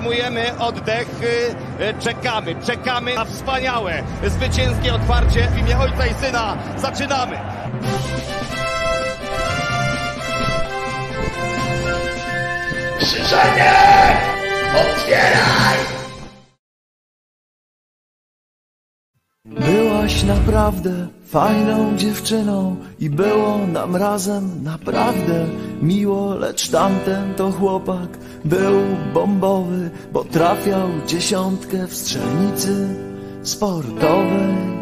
Zatrzymujemy oddech, y, y, czekamy, czekamy na wspaniałe, zwycięskie otwarcie w imię Ojca i Syna. Zaczynamy! Krzyżanie! Otwieraj! Byłaś naprawdę fajną dziewczyną i było nam razem naprawdę miło, lecz tamten to chłopak był bombowy, bo trafiał dziesiątkę w strzelnicy sportowej.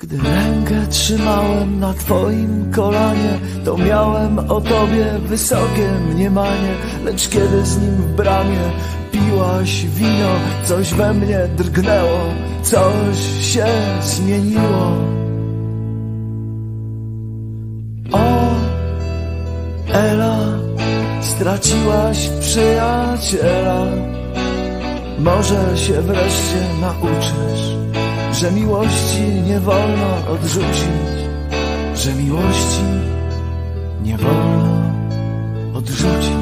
Gdy rękę trzymałem na twoim kolanie, to miałem o tobie wysokie mniemanie, lecz kiedy z nim w bramie piłaś wino, coś we mnie drgnęło, coś się zmieniło. O, Ela, straciłaś przyjaciela, może się wreszcie nauczysz że miłości nie wolno odrzucić, że miłości nie wolno odrzucić.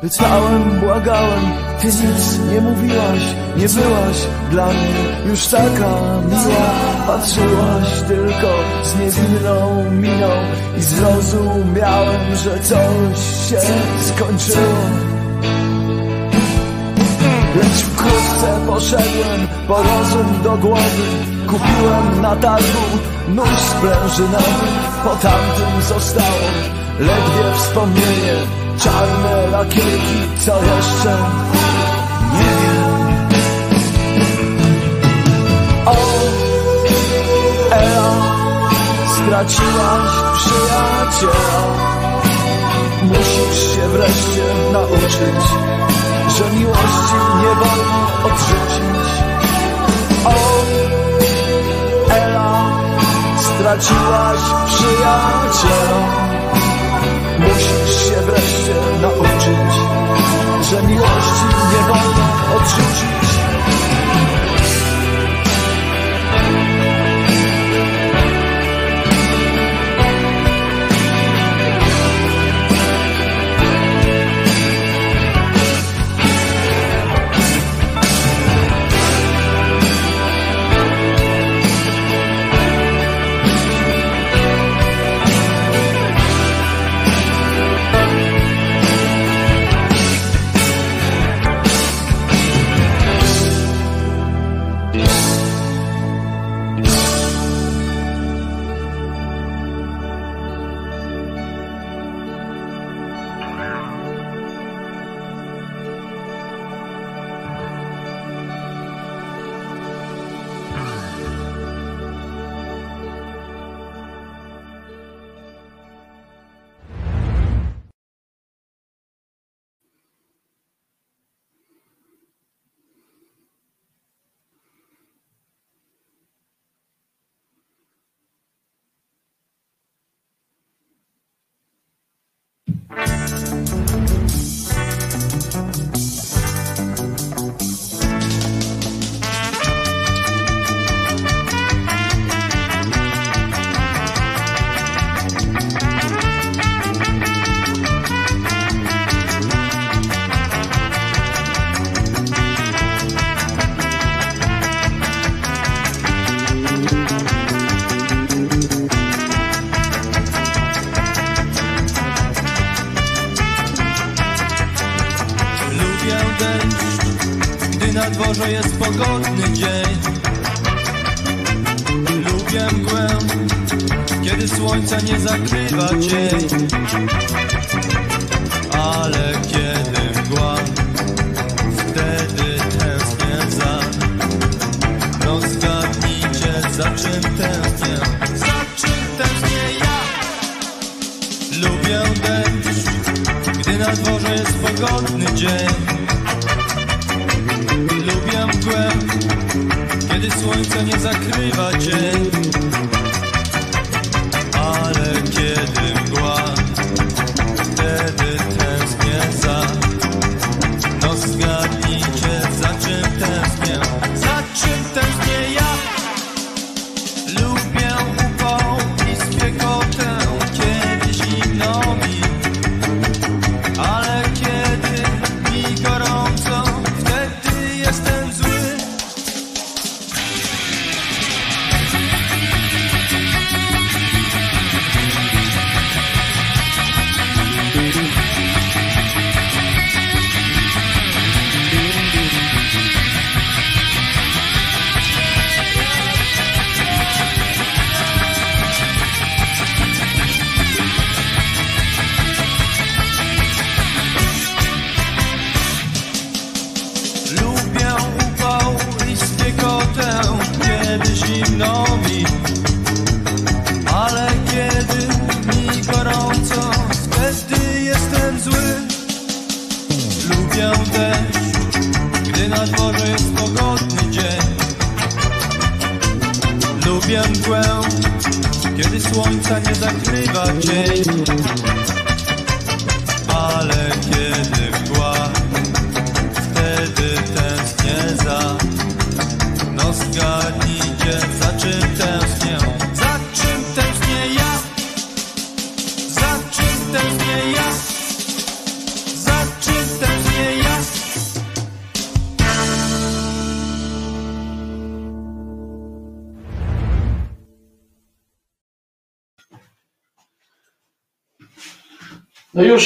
Pytałem, błagałem, ty nic nie mówiłaś, nie byłaś dla mnie już taka miła. Patrzyłaś tylko z niewinną miną i zrozumiałem, że coś się skończyło. Lecz wkrótce poszedłem po rozum do głowy. Kupiłem na targu nóż sprężynowy Po tamtym zostało ledwie wspomnienie. Czarne lakierki, co jeszcze? Nie wiem. O, Ela, straciłaś przyjaciela. Musisz się wreszcie nauczyć że miłości nie wolno odrzucić. O, Ela, straciłaś przyjaciela. Musisz się wreszcie nauczyć, że miłości nie wolno odrzucić.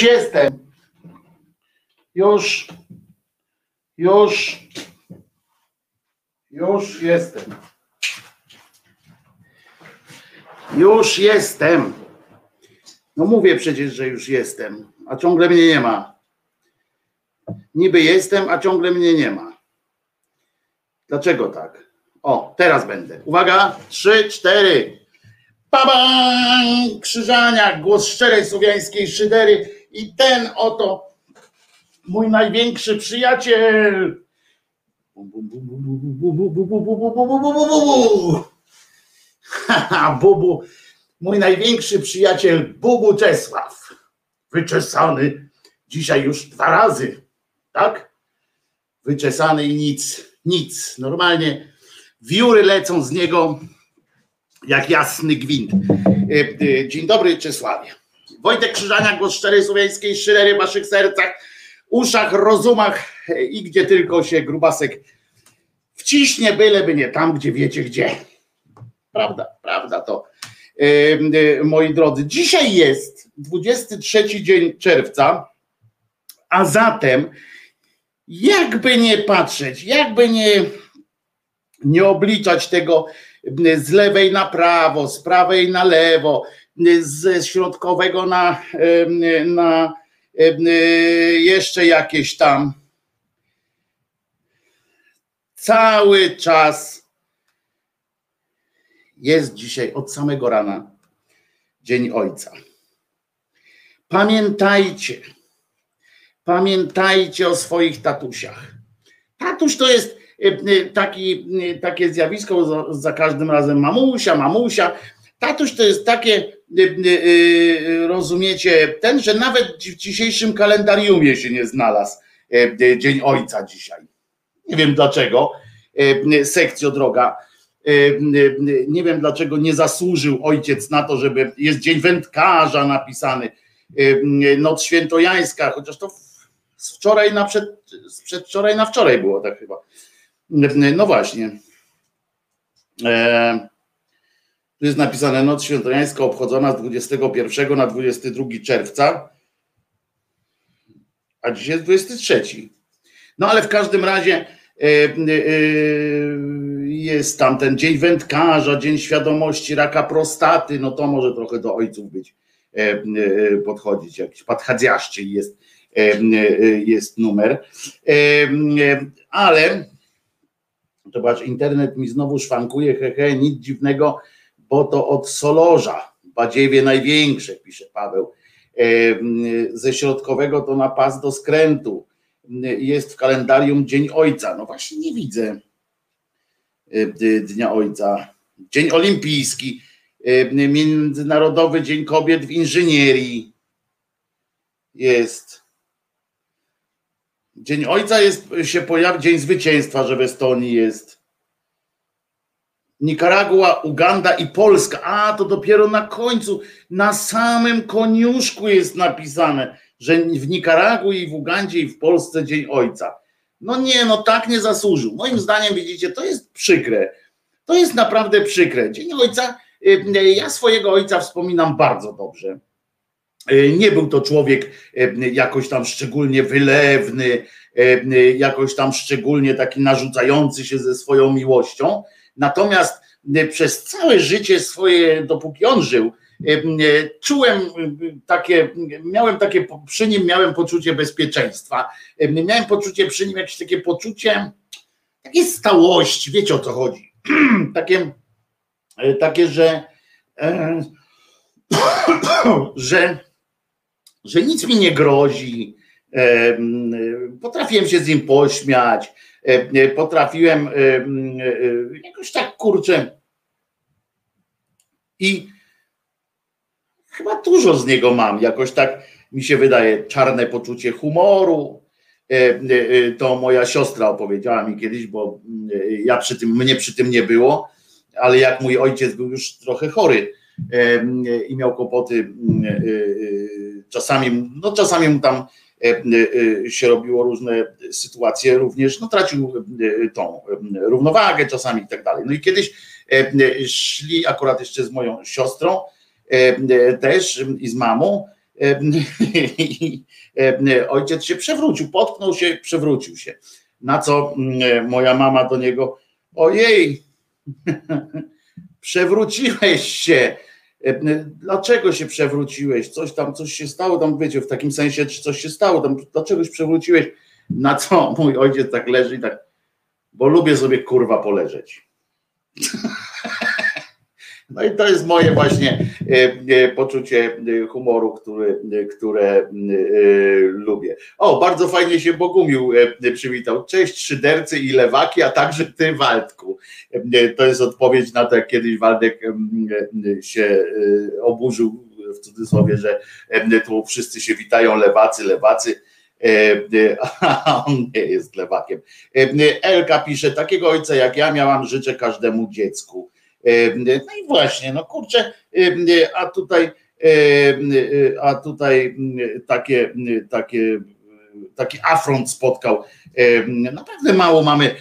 Jestem. Już. Już. Już jestem. Już jestem. No mówię przecież, że już jestem, a ciągle mnie nie ma. Niby jestem, a ciągle mnie nie ma. Dlaczego tak? O, teraz będę. Uwaga, trzy, cztery. Babang! Krzyżaniak, głos szczerej słowiańskiej szydery i ten oto mój największy przyjaciel. Bubu, mój największy przyjaciel Bubu Czesław. Wyczesany dzisiaj już dwa razy, tak? Wyczesany i nic, nic. Normalnie wióry lecą z niego jak jasny gwint. E, e, Dzień dobry, Czesławie. Wojtek Krzyżania, głos szczerej słowiańskiej szydery w waszych sercach, uszach, rozumach i gdzie tylko się grubasek wciśnie, byleby nie tam, gdzie wiecie gdzie. Prawda, prawda to. E, Moi drodzy, dzisiaj jest 23 dzień czerwca, a zatem jakby nie patrzeć, jakby nie, nie obliczać tego z lewej na prawo, z prawej na lewo, ze środkowego na, na jeszcze jakieś tam. Cały czas jest dzisiaj od samego rana Dzień Ojca. Pamiętajcie, pamiętajcie o swoich tatusiach. Tatuś to jest taki, takie zjawisko za każdym razem mamusia, mamusia. Tatuś to jest takie, rozumiecie, ten, że nawet w dzisiejszym kalendariumie się nie znalazł Dzień Ojca dzisiaj. Nie wiem dlaczego, sekcjo droga. Nie wiem dlaczego nie zasłużył ojciec na to, żeby jest Dzień Wędkarza napisany, Noc Świętojańska, chociaż to z wczoraj na przed, z przedwczoraj na wczoraj było tak chyba. No właśnie. E, tu jest napisane Noc Świętojańska obchodzona z 21 na 22 czerwca, a dzisiaj jest 23. No ale w każdym razie e, e, jest tam ten Dzień Wędkarza, Dzień Świadomości Raka Prostaty, no to może trochę do ojców być podchodzić, jakiś padhadziaszczy jest, jest numer. Ale Zobacz, internet mi znowu szwankuje, hehe, nic dziwnego, bo to od Solorza, badziewie największe, pisze Paweł. Ze środkowego to na pas do skrętu. Jest w kalendarium Dzień Ojca. No właśnie nie widzę Dnia Ojca. Dzień Olimpijski, Międzynarodowy Dzień Kobiet w Inżynierii. Jest. Dzień Ojca jest, się pojawi, Dzień Zwycięstwa, że w Estonii jest. Nikaragua, Uganda i Polska. A, to dopiero na końcu, na samym koniuszku jest napisane, że w Nikaragui, w Ugandzie i w Polsce Dzień Ojca. No nie, no tak nie zasłużył. Moim zdaniem, widzicie, to jest przykre. To jest naprawdę przykre. Dzień Ojca, ja swojego ojca wspominam bardzo dobrze. Nie był to człowiek jakoś tam szczególnie wylewny, jakoś tam szczególnie taki narzucający się ze swoją miłością. Natomiast przez całe życie swoje, dopóki on żył, czułem takie, miałem takie, przy nim miałem poczucie bezpieczeństwa. Miałem poczucie przy nim jakieś takie poczucie takiej stałości, wiecie o co chodzi. takie, takie, że że, że nic mi nie grozi. Potrafiłem się z nim pośmiać, potrafiłem jakoś tak kurczę. I chyba dużo z niego mam, jakoś tak mi się wydaje, czarne poczucie humoru. To moja siostra opowiedziała mi kiedyś, bo ja przy tym, mnie przy tym nie było, ale jak mój ojciec był już trochę chory, i miał kłopoty e, e, czasami, no czasami mu tam e, się robiło różne sytuacje, również no tracił tą równowagę czasami i tak dalej. No i kiedyś szli akurat jeszcze z moją siostrą też i z mamą i ojciec się przewrócił, potknął się, przewrócił się. Na co mm, moja mama do niego, ojej, przewróciłeś się, E, dlaczego się przewróciłeś? Coś tam, coś się stało, tam wiecie, w takim sensie, czy coś się stało, tam dlaczego się przewróciłeś? Na co mój ojciec tak leży i tak, bo lubię sobie kurwa poleżeć. No i to jest moje właśnie e, e, poczucie e, humoru, które lubię. O, bardzo fajnie się Bogumił przywitał. Cześć szydercy i lewaki, a także ty Waldku. To jest odpowiedź na to, jak kiedyś Waldek się oburzył w cudzysłowie, że tu wszyscy się witają, lewacy, lewacy a on nie jest lewakiem. Elka pisze, takiego ojca jak ja miałam, życzę każdemu dziecku. No i właśnie, no kurczę, a tutaj, a tutaj takie, takie, taki afront spotkał. Naprawdę mało mamy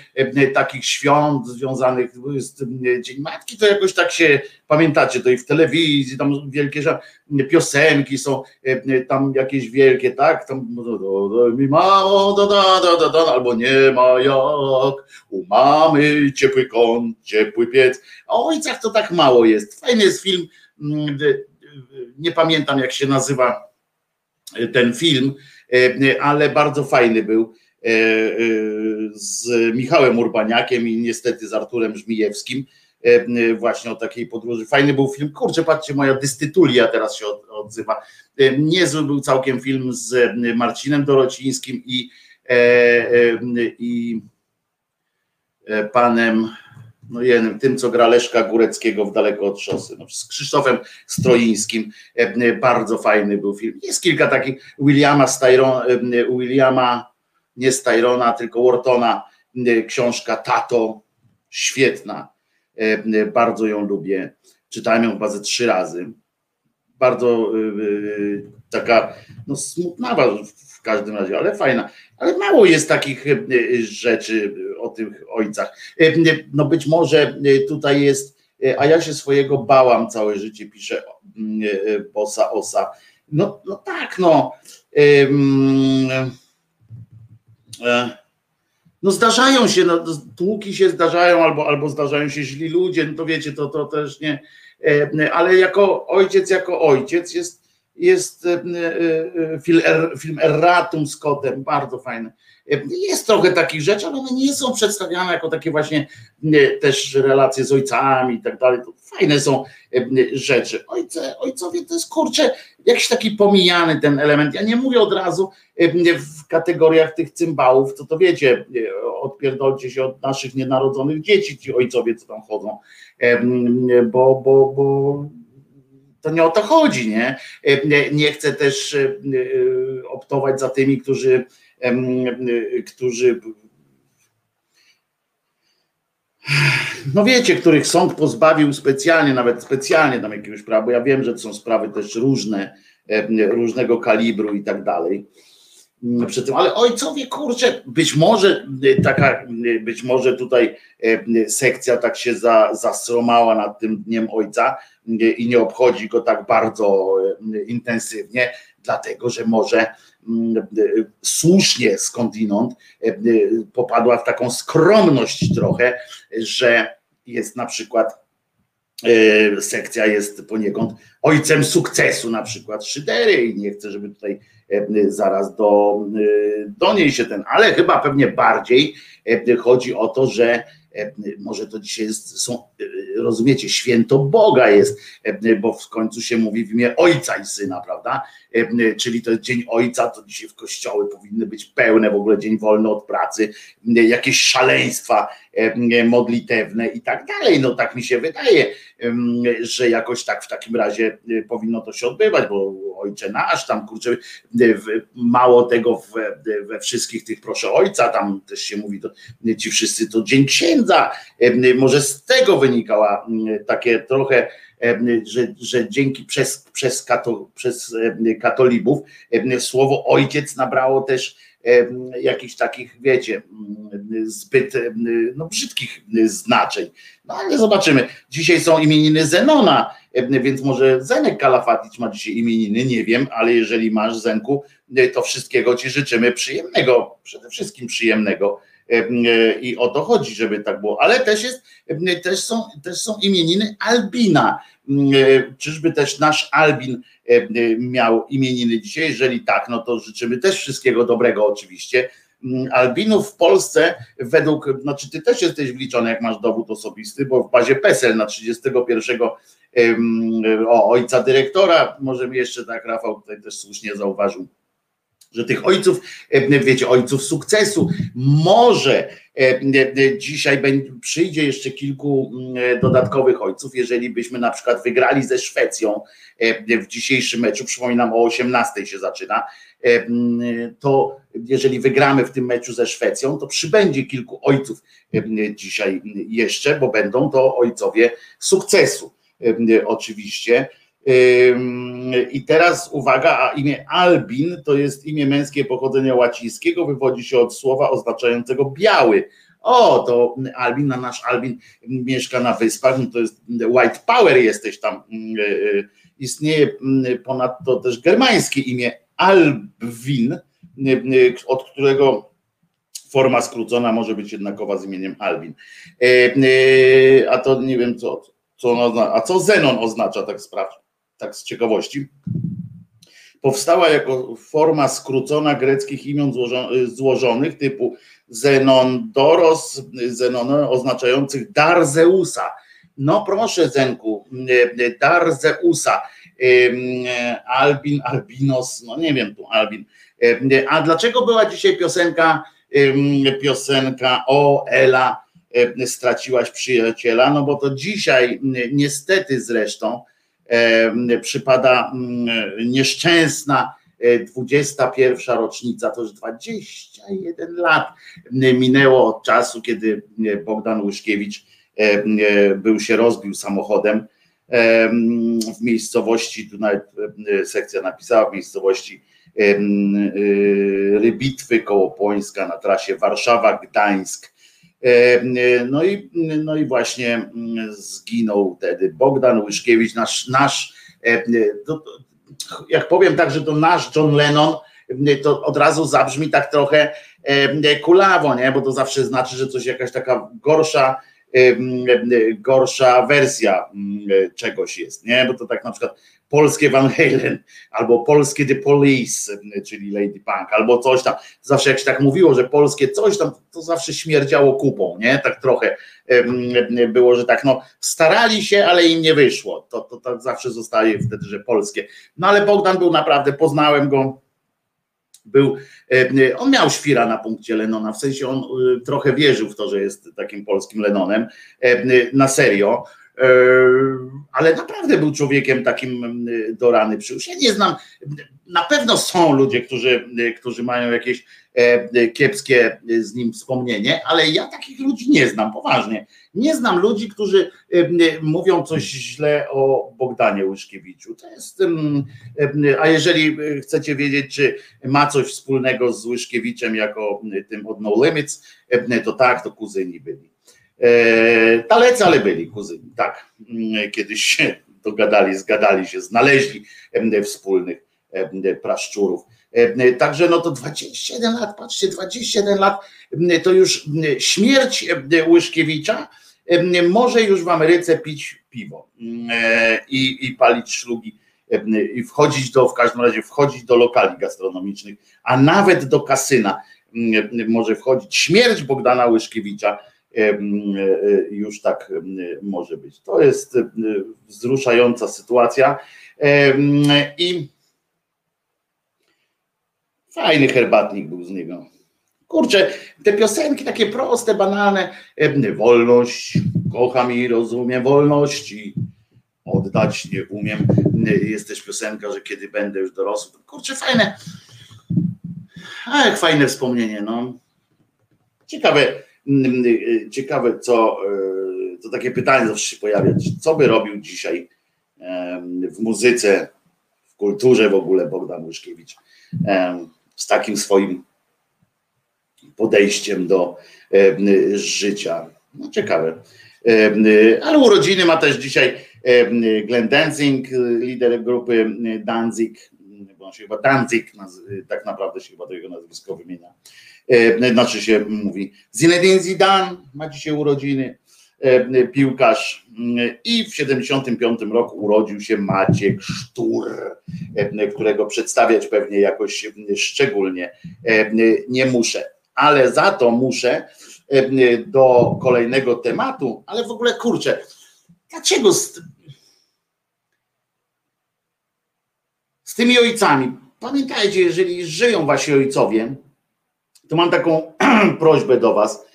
takich świąt związanych, jest Dzień Matki, to jakoś tak się, pamiętacie, to i w telewizji, tam wielkie piosenki są, tam jakieś wielkie, tak, tam mi mało, da, da, da, da, albo nie ma jak, u mamy ciepły kąt, ciepły piec, a o ojcach to tak mało jest. Fajny jest film, mm, nie pamiętam jak się nazywa ten film, ale bardzo fajny był e, e, z Michałem Urbaniakiem i niestety z Arturem Żmijewskim e, właśnie o takiej podróży. Fajny był film. Kurczę, patrzcie, moja dystytulia teraz się odzywa. Niezły był całkiem film z Marcinem Dorocińskim i, i panem no jednym, tym, co gra Leszka Góreckiego w Daleko od Szosy, no, z Krzysztofem Stroińskim, e, e, bardzo fajny był film. Jest kilka takich, Williama Styron, e, Williama, nie Styrona, tylko Whartona, książka Tato, świetna, bardzo ją lubię, czytałem ją chyba ze trzy razy, bardzo taka, no smutnawa w każdym razie, ale fajna. Ale mało jest takich e, rzeczy o tych ojcach. E, no być może tutaj jest, e, a ja się swojego bałam całe życie, pisze Bosa Osa. No, no tak, no. No zdarzają się, no, tłuki się zdarzają, albo, albo zdarzają się źli ludzie, no to wiecie, to, to też nie, ale jako ojciec, jako ojciec jest jest e, e, e, film, film Erratum z kotem, bardzo fajny. Jest trochę takich rzeczy, ale one nie są przedstawiane jako takie właśnie też relacje z ojcami i tak dalej. Fajne są rzeczy. Ojce, ojcowie to jest kurczę, jakiś taki pomijany ten element. Ja nie mówię od razu w kategoriach tych cymbałów, to to wiecie, odpierdolcie się od naszych nienarodzonych dzieci, ci ojcowie, co tam chodzą, bo, bo, bo to nie o to chodzi, nie? E, nie chcę też e, e, optować za tymi, którzy, którzy no wiecie, których sąd pozbawił specjalnie, nawet specjalnie tam jakiegoś prawa, bo ja wiem, że to są sprawy też różne, różnego kalibru i tak dalej. Mm, przy tym, ale ojcowie, kurczę, być może taka, być może tutaj sekcja tak się za, zasromała nad tym Dniem Ojca, i nie obchodzi go tak bardzo e, intensywnie, dlatego że może mm, e, słusznie skądinąd e, popadła w taką skromność trochę, że jest na przykład sekcja jest poniekąd ojcem sukcesu, na przykład Szydery i nie chcę, żeby tutaj zaraz do, do niej się ten, ale chyba pewnie bardziej chodzi o to, że może to dzisiaj jest, są, rozumiecie, święto Boga jest, bo w końcu się mówi w imię Ojca i Syna, prawda? Czyli to jest Dzień Ojca, to dzisiaj w kościoły powinny być pełne, w ogóle dzień wolny od pracy, jakieś szaleństwa modlitewne i tak dalej. No tak mi się wydaje, że jakoś tak w takim razie powinno to się odbywać, bo Ojcze nasz, tam kurczę, mało tego we wszystkich tych proszę Ojca, tam też się mówi, to, ci wszyscy to Dzień Księdza, może z tego wynikała takie trochę że, że dzięki przez, przez, kato, przez katolibów słowo ojciec nabrało też jakichś takich, wiecie, zbyt no, brzydkich znaczeń. No ale zobaczymy. Dzisiaj są imieniny Zenona, więc może Zenek Kalafatic ma dzisiaj imieniny, nie wiem, ale jeżeli masz Zenku, to wszystkiego Ci życzymy przyjemnego, przede wszystkim przyjemnego i o to chodzi, żeby tak było. Ale też jest, też są, też są imieniny Albina. Czyżby też nasz Albin miał imieniny dzisiaj? Jeżeli tak, no to życzymy też wszystkiego dobrego oczywiście. Albinów w Polsce według, znaczy ty też jesteś wliczony, jak masz dowód osobisty, bo w bazie PESEL na 31 o, ojca dyrektora, może mi jeszcze tak Rafał tutaj też słusznie zauważył, że tych ojców, e, wiecie, ojców sukcesu, może e, e, dzisiaj przyjdzie jeszcze kilku mm, dodatkowych ojców, jeżeli byśmy na przykład wygrali ze Szwecją w dzisiejszym meczu, przypominam o 18 się zaczyna, to jeżeli wygramy w tym meczu ze Szwecją, to przybędzie kilku ojców dzisiaj jeszcze, bo będą to ojcowie sukcesu oczywiście. I teraz uwaga, a imię Albin to jest imię męskie pochodzenia łacińskiego, wywodzi się od słowa oznaczającego biały. O, to Albin, na nasz Albin mieszka na wyspach, no to jest white power jesteś tam. E, e, istnieje mm, ponadto też germańskie imię Albwin, e, od którego forma skrócona może być jednakowa z imieniem Albin. A to nie wiem co, co a co Zenon oznacza, tak sprawdź tak z ciekawości, powstała jako forma skrócona greckich imion złożonych typu Zenondoros, Zenon oznaczających dar Zeusa. No proszę Zenku, dar Zeusa, Albin, Albinos, no nie wiem tu Albin. A dlaczego była dzisiaj piosenka, piosenka o Ela, straciłaś przyjaciela? No bo to dzisiaj niestety zresztą przypada mm, nieszczęsna 21 e, rocznica, to już 21 lat minęło od czasu, kiedy Bogdan Łyszkiewicz był się rozbił samochodem w miejscowości, tu nawet sekcja napisała, w miejscowości Rybitwy koło Pońska na trasie Warszawa-Gdańsk. E, no i, no i właśnie mm, zginął wtedy Bogdan Łyszkiewicz, nasz, nasz e, jak powiem tak, że to nasz John Lennon, to od razu zabrzmi tak trochę e, kulawo, nie? bo to zawsze znaczy, że coś jakaś taka gorsza, gorsza wersja czegoś jest, nie? Bo to tak na przykład polskie Van Halen, albo polskie The Police, czyli Lady Punk, albo coś tam. Zawsze jak się tak mówiło, że polskie coś tam, to zawsze śmierdziało kupą, nie? Tak trochę było, że tak, no starali się, ale im nie wyszło. To, to, to zawsze zostaje wtedy, że polskie. No ale Bogdan był naprawdę, poznałem go, był, on miał świra na punkcie Lenona, w sensie on y, trochę wierzył w to, że jest takim polskim Lenonem, na serio, ale naprawdę był człowiekiem takim do rany przyłóż. Ja nie znam, na pewno są ludzie, którzy, którzy mają jakieś e, kiepskie z nim wspomnienie, ale ja takich ludzi nie znam, poważnie. Nie znam ludzi, którzy mówią coś źle o Bogdanie Łyszkiewiczu. To jest, a jeżeli chcecie wiedzieć, czy ma coś wspólnego z Łyszkiewiczem jako tym od No Limits, to tak, to kuzyni byli. E, Talecy, ale byli kuzyni, tak. Mm, kiedyś się dogadali, zgadali się, znaleźli wspólnych praszczurów. Także no to 21 lat, patrzcie, 21 lat to już śmierć Łyszkiewicza może już w Ameryce pić piwo e, i, i palić szlugi i wchodzić do, w każdym razie wchodzić do lokali gastronomicznych, a nawet do kasyna może wchodzić. Śmierć Bogdana Łyszkiewicza już tak może być. To jest wzruszająca sytuacja i fajny herbatnik był z niego. Kurczę, te piosenki takie proste, banalne. Wolność, kocham i rozumiem wolności. Oddać nie umiem. Jest też piosenka, że kiedy będę już dorosły. Kurczę, fajne. A jak fajne wspomnienie, no. Ciekawe, ciekawe co, to takie pytanie zawsze się pojawia. Co by robił dzisiaj w muzyce, w kulturze w ogóle Bogdan Łyszkiewicz z takim swoim podejściem do życia. No ciekawe. Ale urodziny ma też dzisiaj Glenn Danzig, lider grupy Danzig, bo on się chyba Danzig, tak naprawdę się chyba do jego nazwisko wymienia. Znaczy się mówi. Zinedine Zidane ma dzisiaj urodziny, piłkarz i w 75 roku urodził się Maciek Sztur, którego przedstawiać pewnie jakoś szczególnie nie muszę ale za to muszę do kolejnego tematu, ale w ogóle kurczę, dlaczego z, z tymi ojcami? Pamiętajcie, jeżeli żyją wasi ojcowie, to mam taką prośbę do was,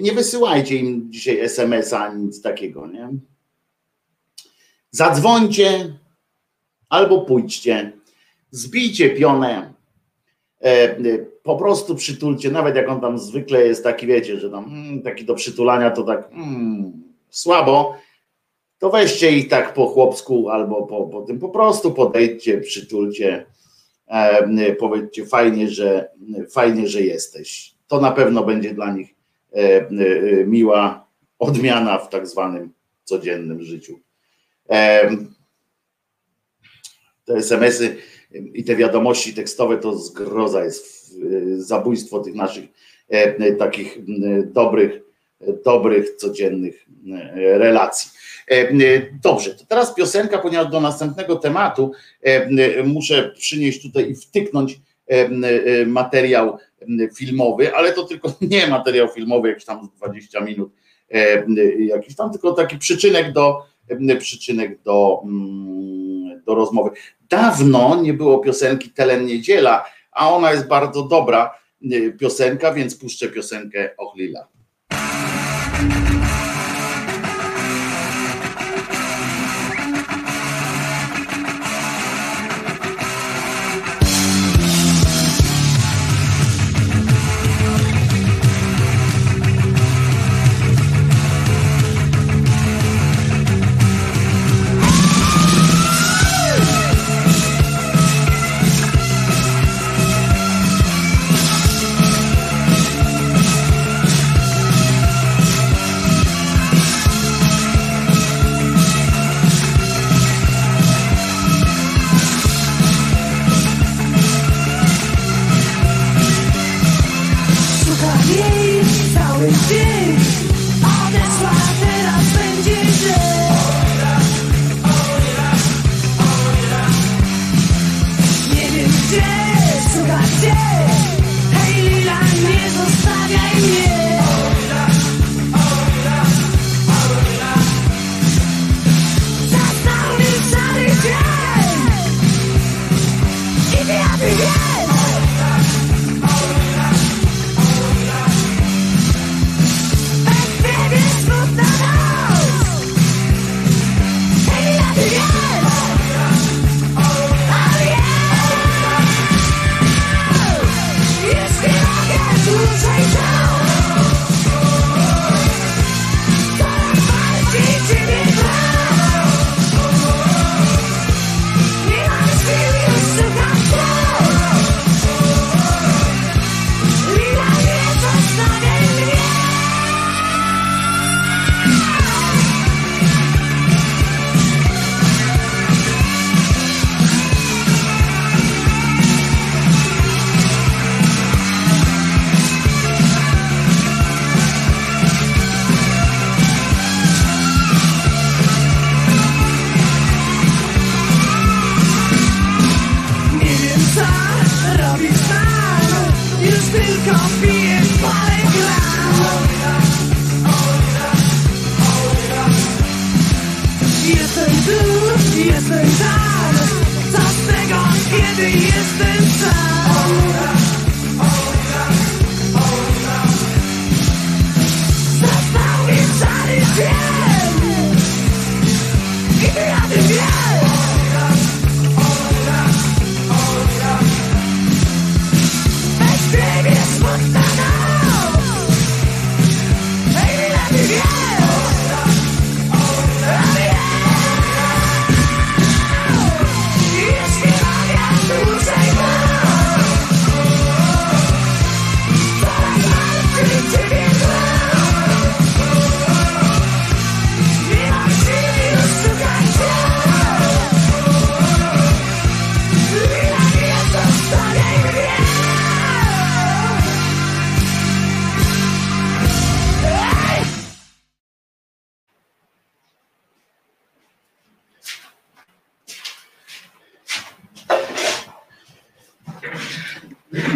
nie wysyłajcie im dzisiaj SMS-a nic takiego, nie? Zadzwońcie albo pójdźcie, zbijcie pionę, E, po prostu przytulcie, nawet jak on tam zwykle jest taki, wiecie, że tam mm, taki do przytulania to tak mm, słabo, to weźcie ich tak po chłopsku albo po, po tym, po prostu podejdźcie, przytulcie, e, powiedzcie fajnie, że fajnie, że jesteś. To na pewno będzie dla nich e, e, miła odmiana w tak zwanym codziennym życiu. E, te SMS-y i te wiadomości tekstowe to zgroza jest, zabójstwo tych naszych e, takich dobrych, dobrych, codziennych e, relacji. E, dobrze, to teraz piosenka, ponieważ do następnego tematu muszę przynieść tutaj i wtyknąć materiał filmowy, ale to tylko nie materiał filmowy, jakiś tam 20 minut, jakiś tam, tylko taki przyczynek do, przyczynek do, do rozmowy. Dawno nie było piosenki Telen Niedziela, a ona jest bardzo dobra piosenka, więc puszczę piosenkę Ochlila.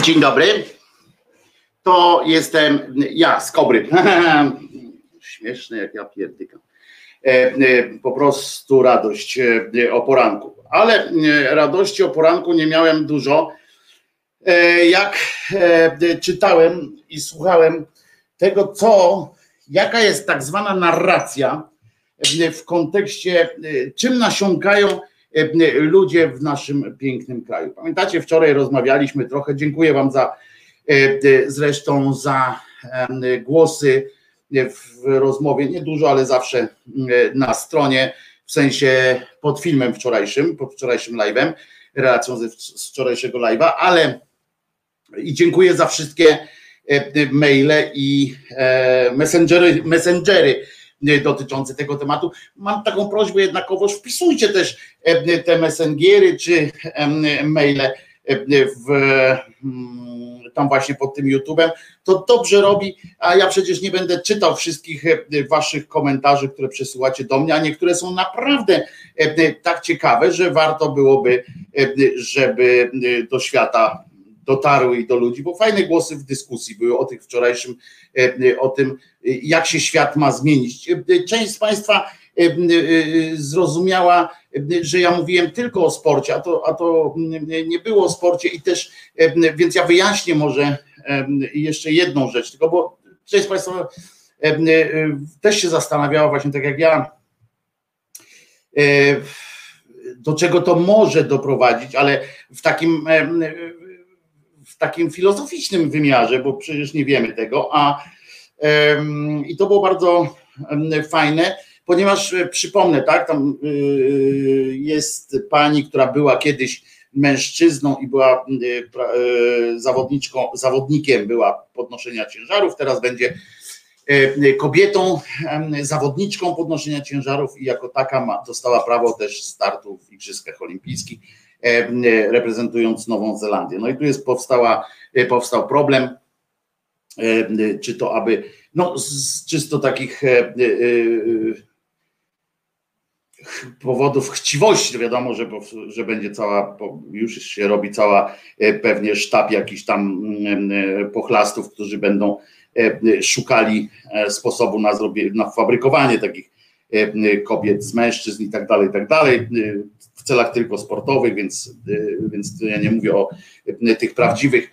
Dzień dobry. To jestem ja z Kobry. Śmieszny jak ja pierdykam. E, e, po prostu radość e, o poranku. Ale radości o poranku nie miałem dużo. Jak czytałem i słuchałem tego, co, jaka jest tak zwana narracja w kontekście, czym nasiąkają ludzie w naszym pięknym kraju. Pamiętacie, wczoraj rozmawialiśmy trochę, dziękuję Wam za zresztą za głosy w rozmowie, nie dużo, ale zawsze na stronie, w sensie pod filmem wczorajszym, pod wczorajszym live'em, relacją z wczorajszego live'a, ale i dziękuję za wszystkie maile i messengery, messengery dotyczące tego tematu. Mam taką prośbę jednakowoż, wpisujcie też te messengery czy maile w tam właśnie pod tym YouTubem, to dobrze robi, a ja przecież nie będę czytał wszystkich e, waszych komentarzy, które przesyłacie do mnie, a niektóre są naprawdę e, e, tak ciekawe, że warto byłoby, żeby do świata dotarły i do ludzi, bo fajne głosy w dyskusji były o tych wczorajszym, o tym, jak się świat ma zmienić. Część z Państwa zrozumiała, że ja mówiłem tylko o sporcie, a to, a to nie było o sporcie i też, więc ja wyjaśnię może jeszcze jedną rzecz, tylko bo część z Państwa też się zastanawiała właśnie tak jak ja, do czego to może doprowadzić, ale w takim w takim filozoficznym wymiarze, bo przecież nie wiemy tego, a i to było bardzo fajne ponieważ e, przypomnę, tak, tam e, jest pani, która była kiedyś mężczyzną i była e, zawodniczką, zawodnikiem była podnoszenia ciężarów, teraz będzie kobietą, zawodniczką podnoszenia ciężarów i jako taka ma, dostała prawo też startu w Igrzyskach Olimpijskich, reprezentując Nową Zelandię. No i tu jest powstała, powstał problem, czy to aby, no z czysto takich powodów chciwości, wiadomo, że, że będzie cała, już się robi cała e, pewnie sztab jakichś tam mm, e, pochlastów, którzy będą e, szukali sposobu na, zrobienie, na fabrykowanie takich kobiet z mężczyzn i tak dalej, i tak dalej, w celach tylko sportowych, więc, więc ja nie mówię o tych prawdziwych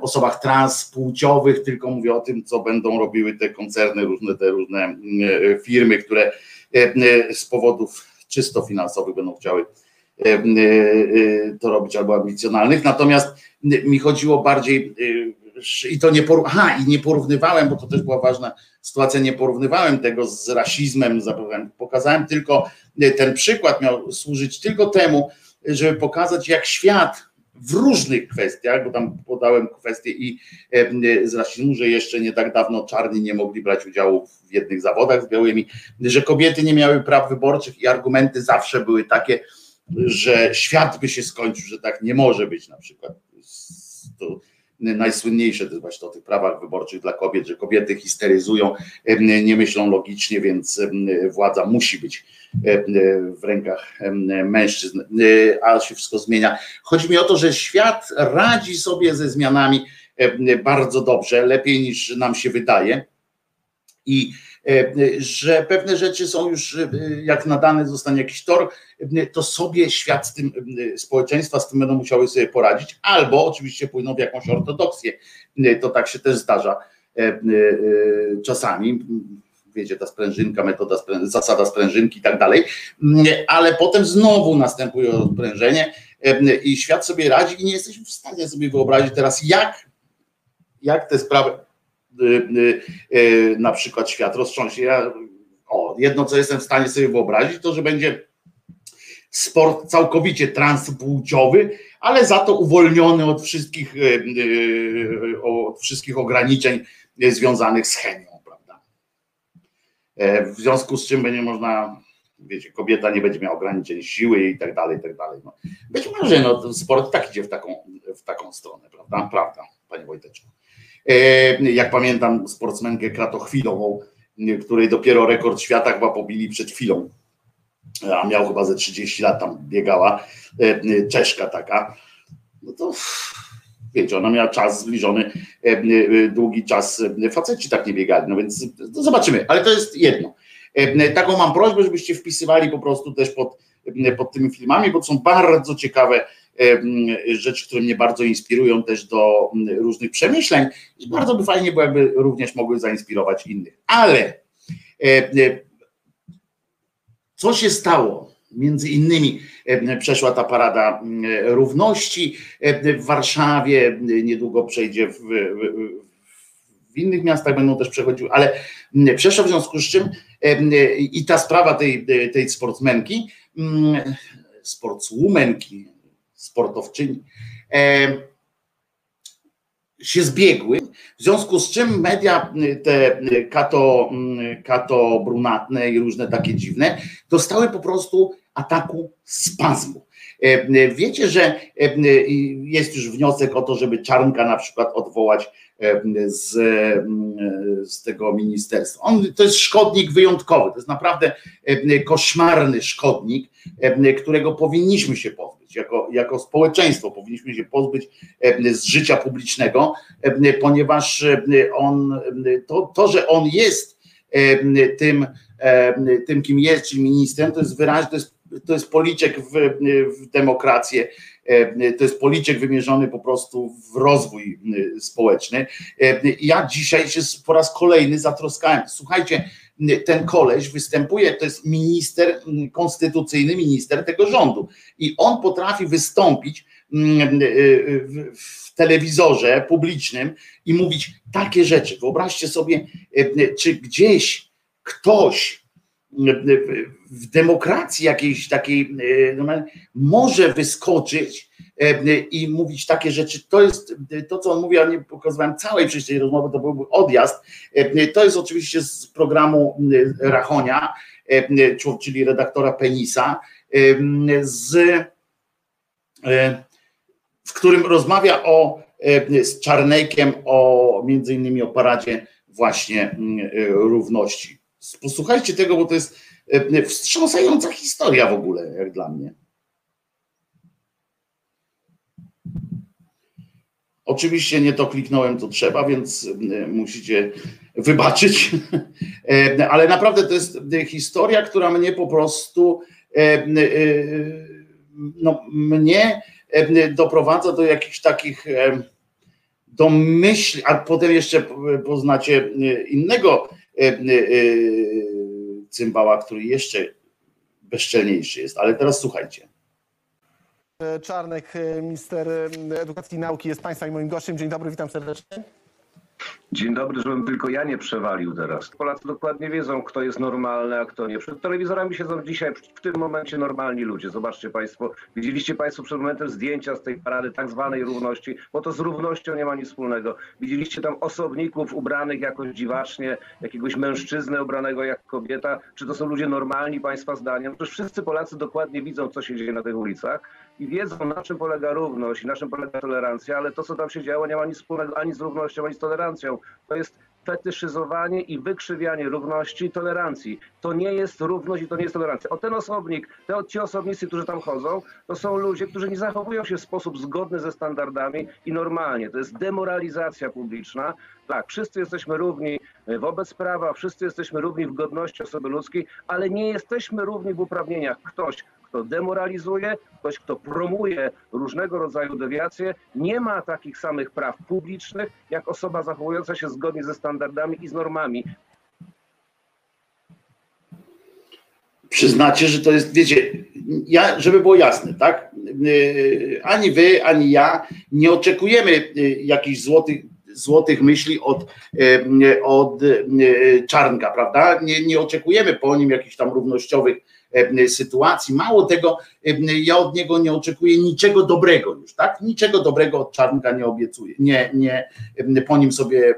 osobach transpłciowych, tylko mówię o tym, co będą robiły te koncerny, różne te różne firmy, które E, e, z powodów czysto finansowych będą chciały e, to robić albo ambicjonalnych. Natomiast mi chodziło bardziej i to nie, por... Aha, i nie porównywałem, bo to też była ważna sytuacja, nie porównywałem tego z rasizmem, pokazałem tylko, ten przykład miał służyć tylko temu, żeby pokazać, jak świat w różnych kwestiach, bo tam podałem kwestię i z rasizmu, że jeszcze nie tak dawno czarni nie mogli brać udziału w jednych zawodach z białymi, że kobiety nie miały praw wyborczych i argumenty zawsze były takie, że świat by się skończył, że tak nie może być na przykład. To najsłynniejsze to jest właśnie o tych prawach wyborczych dla kobiet, że kobiety histeryzują, nie myślą logicznie, więc władza musi być w rękach mężczyzn, a się wszystko zmienia. Chodzi mi o to, że świat radzi sobie ze zmianami bardzo dobrze, lepiej niż nam się wydaje i że pewne rzeczy są już, jak nadany zostanie jakiś tor, to sobie świat z tym, społeczeństwa z tym będą musiały sobie poradzić, albo oczywiście pójdą w jakąś ortodoksję. To tak się też zdarza czasami wiecie, ta sprężynka, metoda, zasada sprężynki i tak dalej, ale potem znowu następuje odprężenie i świat sobie radzi i nie jesteśmy w stanie sobie wyobrazić teraz, jak, jak te sprawy na przykład świat roztrząśnie. Ja, o, jedno, co jestem w stanie sobie wyobrazić, to, że będzie sport całkowicie transpłciowy, ale za to uwolniony od wszystkich, od wszystkich ograniczeń związanych z chemią. E, w związku z czym będzie można, wiecie, kobieta nie będzie miała ograniczeń siły i tak dalej, i tak dalej. No. Być może no, sport tak idzie w taką, w taką stronę, prawda? Prawda, panie Wojteczku. E, jak pamiętam sportsmenkę kratochwilową, której dopiero rekord świata chyba pobili przed chwilą, a miał chyba ze 30 lat tam biegała, e, Czeszka taka, no to wiecie, ona miała czas zbliżony, długi czas faceci tak nie biegali, no więc zobaczymy, ale to jest jedno. Taką mam prośbę, żebyście wpisywali po prostu też pod, pod tymi filmami, bo to są bardzo ciekawe rzeczy, które mnie bardzo inspirują też do różnych przemyśleń bardzo by fajnie było, jakby również mogły zainspirować innych. Ale co się stało? Między innymi przeszła ta parada równości w Warszawie, niedługo przejdzie w, w, w innych miastach będą też przechodziły, ale przeszła w związku z czym i ta sprawa tej, tej sportsmenki, sportswomanki, sportowczyni, się zbiegły, w związku z czym media te kato, kato brunatne i różne takie dziwne dostały po prostu ataku spazmu. Wiecie, że jest już wniosek o to, żeby Czarnka na przykład odwołać z, z tego ministerstwa. On to jest szkodnik wyjątkowy, to jest naprawdę koszmarny szkodnik, którego powinniśmy się pozbyć. Jako, jako społeczeństwo powinniśmy się pozbyć z życia publicznego, ponieważ on, to, to że on jest tym, tym, kim jest, czyli ministrem, to jest wyraźne, to jest, to jest policzek w, w demokrację E, to jest policzek wymierzony po prostu w rozwój e, społeczny. E, ja dzisiaj się po raz kolejny zatroskałem. Słuchajcie, ten koleś występuje, to jest minister, konstytucyjny minister tego rządu i on potrafi wystąpić w telewizorze publicznym i mówić takie rzeczy. Wyobraźcie sobie, czy gdzieś ktoś w demokracji jakiejś takiej e, może wyskoczyć e, i mówić takie rzeczy. To jest to, co on mówi, ja nie pokazywałem całej przecież tej rozmowy, to byłby odjazd. E, to jest oczywiście z programu Rachonia, czyli redaktora Penisa, z, w którym rozmawia o z Czarnejkiem o między innymi o paradzie właśnie równości Posłuchajcie tego, bo to jest e, wstrząsająca historia w ogóle, jak dla mnie. Oczywiście nie to kliknąłem, co trzeba, więc e, musicie wybaczyć, e, ale naprawdę to jest historia, która mnie po prostu no, mnie doprowadza do jakichś takich do myśli, a potem jeszcze poznacie innego E, e, cymbała, który jeszcze bezczelniejszy jest. Ale teraz słuchajcie. Czarnek, minister edukacji i nauki jest Państwa i moim gościem. Dzień dobry, witam serdecznie. Dzień dobry, żebym tylko ja nie przewalił teraz. Polacy dokładnie wiedzą, kto jest normalny, a kto nie. Przed telewizorami siedzą dzisiaj w tym momencie normalni ludzie. Zobaczcie Państwo, widzieliście Państwo przed momentem zdjęcia z tej parady tak zwanej równości, bo to z równością nie ma nic wspólnego. Widzieliście tam osobników ubranych jakoś dziwacznie, jakiegoś mężczyznę ubranego jak kobieta. Czy to są ludzie normalni Państwa zdaniem? Przecież wszyscy Polacy dokładnie widzą, co się dzieje na tych ulicach i wiedzą, na czym polega równość i na czym polega tolerancja, ale to, co tam się działo, nie ma nic wspólnego ani z równością, ani z tolerancją. To jest fetyszyzowanie i wykrzywianie równości i tolerancji. To nie jest równość i to nie jest tolerancja. O ten osobnik, te, ci osobnicy, którzy tam chodzą, to są ludzie, którzy nie zachowują się w sposób zgodny ze standardami i normalnie. To jest demoralizacja publiczna. Tak, wszyscy jesteśmy równi wobec prawa, wszyscy jesteśmy równi w godności osoby ludzkiej, ale nie jesteśmy równi w uprawnieniach. Ktoś, kto demoralizuje, ktoś, kto promuje różnego rodzaju dewiacje, nie ma takich samych praw publicznych, jak osoba zachowująca się zgodnie ze standardami i z normami. Przyznacie, że to jest, wiecie, ja, żeby było jasne, tak? Yy, ani wy, ani ja nie oczekujemy yy, jakichś złotych, złotych myśli od, yy, od Czarnka, prawda? Nie, nie oczekujemy po nim jakichś tam równościowych sytuacji. Mało tego, e, ja od niego nie oczekuję niczego dobrego już, tak? Niczego dobrego od Czarnka nie obiecuję. Nie, nie, e, po nim sobie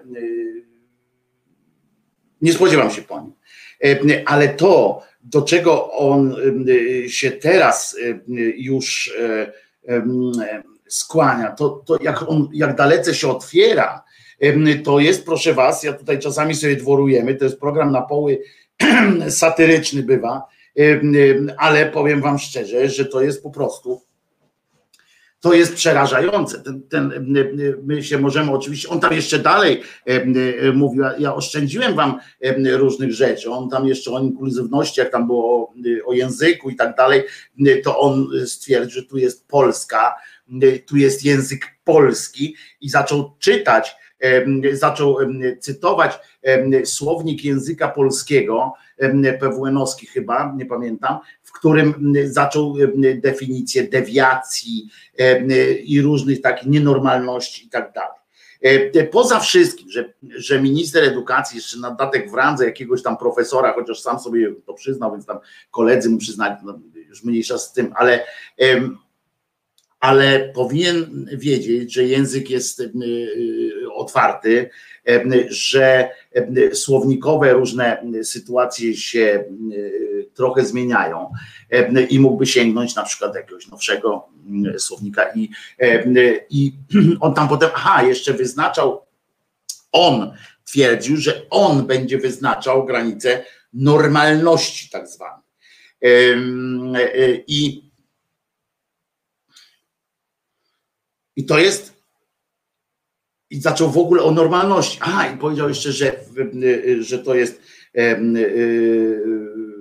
nie spodziewam się po nim. Ale to, do czego on się teraz już skłania, to, to jak on, jak dalece się otwiera, to jest, proszę was, ja tutaj czasami sobie dworujemy, to jest program na poły satyryczny bywa, ale powiem wam szczerze, że to jest po prostu to jest przerażające. Ten, ten, my się możemy oczywiście, on tam jeszcze dalej mówił, ja oszczędziłem wam różnych rzeczy, on tam jeszcze o inkluzywności, jak tam było o, języku i tak dalej, to on stwierdził, że tu jest Polska, tu jest język polski i zaczął czytać, zaczął cytować słownik języka polskiego, PWN-owski chyba, nie pamiętam, w którym zaczął definicję dewiacji i różnych takich nienormalności i tak dalej. Poza wszystkim, że, że minister edukacji jeszcze na dodatek w randze jakiegoś tam profesora, chociaż sam sobie to przyznał, więc tam koledzy mu przyznali, no, już mniejsza z tym, ale ale powinien wiedzieć, że język jest otwarty, że słownikowe różne sytuacje się trochę zmieniają i mógłby sięgnąć na przykład do jakiegoś nowszego słownika i, i on tam potem, aha, jeszcze wyznaczał, on twierdził, że on będzie wyznaczał granice normalności tak zwanej. I, I to jest i zaczął w ogóle o normalności. A, i powiedział jeszcze, że, że to jest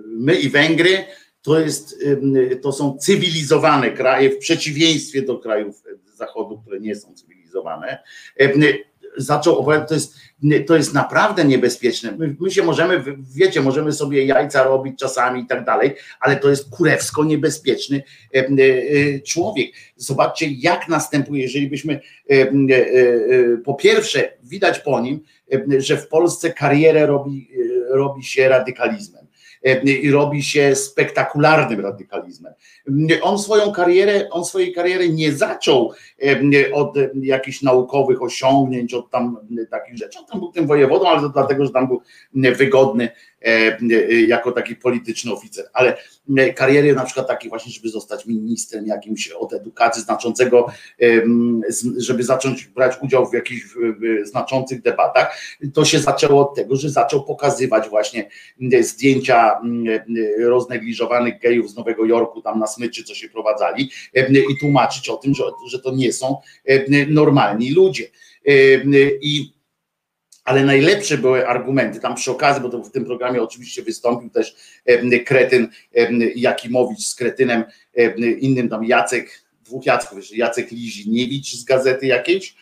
my i Węgry, to, jest, to są cywilizowane kraje w przeciwieństwie do krajów Zachodu, które nie są cywilizowane zaczął opowiadać, to jest, to jest naprawdę niebezpieczne. My, my, się możemy, wiecie, możemy sobie jajca robić czasami i tak dalej, ale to jest kurewsko niebezpieczny e, e, człowiek. Zobaczcie, jak następuje, jeżeli byśmy e, po pierwsze, widać po nim, że w Polsce karierę robi, robi się radykalizmem i robi się spektakularnym radykalizmem. On swoją karierę, on swojej kariery nie zaczął od jakichś naukowych osiągnięć, od tam takich rzeczy. On tam był tym wojewodą, ale to dlatego, że tam był wygodny jako taki polityczny oficer. Ale kariery na przykład takiej właśnie, żeby zostać ministrem jakimś od edukacji znaczącego, żeby zacząć brać udział w jakichś znaczących debatach, to się zaczęło od tego, że zaczął pokazywać właśnie zdjęcia roznegliżowanych gejów z Nowego Jorku tam na smyczy, co się prowadzali i tłumaczyć o tym, że, że to nie są normalni ludzie. I ale najlepsze były argumenty. Tam przy okazji, bo to w tym programie oczywiście wystąpił też kretyn Jakimowicz z kretynem innym tam Jacek, dwóch Jacków, Jacek Liziniewicz z gazety jakiejś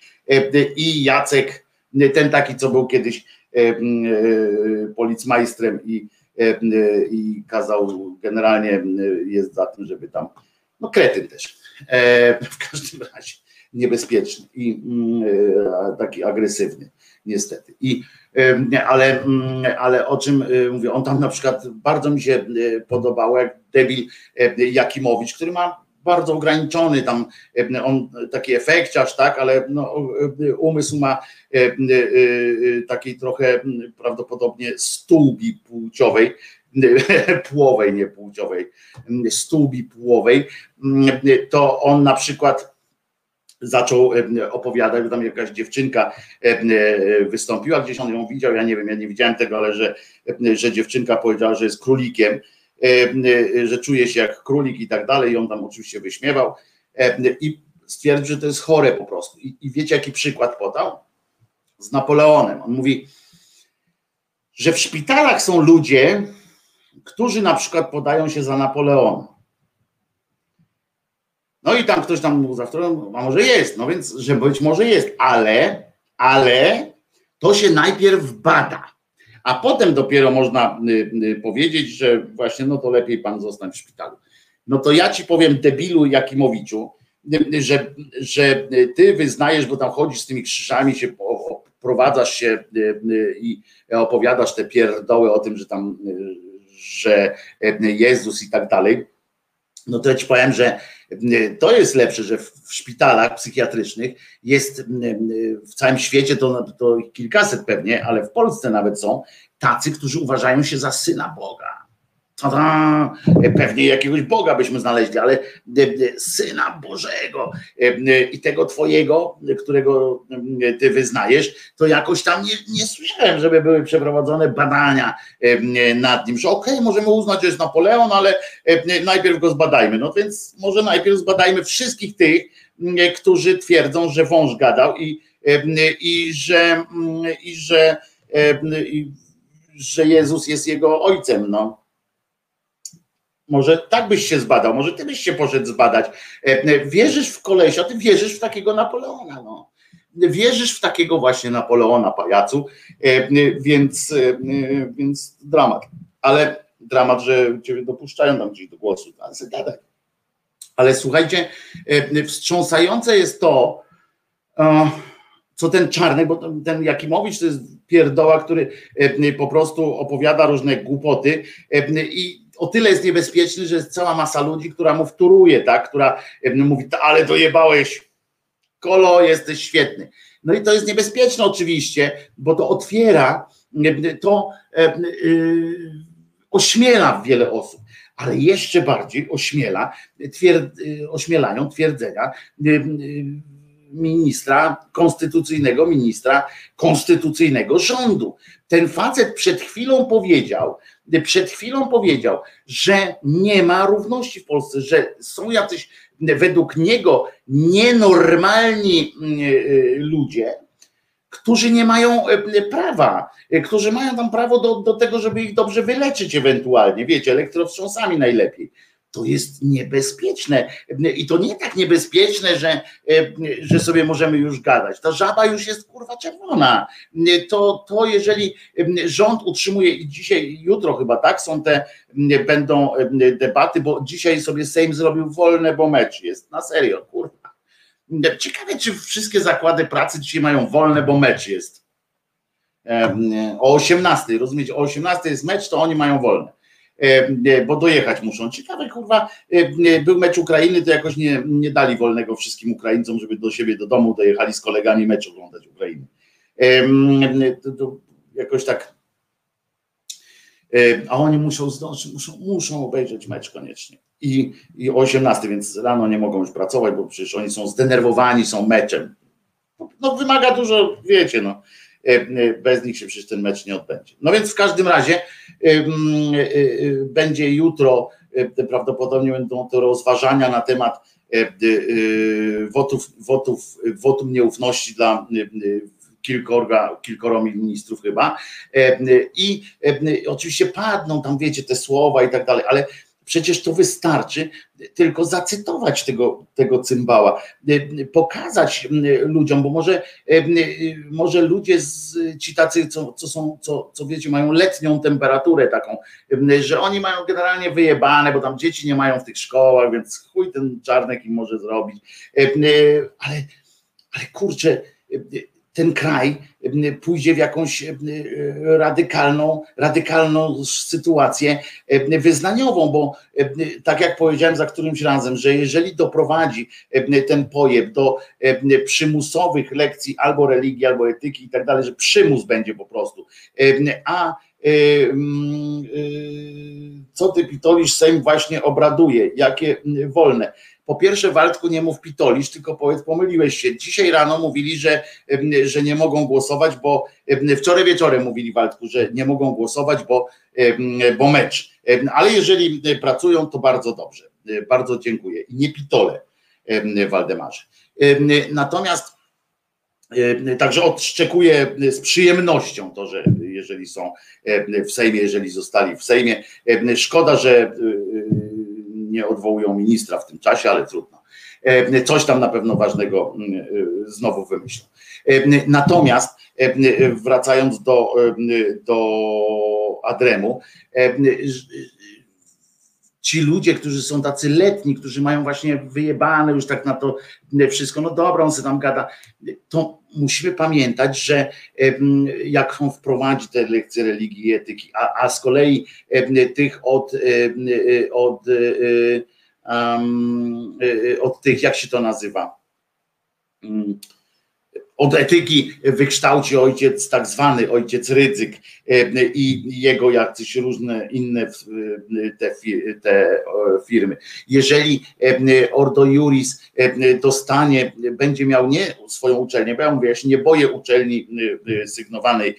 i Jacek, ten taki, co był kiedyś policmajstrem i, i kazał, generalnie jest za tym, żeby tam, no kretyn też, w każdym razie niebezpieczny i taki agresywny niestety. I, ale, mm, ale o czym y, mówię, on tam na przykład bardzo mi się y, podobało, jak debil Jakimowicz, który ma bardzo ograniczony tam, on taki efekciarz, tak, ale no, umysł ma takiej trochę prawdopodobnie stółbi płciowej, płowej, nie płciowej, stółbi płowej, to on na przykład zaczął opowiadać, że tam jakaś dziewczynka e, wystąpiła, gdzieś on ją widział, ja nie wiem, ja nie widziałem tego, ale że, że dziewczynka powiedziała, że jest królikiem, że czuje się jak królik i tak dalej, i on tam oczywiście wyśmiewał i stwierdził, że to jest chore po prostu. I, i wiecie, jaki przykład podał? Z Napoleonem. On mówi, że w szpitalach są ludzie, którzy na przykład podają się za Napoleona. No i tam ktoś tam mówi, za którą, a może jest, no więc, że być może jest, ale, ale to się najpierw bada, a potem dopiero można y, y, powiedzieć, że właśnie no to lepiej pan zostań w szpitalu. No to ja ci powiem debilu Jakimowiczu, y, że, że ty wyznajesz, bo tam chodzisz z tymi krzyżami, się prowadzasz się i opowiadasz te pierdoły o tym, że tam, że Jezus i tak dalej, no to ja ci powiem, że to jest lepsze, że w szpitalach psychiatrycznych jest e, w całym świecie to, to kilkaset pewnie, ale w Polsce nawet są tacy, którzy uważają się za syna Boga ta, pewnie jakiegoś Boga byśmy znaleźli, ale e, e, Syna Bożego e, i tego Twojego, którego Ty wyznajesz, to jakoś tam nie, nie słyszałem, żeby były przeprowadzone badania nad nim, że okej, okay, możemy uznać, że jest Napoleon, ale najpierw go zbadajmy. No więc może najpierw zbadajmy wszystkich tych, którzy twierdzą, że wąż gadał i, i że, i że, i, że Jezus jest jego ojcem. No. Może tak byś się zbadał, może ty byś się poszedł zbadać. Wierzysz w kolesia, ty wierzysz w takiego Napoleona. No. Wierzysz w takiego właśnie Napoleona, pajacu, więc, więc dramat. Ale dramat, że cię dopuszczają tam gdzieś do głosu, ale gadaj. Ale słuchajcie, e, wstrząsające jest to, e, co ten Czarnek, bo ten Jakimowicz to jest pierdoła, który e, po prostu opowiada różne głupoty i o tyle jest niebezpieczny, że jest cała masa ludzi, która mu wtóruje, tak, która mówi, ale dojebałeś, kolo, jesteś świetny. No i to jest niebezpieczne oczywiście, bo to otwiera, to ośmiela wiele osób ale jeszcze bardziej ośmiela, twierd, ośmielają twierdzenia y, y, ministra, konstytucyjnego ministra, konstytucyjnego rządu. Ten facet przed chwilą powiedział, przed chwilą powiedział, że nie ma równości w Polsce, że są jacyś według niego nienormalni y, ludzie, którzy nie mają e, prawa, e, którzy mają tam prawo do, do tego, żeby ich dobrze wyleczyć ewentualnie, wiecie, elektrowstrząsami najlepiej. To jest niebezpieczne i to nie tak niebezpieczne, że, e, że sobie możemy już gadać. Ta żaba już jest kurwa czerwona. To, to jeżeli rząd utrzymuje i dzisiaj, jutro chyba tak, są te, będą debaty, bo dzisiaj sobie Sejm zrobił wolne, bo mecz jest. Na serio, kurwa Ciekawe, czy wszystkie zakłady pracy dzisiaj mają wolne, bo mecz jest. O 18, rozumiecie? O 18 jest mecz, to oni mają wolne. Bo dojechać muszą. Ciekawe, kurwa, był mecz Ukrainy, to jakoś nie, nie dali wolnego wszystkim Ukraińcom, żeby do siebie do domu dojechali z kolegami mecz oglądać Ukrainy. To, to jakoś tak. A oni muszą zdążyć, muszą, muszą obejrzeć mecz koniecznie i, i o 18, więc rano nie mogą już pracować, bo przecież oni są zdenerwowani, są meczem. No wymaga dużo, wiecie, no. E, e, bez nich się przecież ten mecz nie odbędzie. No więc w każdym razie e, będzie jutro, prawdopodobnie będą to rozważania na temat wotów, wotów, wotum nieufności dla kilkorga, kilkoro ministrów chyba i oczywiście padną tam, wiecie, te słowa i tak dalej, ale Przecież to wystarczy tylko zacytować tego, tego cymbała, pokazać ludziom, bo może, może ludzie, z, ci tacy, co, co są, co, co wiecie, mają letnią temperaturę taką, że oni mają generalnie wyjebane, bo tam dzieci nie mają w tych szkołach, więc chuj ten czarnek im może zrobić. Ale, ale kurczę, ten kraj pójdzie w jakąś radykalną, radykalną sytuację wyznaniową, bo tak jak powiedziałem za którymś razem, że jeżeli doprowadzi ten pojeb do przymusowych lekcji albo religii, albo etyki i tak dalej, że przymus będzie po prostu, a co ty pitolisz, Sejm właśnie obraduje, jakie wolne po pierwsze, Waldku, nie mów pitolisz, tylko powiedz, pomyliłeś się. Dzisiaj rano mówili, że, że nie mogą głosować, bo wczoraj wieczorem mówili Waldku, że nie mogą głosować, bo, bo mecz. Ale jeżeli pracują, to bardzo dobrze. Bardzo dziękuję. I nie pitole, Waldemarze. Natomiast Także odszczekuję z przyjemnością to, że jeżeli są w Sejmie, jeżeli zostali w Sejmie. Szkoda, że nie odwołują ministra w tym czasie, ale trudno. E, coś tam na pewno ważnego mm, e, znowu wymyślą. E, natomiast wracając do, do Adremu, ci ludzie, którzy są tacy letni, którzy mają właśnie wyjebane już tak na to wszystko, no dobra, on sobie tam gada, to musimy pamiętać, że jak on wprowadzi te lekcje religii i etyki, a, a z kolei tych od, od, od tych, jak się to nazywa, od etyki wykształci ojciec, tak zwany ojciec Rydzyk i jego jacyś różne inne te, te firmy. Jeżeli Ordo Juris dostanie, będzie miał nie swoją uczelnię, bo ja mówię, ja się nie boję uczelni sygnowanej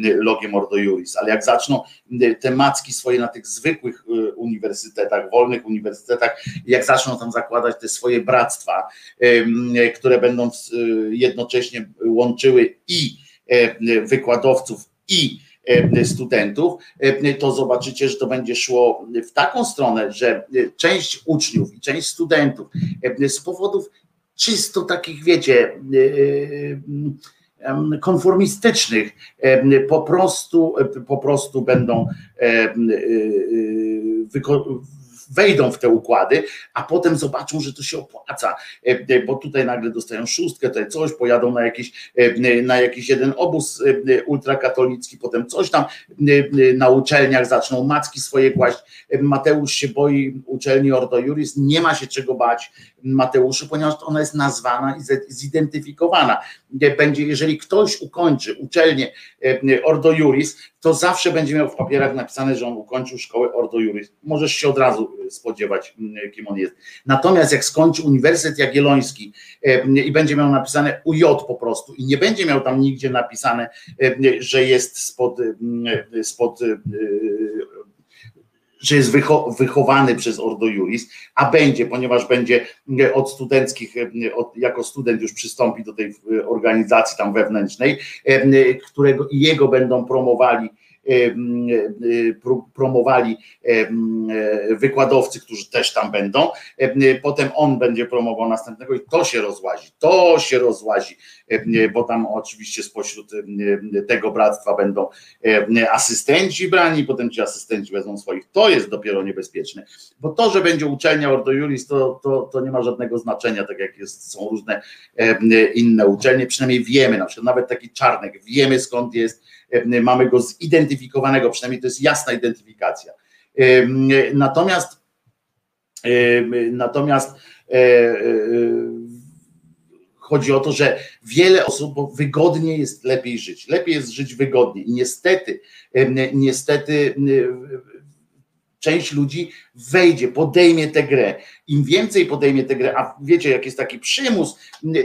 logiem Ordo Juris, ale jak zaczną te macki swoje na tych zwykłych uniwersytetach, wolnych uniwersytetach, jak zaczną tam zakładać te swoje bractwa, które będą jednocześnie łączyły i wykładowców, i studentów, to zobaczycie, że to będzie szło w taką stronę, że część uczniów i część studentów z powodów czysto takich, wiecie, konformistycznych po prostu, po prostu będą wejdą w te układy, a potem zobaczą, że to się opłaca, bo tutaj nagle dostają szóstkę, tutaj coś, pojadą na jakiś, na jakiś jeden obóz ultrakatolicki, potem coś tam na uczelniach zaczną macki swoje kłaść. Mateusz się boi uczelni Ordo Juris, nie ma się czego bać Mateuszu, ponieważ ona jest nazwana i zidentyfikowana. Będzie, jeżeli ktoś ukończy uczelnię Ordo Juris, to zawsze będzie miał w papierach napisane, że on ukończył szkołę Ordo Juris. Możesz się od razu spodziewać, mm, kim on jest. Natomiast jak skończy Uniwersytet Jagielloński i będzie miał napisane UJ po prostu i nie będzie miał tam nigdzie napisane, że jest spod, spod że jest wychowany przez Ordo Juris, a będzie, ponieważ będzie od studenckich, od, jako student już przystąpi do tej organizacji tam wewnętrznej, którego i jego będą promowali promowali wykładowcy, którzy też tam będą. Potem on będzie promował następnego i to się rozłazi. To się rozłazi, bo tam oczywiście spośród tego bractwa będą asystenci brani, potem ci asystenci wezmą swoich. To jest dopiero niebezpieczne, bo to, że będzie uczelnia Ordo Juris, to, to, to nie ma żadnego znaczenia, tak jak jest, są różne inne uczelnie, przynajmniej wiemy, na przykład nawet taki Czarnek, wiemy skąd jest, mamy go zidentyfikowanego, przynajmniej to jest jasna identyfikacja. Natomiast natomiast e, e, chodzi o to, że wiele osób, wygodnie jest lepiej żyć, lepiej jest żyć wygodnie niestety, niestety część ludzi wejdzie, podejmie tę grę. Im więcej podejmie tę grę, a wiecie, jak jest taki przymus,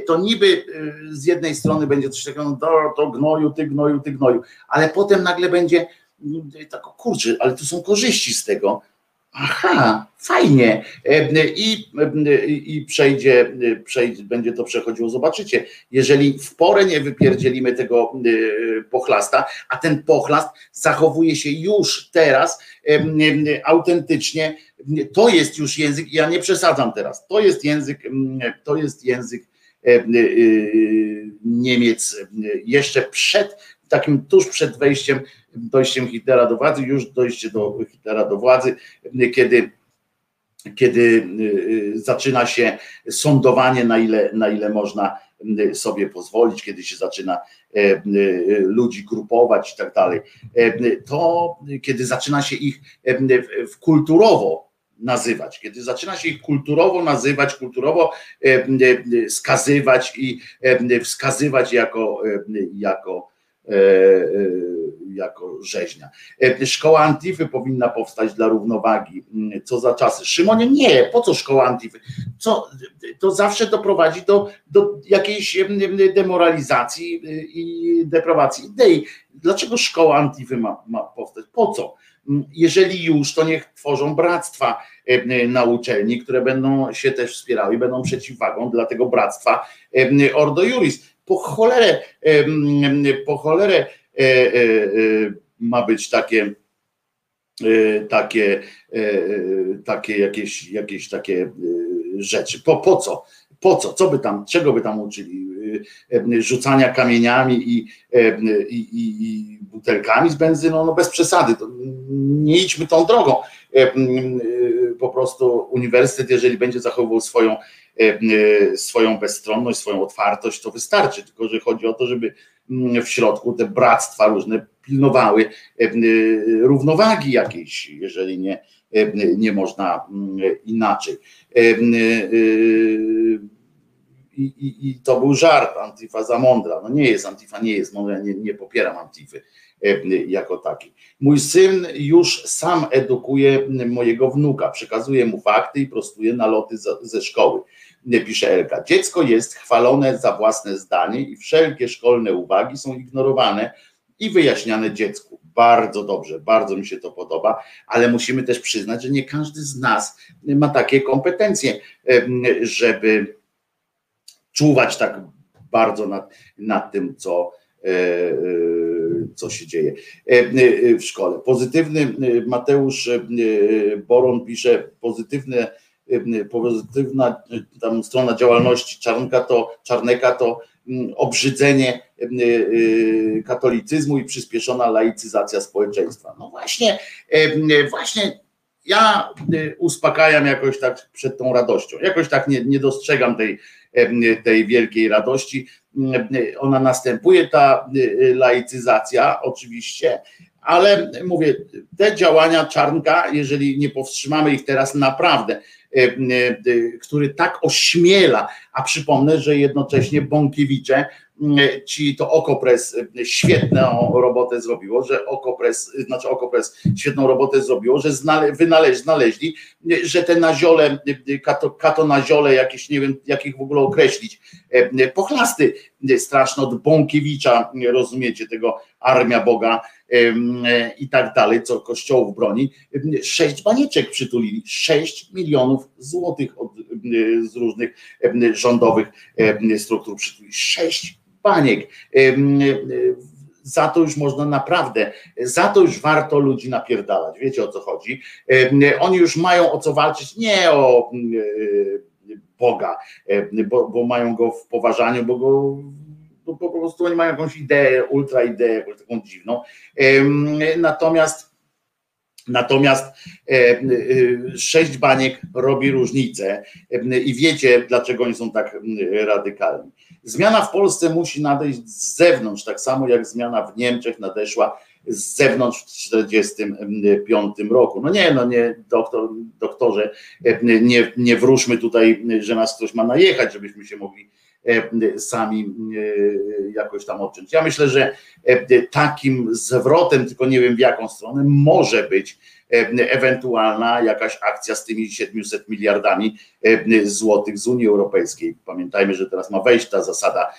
to niby y, z jednej strony będzie coś takiego, no to gnoju, ty gnoju, ty gnoju, ale potem nagle będzie tak, kurczę, ale tu są korzyści z tego. Aha, fajnie. E, I, i przejdzie, przejdzie, będzie to przechodziło. Zobaczycie, jeżeli w porę nie wypierdzielimy tego e, pochlasta, a ten pochlast zachowuje się już teraz e, autentycznie, to jest już język, ja nie przesadzam teraz, to jest język, to jest język Niemiec jeszcze przed takim tuż przed wejściem, dojściem Hitlera do władzy, już dojście do Hitlera do władzy, kiedy kiedy y, y, zaczyna się sądowanie, na ile, na ile można y, sobie pozwolić, kiedy się zaczyna e, ludzi grupować i tak dalej, e, to kiedy zaczyna się ich e, kulturowo nazywać, kiedy zaczyna się ich kulturowo nazywać, kulturowo skazywać i wskazywać jako, jako jako rzeźnia. E, szkoła Antify powinna powstać dla równowagi. Mm, co za czasy? Szymonie, nie, po co szkoła Antify? Co, to zawsze doprowadzi do, do jakiejś demoralizacji i deprawacji idei. Dlaczego szkoła Antify ma, ma powstać? Po co? Mm, jeżeli już, to niech tworzą bractwa na uczelni, które będą się też wspierały i będą przeciwwagą dla tego bractwa Ordo Juris po cholerę, po cholerę e, e, e, ma być takie takie, takie jakieś, jakieś takie rzeczy. Po, po co? Po co? Co by tam, czego by tam uczyli? Rzucania kamieniami i, i, i, i butelkami z benzyną? No bez przesady. Nie idźmy tą drogą. Po prostu uniwersytet, jeżeli będzie zachowywał swoją E, e, swoją bezstronność, swoją otwartość, to wystarczy. Tylko, że chodzi o to, żeby w środku te bractwa różne pilnowały e, równowagi jakiejś, jeżeli nie, nie można inaczej. I, i, i to był żart, Antifa za mądra. No nie jest, Antifa nie jest mądra, nie, nie popieram Antify jako takiej. Mój syn już sam edukuje mojego wnuka, przekazuje mu fakty i prostuje naloty ze szkoły. Pisze Elka. Dziecko jest chwalone za własne zdanie i wszelkie szkolne uwagi są ignorowane i wyjaśniane dziecku. Bardzo dobrze, bardzo mi się to podoba, ale musimy też przyznać, że nie każdy z nas ma takie kompetencje, żeby czuwać tak bardzo nad, nad tym, co, e, e, co się dzieje e, w szkole. Pozytywny Mateusz Boron pisze pozytywne pozytywna tam strona działalności Czarnka to, Czarneka to obrzydzenie katolicyzmu i przyspieszona laicyzacja społeczeństwa. No właśnie, właśnie ja uspokajam jakoś tak przed tą radością. Jakoś tak nie, nie dostrzegam tej, tej wielkiej radości. Ona następuje, ta laicyzacja oczywiście, ale mówię, te działania Czarnka, jeżeli nie powstrzymamy ich teraz naprawdę, który tak ośmiela, a przypomnę, że jednocześnie Bąkiewicze ci to Okopres świetną robotę zrobiło, że Okopres, znaczy Okopres świetną robotę zrobiło, że znale, wynaleźli, znaleźli, że te naziole, kato, kato naziole jakieś, nie wiem jak ich w ogóle określić, pochlasty straszne od Bąkiewicza, rozumiecie, tego Armia Boga i tak dalej, co kościołów broni, sześć banieczek przytulili, sześć milionów złotych od, z różnych rządowych struktur przytulili, sześć baniek. Za to już można naprawdę, za to już warto ludzi napierdalać. Wiecie o co chodzi? Oni już mają o co walczyć, nie o Boga, bo, bo mają go w poważaniu, bo go bo po prostu oni mają jakąś ideę, ultra ideę, jakąś taką dziwną. Natomiast Natomiast e, sześć baniek robi różnicę i wiecie, dlaczego oni są tak radykalni. Zmiana w Polsce musi nadejść z zewnątrz, tak samo jak zmiana w Niemczech nadeszła z zewnątrz w 1945 roku. No nie, no nie, doktor, doktorze, nie, nie wróżmy tutaj, że nas ktoś ma najechać, żebyśmy się mogli E, sami e, jakoś tam odciąć. Ja myślę, że e, takim zwrotem, tylko nie wiem w jaką stronę, może być ewentualna jakaś akcja z tymi 700 miliardami złotych z Unii Europejskiej. Pamiętajmy, że teraz ma wejść ta zasada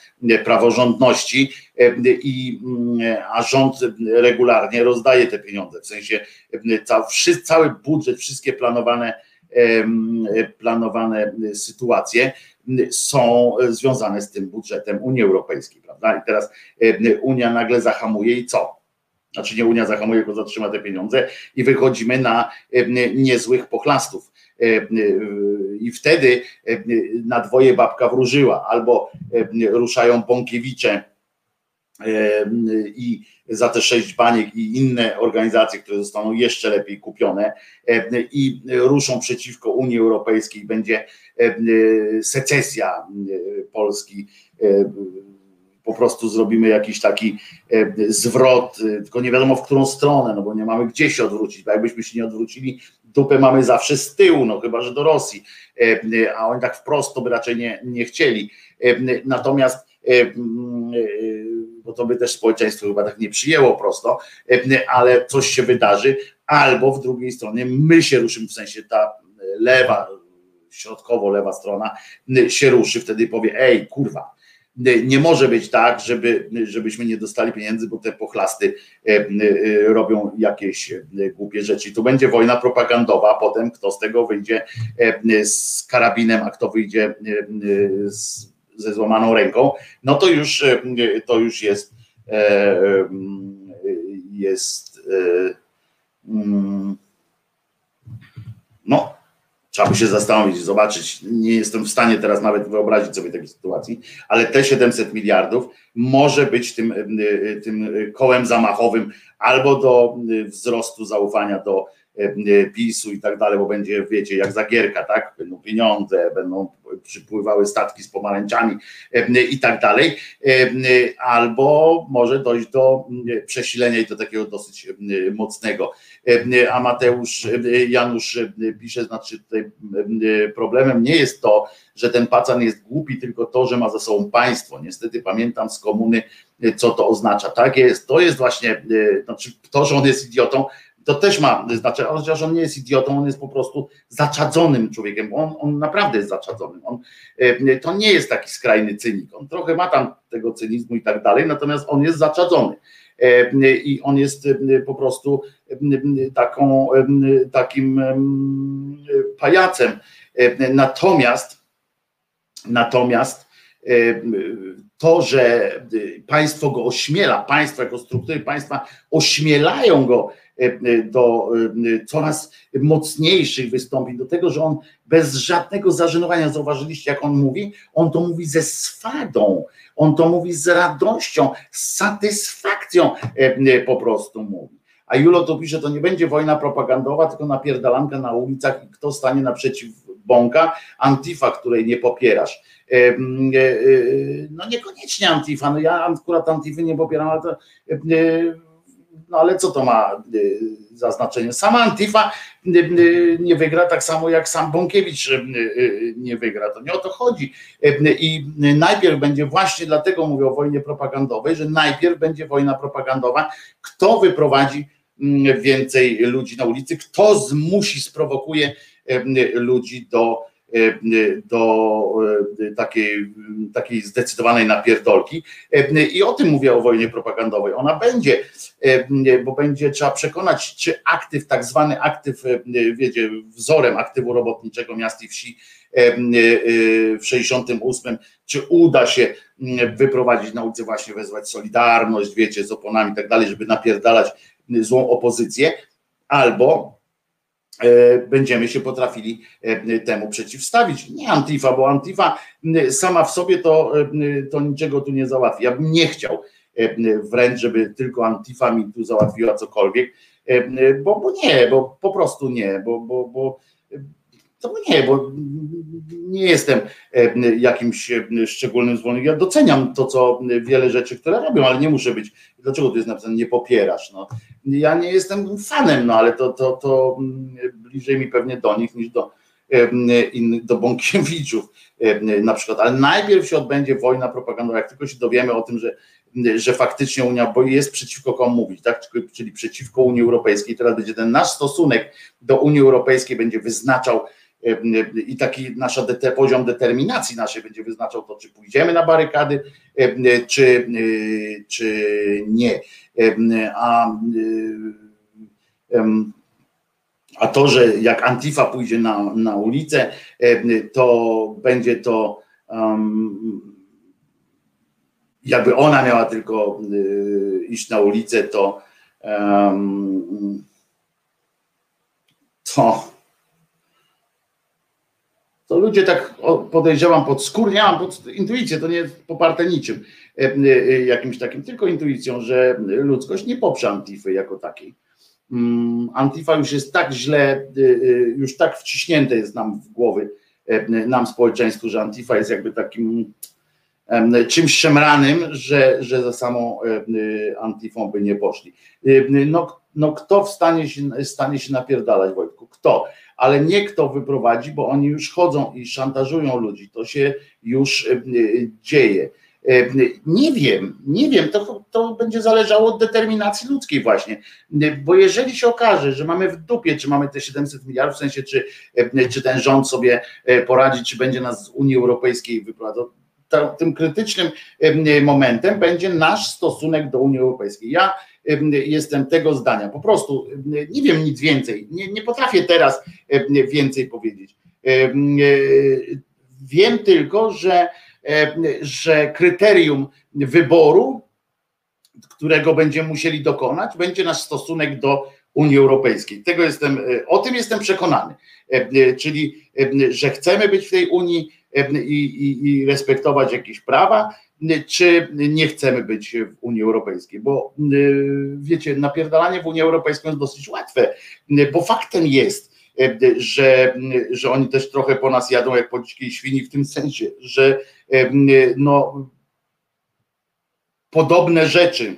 praworządności, i, a rząd regularnie rozdaje te pieniądze. W sensie cały budżet, wszystkie planowane planowane sytuacje są związane z tym budżetem Unii Europejskiej, prawda? I teraz Unia nagle zahamuje i co? Znaczy nie Unia zahamuje, tylko zatrzyma te pieniądze i wychodzimy na niezłych pochlastów. I wtedy na dwoje babka wróżyła, albo ruszają Bąkiewicze i za te sześć baniek i inne organizacje, które zostaną jeszcze lepiej kupione i ruszą przeciwko Unii Europejskiej, będzie secesja Polski po prostu zrobimy jakiś taki zwrot, tylko nie wiadomo w którą stronę, no bo nie mamy gdzie się odwrócić, bo jakbyśmy się nie odwrócili, dupę mamy zawsze z tyłu, no chyba, że do Rosji, a oni tak wprost to by raczej nie, nie chcieli. Natomiast bo to by też społeczeństwo chyba tak nie przyjęło prosto, ale coś się wydarzy, albo w drugiej stronie my się ruszymy, w sensie ta lewa, środkowo lewa strona się ruszy, wtedy powie, ej kurwa, nie może być tak, żeby, żebyśmy nie dostali pieniędzy, bo te pochlasty robią jakieś głupie rzeczy. Tu będzie wojna propagandowa, potem kto z tego wyjdzie z karabinem, a kto wyjdzie z ze złamaną ręką, no to już, e, to już jest e, jest e, mm, no trzeba by się zastanowić, zobaczyć. Nie jestem w stanie teraz nawet wyobrazić sobie takiej sytuacji, ale te 700 miliardów może być tym, tym kołem zamachowym albo do wzrostu zaufania do PiSu i tak dalej, bo będzie, wiecie, jak zagierka, tak? Będą pieniądze, będą przypływały statki z pomarańczami i tak dalej, albo może dojść do przesilenia i do takiego dosyć mocnego. A Mateusz Janusz pisze, znaczy tutaj problemem nie jest to, że ten pacan jest głupi, tylko to, że ma za sobą państwo. Niestety pamiętam z komuny, co to oznacza. Tak jest, to jest właśnie, znaczy to, że on jest idiotą, to też ma znaczenie, chociaż on nie jest idiotą, on jest po prostu zaczadzonym człowiekiem, on, on naprawdę jest zaczadzonym. On, e, to nie jest taki skrajny cynik, on trochę ma tam tego cynizmu i tak dalej, natomiast on jest zaczadzony e, i on jest e, po prostu taką, takim pajacem. Natomiast natomiast to, że państwo go ośmiela, państwo jako struktury państwa ośmielają go E, e, do e, coraz mocniejszych wystąpień, do tego, że on bez żadnego zażenowania, zauważyliście jak on mówi, on to mówi ze swadą, on to mówi z radością, z satysfakcją po prostu mówi. A Julo to pisze, to nie będzie wojna propagandowa, tylko napierdalanka na ulicach i kto stanie naprzeciw bąka, Antifa, której nie popierasz. No niekoniecznie Antifa, no ja akurat Antify nie popieram, ale to no ale co to ma za znaczenie? Sama Antifa nie wygra tak samo jak sam Bąkiewicz nie wygra. To nie o to chodzi. I najpierw będzie właśnie dlatego mówię o wojnie propagandowej, że najpierw będzie wojna propagandowa. Kto wyprowadzi więcej ludzi na ulicy, kto zmusi, sprowokuje ludzi do E, do e, takiej, takiej zdecydowanej napierdolki. E, I o tym mówię o wojnie propagandowej. Ona będzie, bo będzie trzeba przekonać, czy aktyw, tak zwany aktyw, wiecie, wzorem aktywu robotniczego miast i wsi w 68, czy uda się wyprowadzić na ulicę, właśnie wezwać Solidarność, wiecie, z oponami i tak dalej, żeby napierdalać złą opozycję, albo E, będziemy się potrafili e, temu przeciwstawić. Nie Antifa, bo Antifa sama w sobie to, to niczego tu nie załatwi. Ja bym nie chciał wręcz, żeby tylko Antifa mi tu załatwiła cokolwiek, bo, bo nie, bo po prostu nie, bo, bo, bo to nie, bo nie jestem jakimś szczególnym zwolennikiem. Ja doceniam to, co wiele rzeczy, które robią, ale nie muszę być. Dlaczego tu jest napisane, nie popierasz? No, ja nie jestem fanem, no ale to, to, to bliżej mi pewnie do nich niż do innych, do Bąkiewiczów na przykład. Ale najpierw się odbędzie wojna propagandowa, jak tylko się dowiemy o tym, że że faktycznie Unia, bo jest przeciwko komu mówić, tak? czyli przeciwko Unii Europejskiej. Teraz będzie ten nasz stosunek do Unii Europejskiej będzie wyznaczał i taki nasza poziom determinacji naszej będzie wyznaczał to, czy pójdziemy na barykady, czy, czy nie. A, a to, że jak Antifa pójdzie na, na ulicę, to będzie to jakby ona miała tylko iść na ulicę, to to to ludzie tak podejrzewam podskórnie, mam pod intuicję, to nie jest poparte niczym e, e, jakimś takim, tylko intuicją, że ludzkość nie poprze Antify jako takiej. Mm, Antifa już jest tak źle, e, już tak wciśnięte jest nam w głowy, nam społeczeństwu, że Antifa jest jakby takim czymś szemranym, że, że za samą Antifą by nie poszli. No, no kto w stanie się, stanie się napierdalać, Wojtku? Kto? Ale nie kto wyprowadzi, bo oni już chodzą i szantażują ludzi. To się już e, dzieje. E, nie wiem, nie wiem, to, to będzie zależało od determinacji ludzkiej właśnie, bo jeżeli się okaże, że mamy w dupie, czy mamy te 700 miliardów, w sensie czy, e, czy ten rząd sobie poradzi, czy będzie nas z Unii Europejskiej wyprowadzał, tym krytycznym momentem będzie nasz stosunek do Unii Europejskiej. Ja jestem tego zdania. Po prostu nie wiem nic więcej. Nie, nie potrafię teraz więcej powiedzieć. Wiem tylko, że, że kryterium wyboru, którego będziemy musieli dokonać, będzie nasz stosunek do Unii Europejskiej. Tego jestem, o tym jestem przekonany. Czyli, że chcemy być w tej Unii, i, i, i respektować jakieś prawa, czy nie chcemy być w Unii Europejskiej, bo wiecie, napierdalanie w Unii Europejskiej jest dosyć łatwe, bo faktem jest, że, że oni też trochę po nas jadą jak po dzikiej świni w tym sensie, że no, podobne rzeczy,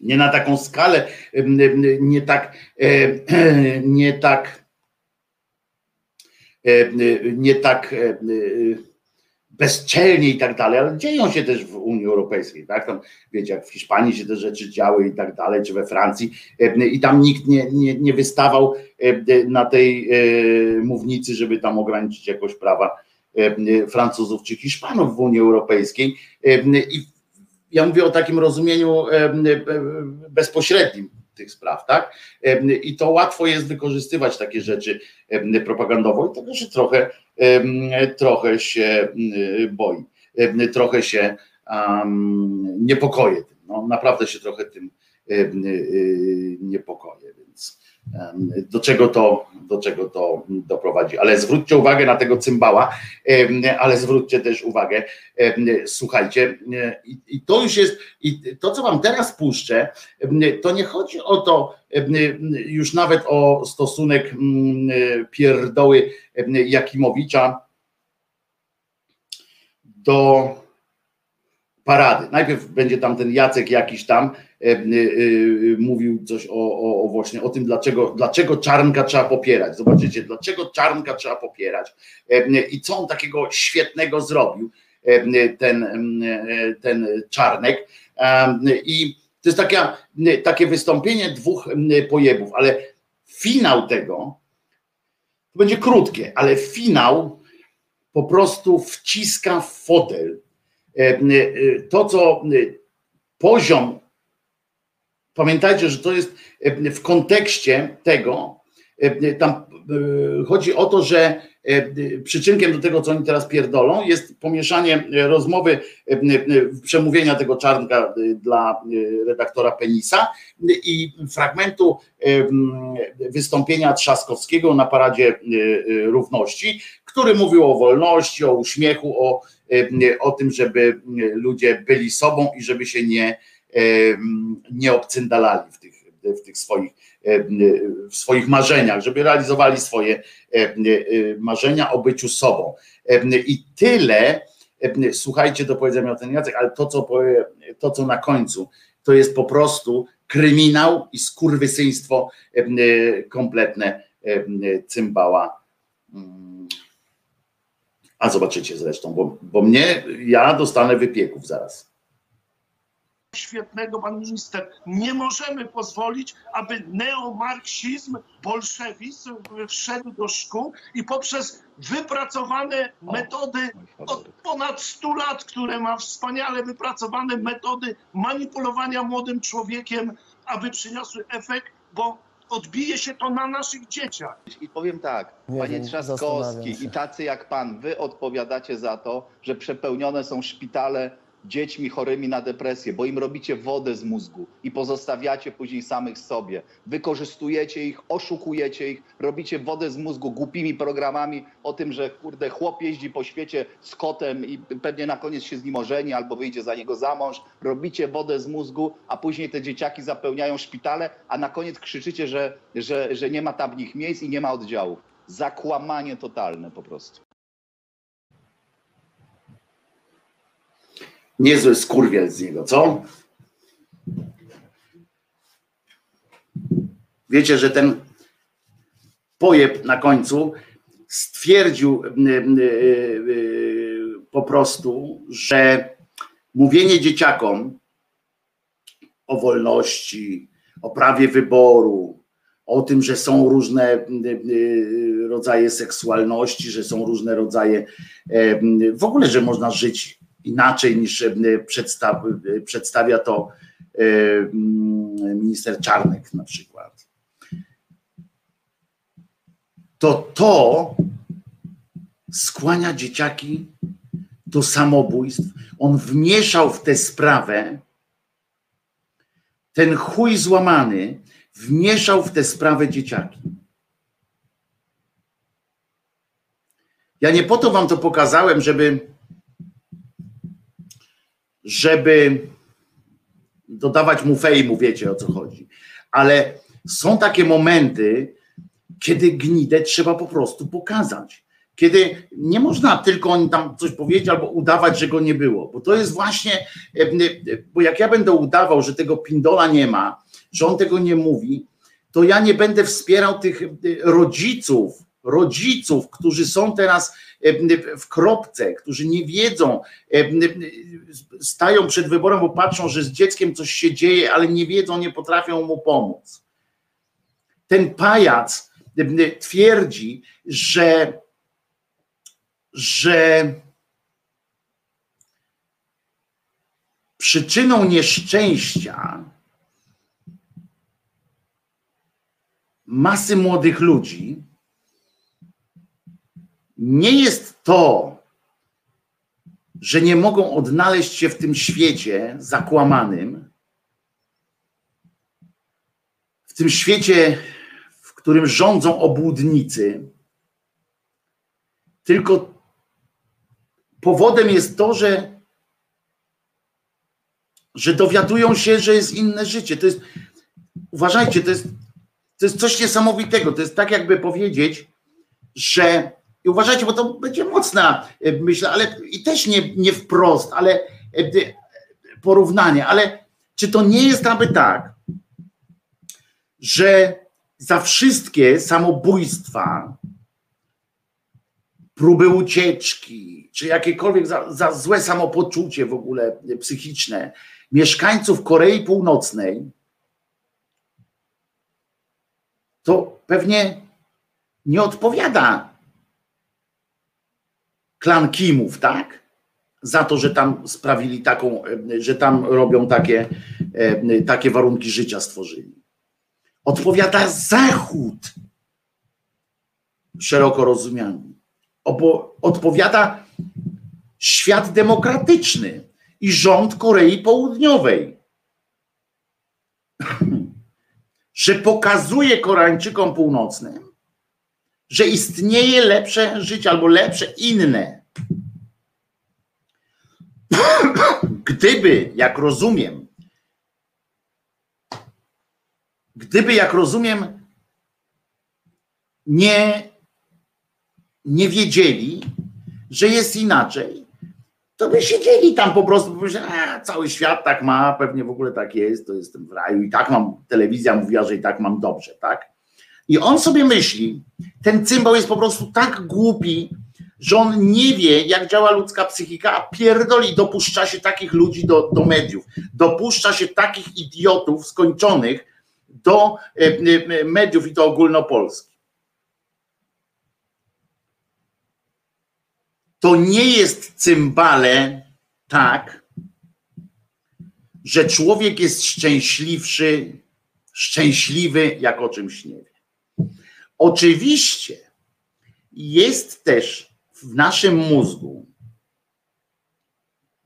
nie na taką skalę, nie tak, nie tak, nie tak bezczelnie i tak dalej, ale dzieją się też w Unii Europejskiej, tak? Tam, wiecie, jak w Hiszpanii się te rzeczy działy i tak dalej, czy we Francji i tam nikt nie, nie, nie wystawał na tej mównicy, żeby tam ograniczyć jakoś prawa Francuzów czy Hiszpanów w Unii Europejskiej i ja mówię o takim rozumieniu bezpośrednim tych spraw, tak? I to łatwo jest wykorzystywać takie rzeczy propagandowo i tego się trochę, trochę się boi, trochę się um, tym. No, naprawdę się trochę tym niepokoję, więc do czego to, do czego to doprowadzi. Ale zwróćcie uwagę na tego cymbała, ale zwróćcie też uwagę, słuchajcie, i to już jest, i to co wam teraz puszczę, to nie chodzi o to, już nawet o stosunek pierdoły Jakimowicza do parady. Najpierw będzie tam ten Jacek jakiś tam, mówił coś o, o, o, właśnie o tym, dlaczego, dlaczego czarnka trzeba popierać. Zobaczycie, dlaczego czarnka trzeba popierać i co on takiego świetnego zrobił, ten, ten czarnek. I to jest takie, takie wystąpienie dwóch pojebów, ale finał tego to będzie krótkie, ale finał po prostu wciska w fotel. To, co poziom Pamiętajcie, że to jest e, w kontekście tego, e, tam e, chodzi o to, że przyczynkiem do tego, co oni teraz pierdolą, jest pomieszanie rozmowy, przemówienia tego czarnka dla redaktora Penisa i fragmentu wystąpienia Trzaskowskiego na paradzie równości, który mówił o wolności, o uśmiechu, o, o tym, żeby ludzie byli sobą i żeby się nie nie obcyndalali w tych, w tych swoich, w swoich marzeniach, żeby realizowali swoje marzenia o byciu sobą. I tyle, słuchajcie, do powiedzenia o ten Jacek, ale to co, powie, to, co na końcu, to jest po prostu kryminał i skurwysyństwo kompletne cymbała. Mm. A zobaczycie zresztą, bo, bo mnie, ja dostanę wypieków zaraz świetnego pan minister. Nie możemy pozwolić, aby neomarksizm, bolszewizm wszedł do szkół i poprzez wypracowane metody od ponad 100 lat, które ma wspaniale wypracowane metody manipulowania młodym człowiekiem, aby przyniosły efekt, bo odbije się to na naszych dzieciach. I powiem tak, Nie panie Trzaskowski i tacy jak pan, wy odpowiadacie za to, że przepełnione są szpitale dziećmi chorymi na depresję, bo im robicie wodę z mózgu i pozostawiacie później samych sobie. Wykorzystujecie ich, oszukujecie ich, robicie wodę z mózgu głupimi programami o tym, że kurde chłop jeździ po świecie z kotem i pewnie na koniec się z nim ożeni albo wyjdzie za niego za mąż. Robicie wodę z mózgu, a później te dzieciaki zapełniają szpitale, a na koniec krzyczycie, że, że, że nie ma tam nich miejsc i nie ma oddziałów. Zakłamanie totalne po prostu. Niezły skurwiel z niego, co? Wiecie, że ten pojeb na końcu stwierdził po prostu, że mówienie dzieciakom o wolności, o prawie wyboru, o tym, że są różne rodzaje seksualności, że są różne rodzaje, w ogóle, że można żyć inaczej niż przedstaw, przedstawia to minister Czarnek na przykład. To to skłania dzieciaki do samobójstw. On wmieszał w tę sprawę, ten chuj złamany wmieszał w tę sprawę dzieciaki. Ja nie po to wam to pokazałem, żeby żeby dodawać mu fejmu, wiecie o co chodzi. Ale są takie momenty, kiedy gnidę trzeba po prostu pokazać. Kiedy nie można tylko on tam coś powiedzieć albo udawać, że go nie było, bo to jest właśnie, bo jak ja będę udawał, że tego pindola nie ma, że on tego nie mówi, to ja nie będę wspierał tych rodziców, rodziców, którzy są teraz w kropce, którzy nie wiedzą, stają przed wyborem, bo patrzą, że z dzieckiem coś się dzieje, ale nie wiedzą, nie potrafią mu pomóc. Ten pajac twierdzi, że, że przyczyną nieszczęścia masy młodych ludzi nie jest to, że nie mogą odnaleźć się w tym świecie zakłamanym, w tym świecie, w którym rządzą obłudnicy, tylko powodem jest to, że, że dowiadują się, że jest inne życie. To jest, uważajcie, to jest, to jest coś niesamowitego. To jest tak, jakby powiedzieć, że i uważajcie, bo to będzie mocna e, myśl, ale i też nie, nie wprost, ale e, porównanie, ale czy to nie jest aby tak, że za wszystkie samobójstwa, próby ucieczki, czy jakiekolwiek za, za złe samopoczucie w ogóle psychiczne mieszkańców Korei Północnej, to pewnie nie odpowiada klan Kimów, tak? Za to, że tam sprawili taką, że tam robią takie, e, takie warunki życia stworzyli. Odpowiada Zachód, szeroko rozumiany. Odpowiada świat demokratyczny i rząd Korei Południowej. że pokazuje Koreańczykom Północnym, że istnieje lepsze życie albo lepsze inne. Gdyby, jak rozumiem, gdyby, jak rozumiem, nie, nie wiedzieli, że jest inaczej, to by siedzieli tam po prostu, by a, cały świat tak ma, pewnie w ogóle tak jest, to jestem w raju i tak mam, telewizja mówiła, że i tak mam dobrze, tak? I on sobie myśli, ten cymbał jest po prostu tak głupi, że on nie wie, jak działa ludzka psychika, a pierdoli, dopuszcza się takich ludzi do, do mediów, dopuszcza się takich idiotów skończonych do e, e, mediów i to ogólnopolskich. To nie jest cymbale tak, że człowiek jest szczęśliwszy, szczęśliwy, jak o czymś nie wie. Oczywiście jest też w naszym mózgu,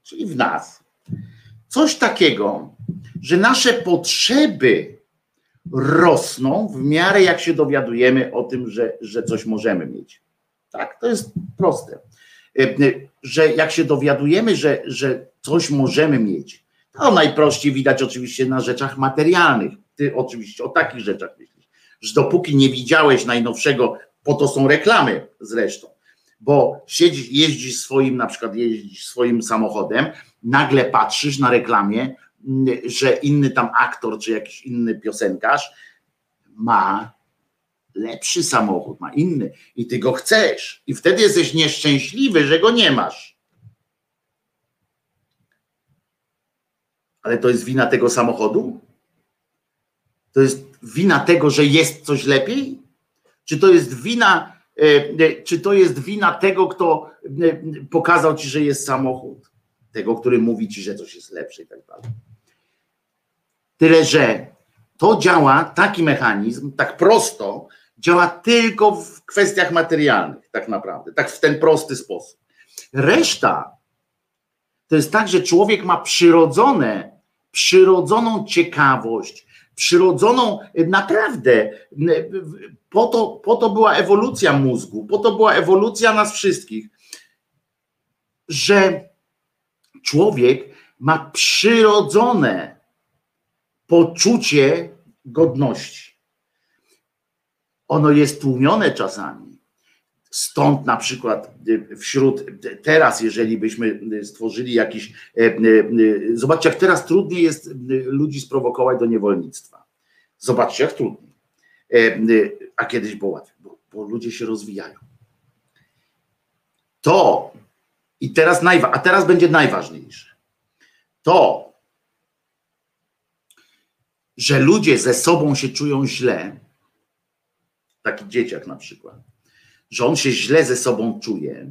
czyli w nas, coś takiego, że nasze potrzeby rosną w miarę jak się dowiadujemy o tym, że, że coś możemy mieć. Tak, to jest proste. E, że jak się dowiadujemy, że, że coś możemy mieć, to najprościej widać oczywiście na rzeczach materialnych. Ty oczywiście o takich rzeczach myślisz że dopóki nie widziałeś najnowszego, po to są reklamy zresztą, bo siedzisz, jeździsz swoim, na przykład jeździsz swoim samochodem, nagle patrzysz na reklamie, mm, że inny tam aktor czy jakiś inny piosenkarz ma lepszy samochód, ma inny i ty go chcesz i wtedy jesteś nieszczęśliwy, że go nie masz. Ale to jest wina tego samochodu? To jest wina tego, że jest coś lepiej? Czy to jest wina, e, e, czy to jest wina tego, kto e, pokazał ci, że jest samochód? Tego, który mówi ci, że coś jest lepsze i tak dalej. Tyle, że to działa, taki mechanizm, tak prosto, działa tylko w kwestiach materialnych, tak naprawdę, tak w ten prosty sposób. Reszta to jest tak, że człowiek ma przyrodzone, przyrodzoną ciekawość, przyrodzoną, naprawdę, po to, po to była ewolucja mózgu, po to była ewolucja nas wszystkich, że człowiek ma przyrodzone poczucie godności. Ono jest tłumione czasami. Stąd na przykład wśród teraz, jeżeli byśmy stworzyli jakiś. E, e, zobaczcie, jak teraz trudniej jest ludzi sprowokować do niewolnictwa. Zobaczcie, jak trudniej. E, a kiedyś było łatwiej, bo, bo ludzie się rozwijają. To i teraz najwa, a teraz będzie najważniejsze. To, że ludzie ze sobą się czują źle, taki dzieciak na przykład, że on się źle ze sobą czuje.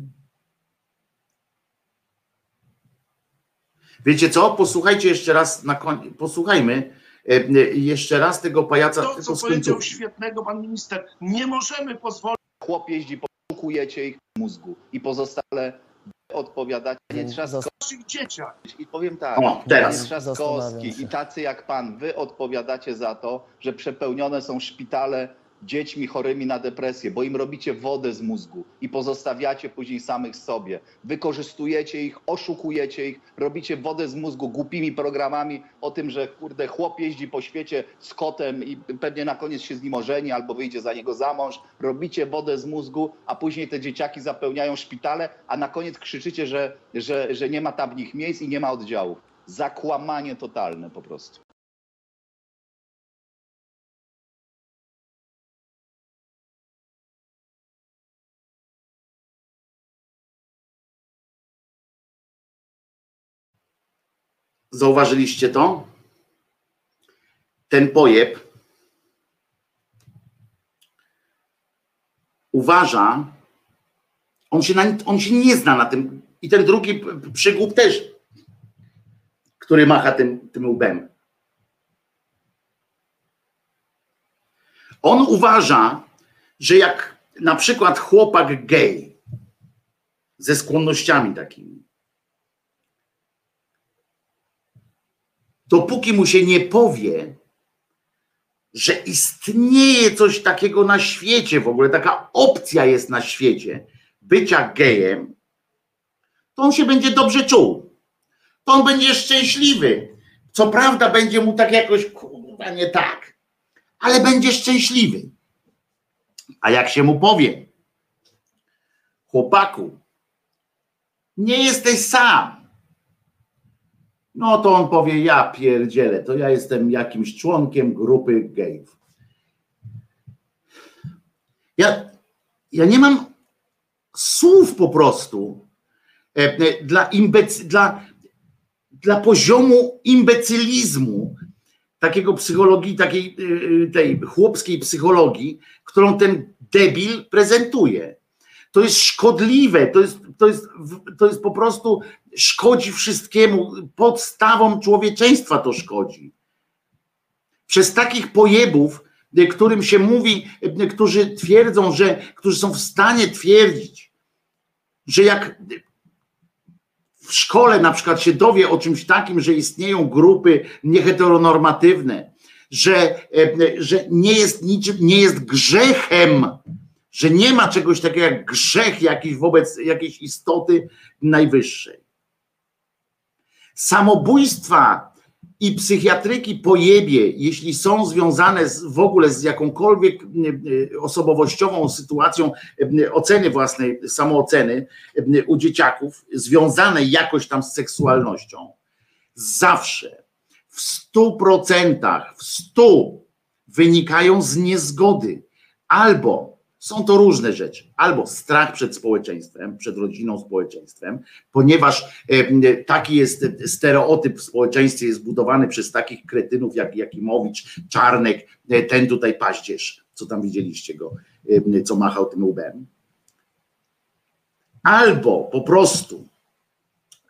Wiecie co? Posłuchajcie jeszcze raz na koniec, posłuchajmy e, jeszcze raz tego pajaca. To, co powiedział świetnego pan minister, nie możemy pozwolić. Chłop jeździ, poszukujecie ich mózgu i pozostale odpowiadacie. Nie trzeba naszych dzieciach. I powiem tak, o, teraz. Trzaskowski i tacy jak pan, wy odpowiadacie za to, że przepełnione są szpitale dziećmi chorymi na depresję, bo im robicie wodę z mózgu i pozostawiacie później samych sobie. Wykorzystujecie ich, oszukujecie ich, robicie wodę z mózgu głupimi programami o tym, że kurde chłop jeździ po świecie z kotem i pewnie na koniec się z nim ożeni albo wyjdzie za niego za mąż. Robicie wodę z mózgu, a później te dzieciaki zapełniają szpitale, a na koniec krzyczycie, że, że, że nie ma tam w nich miejsc i nie ma oddziałów. Zakłamanie totalne po prostu. Zauważyliście to? Ten pojeb uważa, on się, na, on się nie zna na tym, i ten drugi przygłup też, który macha tym, tym łbem. On uważa, że jak na przykład chłopak gej ze skłonnościami takimi, dopóki mu się nie powie, że istnieje coś takiego na świecie, w ogóle taka opcja jest na świecie bycia gejem, to on się będzie dobrze czuł. To on będzie szczęśliwy. Co prawda będzie mu tak jakoś, kurwa, nie tak, ale będzie szczęśliwy. A jak się mu powie, chłopaku, nie jesteś sam, no to on powie, ja pierdzielę, to ja jestem jakimś członkiem grupy gejów. Ja, ja nie mam słów po prostu e, e, dla, imbecy, dla, dla poziomu imbecylizmu takiego psychologii, takiej e, tej chłopskiej psychologii, którą ten debil prezentuje. To jest szkodliwe, to jest, to jest, to jest po prostu szkodzi wszystkiemu, podstawom człowieczeństwa to szkodzi. Przez takich pojebów, którym się mówi, którzy twierdzą, że, którzy są w stanie twierdzić, że jak w szkole na przykład się dowie o czymś takim, że istnieją grupy nieheteronormatywne, że, że nie jest niczym, nie jest grzechem, że nie ma czegoś takiego jak grzech jakiś wobec jakiejś istoty najwyższej samobójstwa i psychiatryki pojebie, jeśli są związane z, w ogóle z jakąkolwiek osobowościową sytuacją oceny własnej, samooceny u dzieciaków, związane jakoś tam z seksualnością, zawsze w stu procentach, w stu wynikają z niezgody albo są to różne rzeczy. Albo strach przed społeczeństwem, przed rodziną, społeczeństwem, ponieważ e, taki jest stereotyp w społeczeństwie, jest budowany przez takich kretynów jak Jakimowicz, Czarnek, e, ten tutaj paździerz, co tam widzieliście go, e, co machał tym łbem. Albo po prostu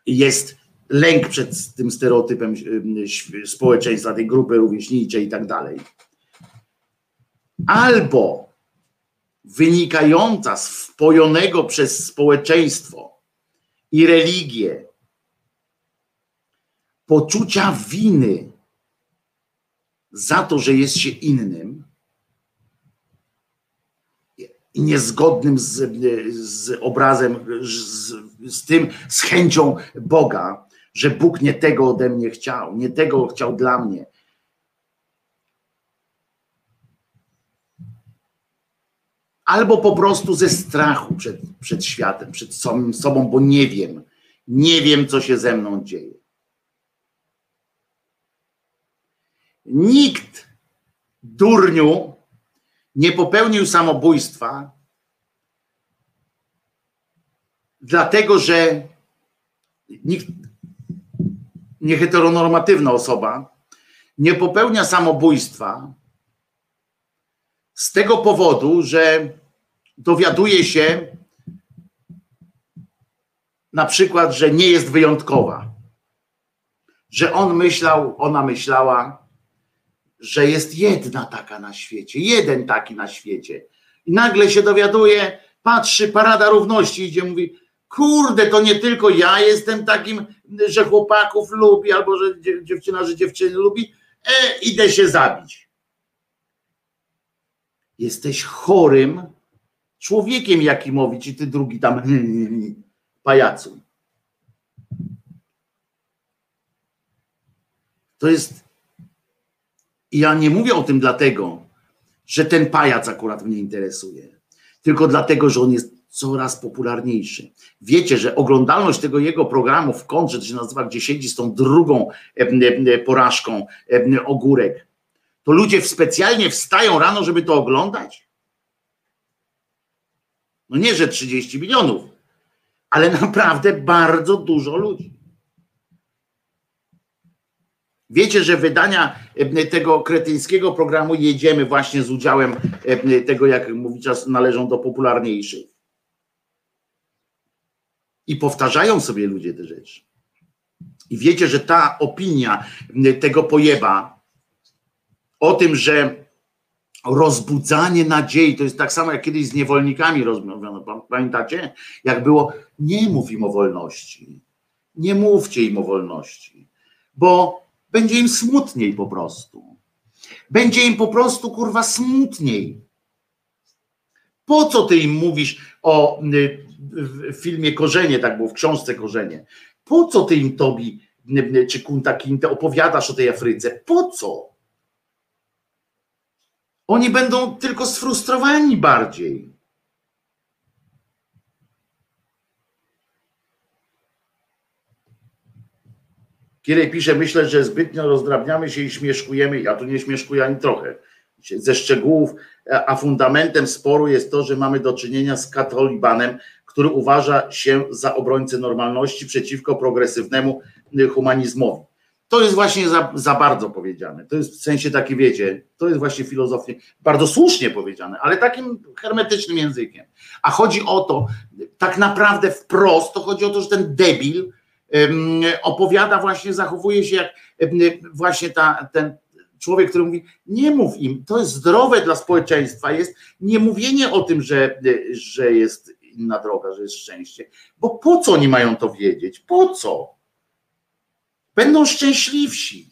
jest lęk przed tym stereotypem społeczeństwa, tej grupy rówieśniczej i tak dalej. Albo wynikająca z wpojonego przez społeczeństwo i religię poczucia winy za to, że jest się innym i niezgodnym z, z obrazem, z, z tym, z chęcią Boga, że Bóg nie tego ode mnie chciał, nie tego chciał dla mnie. Albo po prostu ze strachu przed, przed światem, przed samym sobą, bo nie wiem, nie wiem, co się ze mną dzieje. Nikt, durniu, nie popełnił samobójstwa, dlatego że nikt, nieheteronormatywna osoba nie popełnia samobójstwa z tego powodu, że dowiaduje się na przykład, że nie jest wyjątkowa, że on myślał, ona myślała, że jest jedna taka na świecie, jeden taki na świecie. I nagle się dowiaduje, patrzy, parada równości idzie, mówi, kurde, to nie tylko ja jestem takim, że chłopaków lubi, albo że dziewczyna, że dziewczyny lubi, e, idę się zabić. Jesteś chorym człowiekiem Jakimowicz i ty drugi tam pajacu. To jest. Ja nie mówię o tym dlatego, że ten pajac akurat mnie interesuje, tylko dlatego, że on jest coraz popularniejszy. Wiecie, że oglądalność tego jego programu w kontrze, to się nazywa, gdzie siedzi z tą drugą porażką ogórek, to ludzie specjalnie wstają rano, żeby to oglądać? No nie, że 30 milionów, ale naprawdę bardzo dużo ludzi. Wiecie, że wydania tego kretyńskiego programu jedziemy właśnie z udziałem tego, jak mówi czas, należą do popularniejszych. I powtarzają sobie ludzie te rzeczy. I wiecie, że ta opinia tego pojeba o tym, że rozbudzanie nadziei, to jest tak samo jak kiedyś z niewolnikami rozmawiano, pamiętacie? Jak było, nie mów im o wolności, nie mówcie im o wolności, bo będzie im smutniej po prostu. Będzie im po prostu, kurwa, smutniej. Po co ty im mówisz o y, w filmie Korzenie, tak było w książce Korzenie. Po co ty im Tobi czy Kunta Kinte opowiadasz o tej Afryce? Po co? Oni będą tylko sfrustrowani bardziej. Kierej pisze, myślę, że zbytnio rozdrabniamy się i śmieszkujemy. Ja tu nie śmieszkuję ani trochę. Ze szczegółów, a fundamentem sporu jest to, że mamy do czynienia z katolibanem, który uważa się za obrońcę normalności przeciwko progresywnemu humanizmowi. To jest właśnie za, za bardzo powiedziane. To jest w sensie taki, wiecie, to jest właśnie filozofia, bardzo słusznie powiedziane, ale takim hermetycznym językiem. A chodzi o to, tak naprawdę wprost, to chodzi o to, że ten debil opowiada właśnie, zachowuje się jak właśnie ta, ten człowiek, który mówi, nie mów im, to jest zdrowe dla społeczeństwa, jest nie mówienie o tym, że, że jest inna droga, że jest szczęście. Bo po co oni mają to wiedzieć? Po co? Będą szczęśliwsi.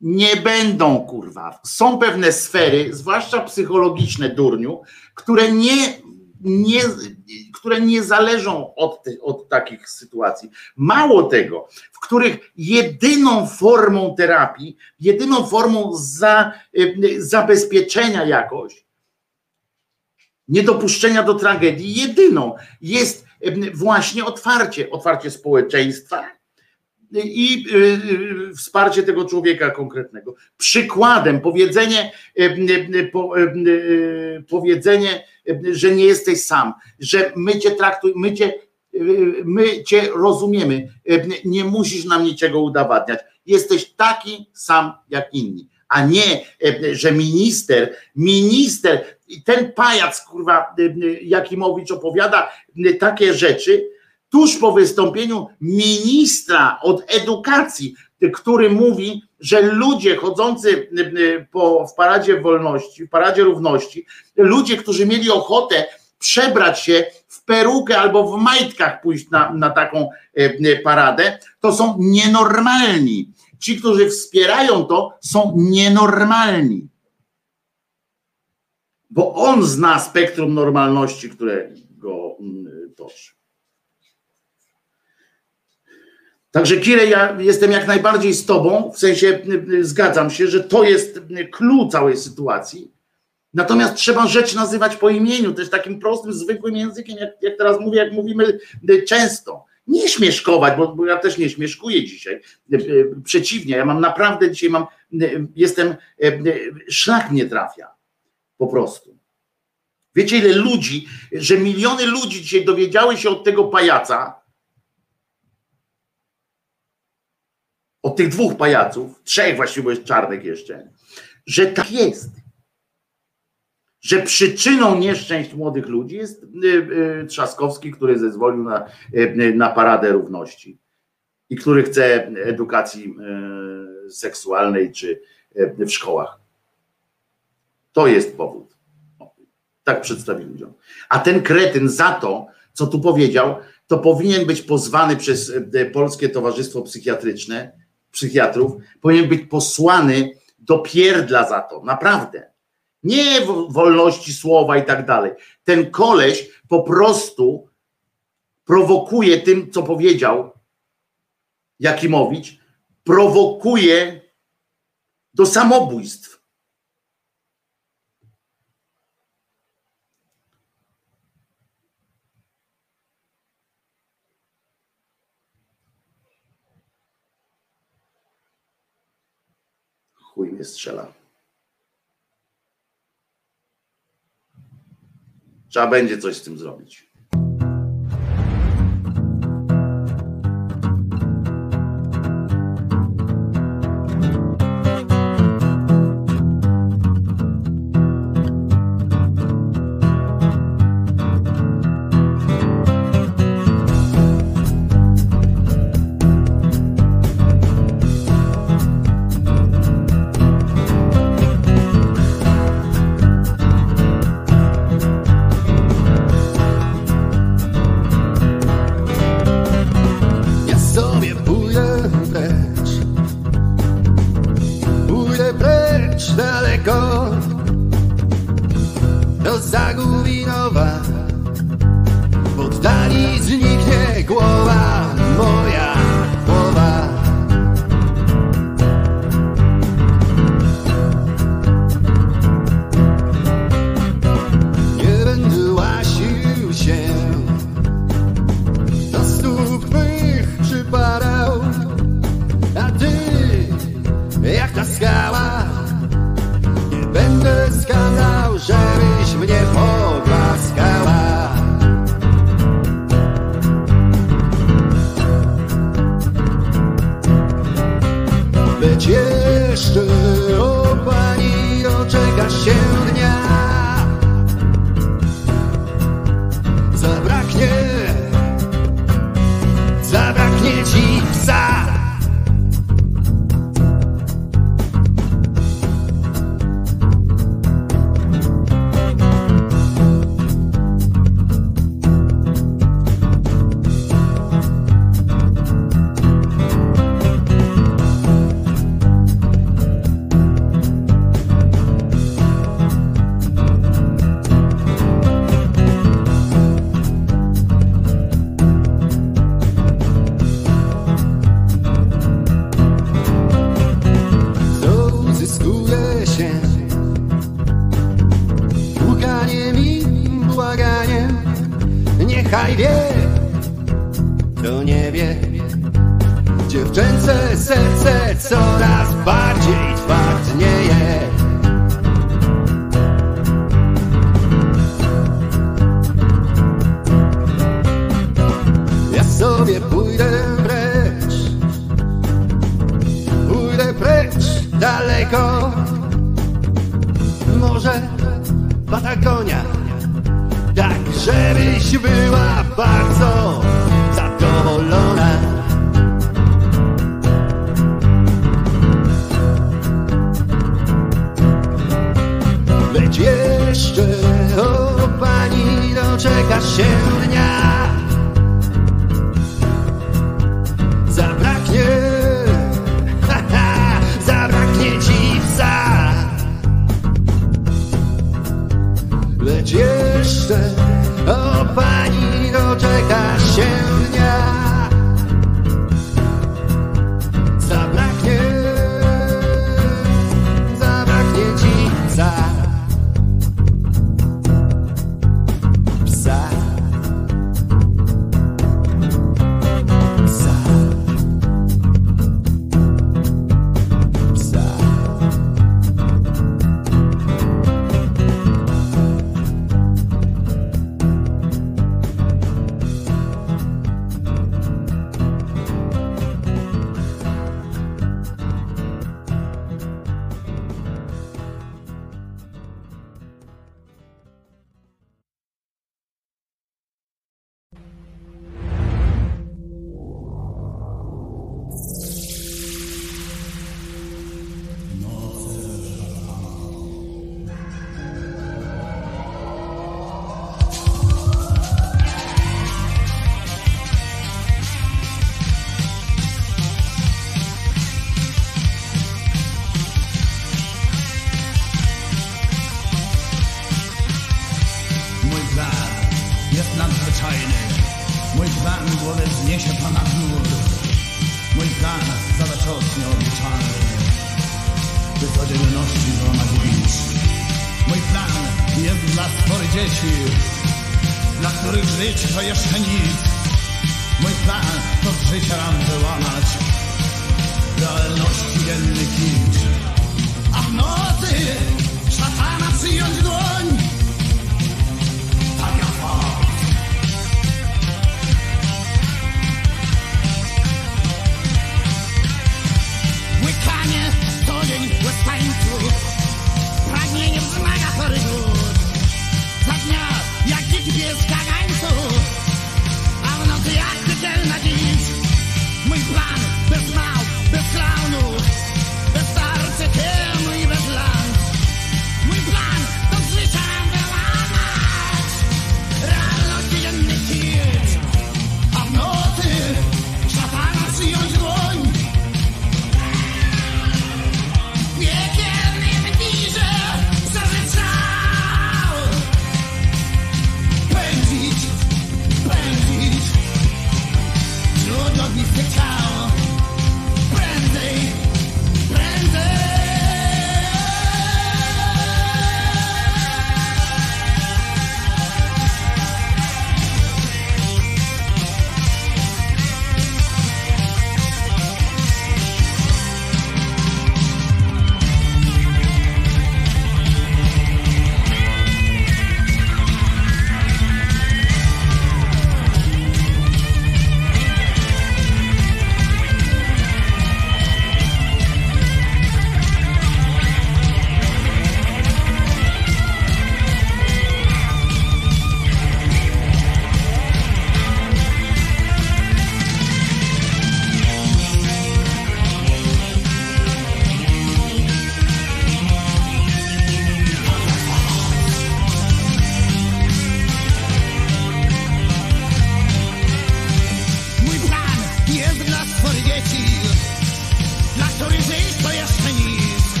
Nie będą, kurwa. Są pewne sfery, zwłaszcza psychologiczne, durniu, które nie, nie, które nie zależą od, od takich sytuacji. Mało tego, w których jedyną formą terapii, jedyną formą za, zabezpieczenia jakoś niedopuszczenia do tragedii jedyną jest właśnie otwarcie, otwarcie społeczeństwa i y, y, wsparcie tego człowieka konkretnego. Przykładem powiedzenie, powiedzenie, że nie jesteś sam, że my cię traktujemy, my cię, y, my cię rozumiemy, nie musisz nam niczego udowadniać. Jesteś taki sam jak inni a nie, że minister, minister, ten pajac, kurwa, y, y, Jakimowicz opowiada y, takie rzeczy tuż po wystąpieniu ministra od edukacji, który mówi, że ludzie chodzący po, w paradzie wolności, w paradzie równości, ludzie, którzy mieli ochotę przebrać się w perukę albo w majtkach pójść na, na taką paradę, to są nienormalni. ci, którzy wspierają to, są nienormalni. Bo on zna spektrum normalności, które go toczy. Także Kirę, ja jestem jak najbardziej z tobą, w sensie y, y, zgadzam się, że to jest klucz całej sytuacji. Natomiast trzeba rzecz nazywać po imieniu, też takim prostym, zwykłym językiem, jak, jak teraz mówię, jak mówimy y, często. Nie śmieszkować, bo, bo ja też nie śmieszkuję dzisiaj. Przeciwnie, ja mam naprawdę dzisiaj mam, jestem, szlak mnie trafia. Po prostu. Wiecie, ile ludzi, że miliony ludzi dzisiaj dowiedziały się od tego pajaca, od tych dwóch pajaców, trzech właściwie, bo jest czarnek jeszcze, że tak jest. Że przyczyną nieszczęść młodych ludzi jest y, y, Trzaskowski, który zezwolił na, y, na paradę równości i który chce edukacji seksualnej czy w szkołach. To jest powód. Tak przedstawił ludziom. A ten kretyn za to, co tu powiedział, to powinien być pozwany przez Polskie Towarzystwo Psychiatryczne psychiatrów, powinien być posłany do pierdla za to, naprawdę. Nie wolności słowa i tak dalej. Ten koleś po prostu prowokuje tym, co powiedział Jakimowicz, prowokuje do samobójstw. Mnie strzela. Trzeba będzie coś z tym zrobić.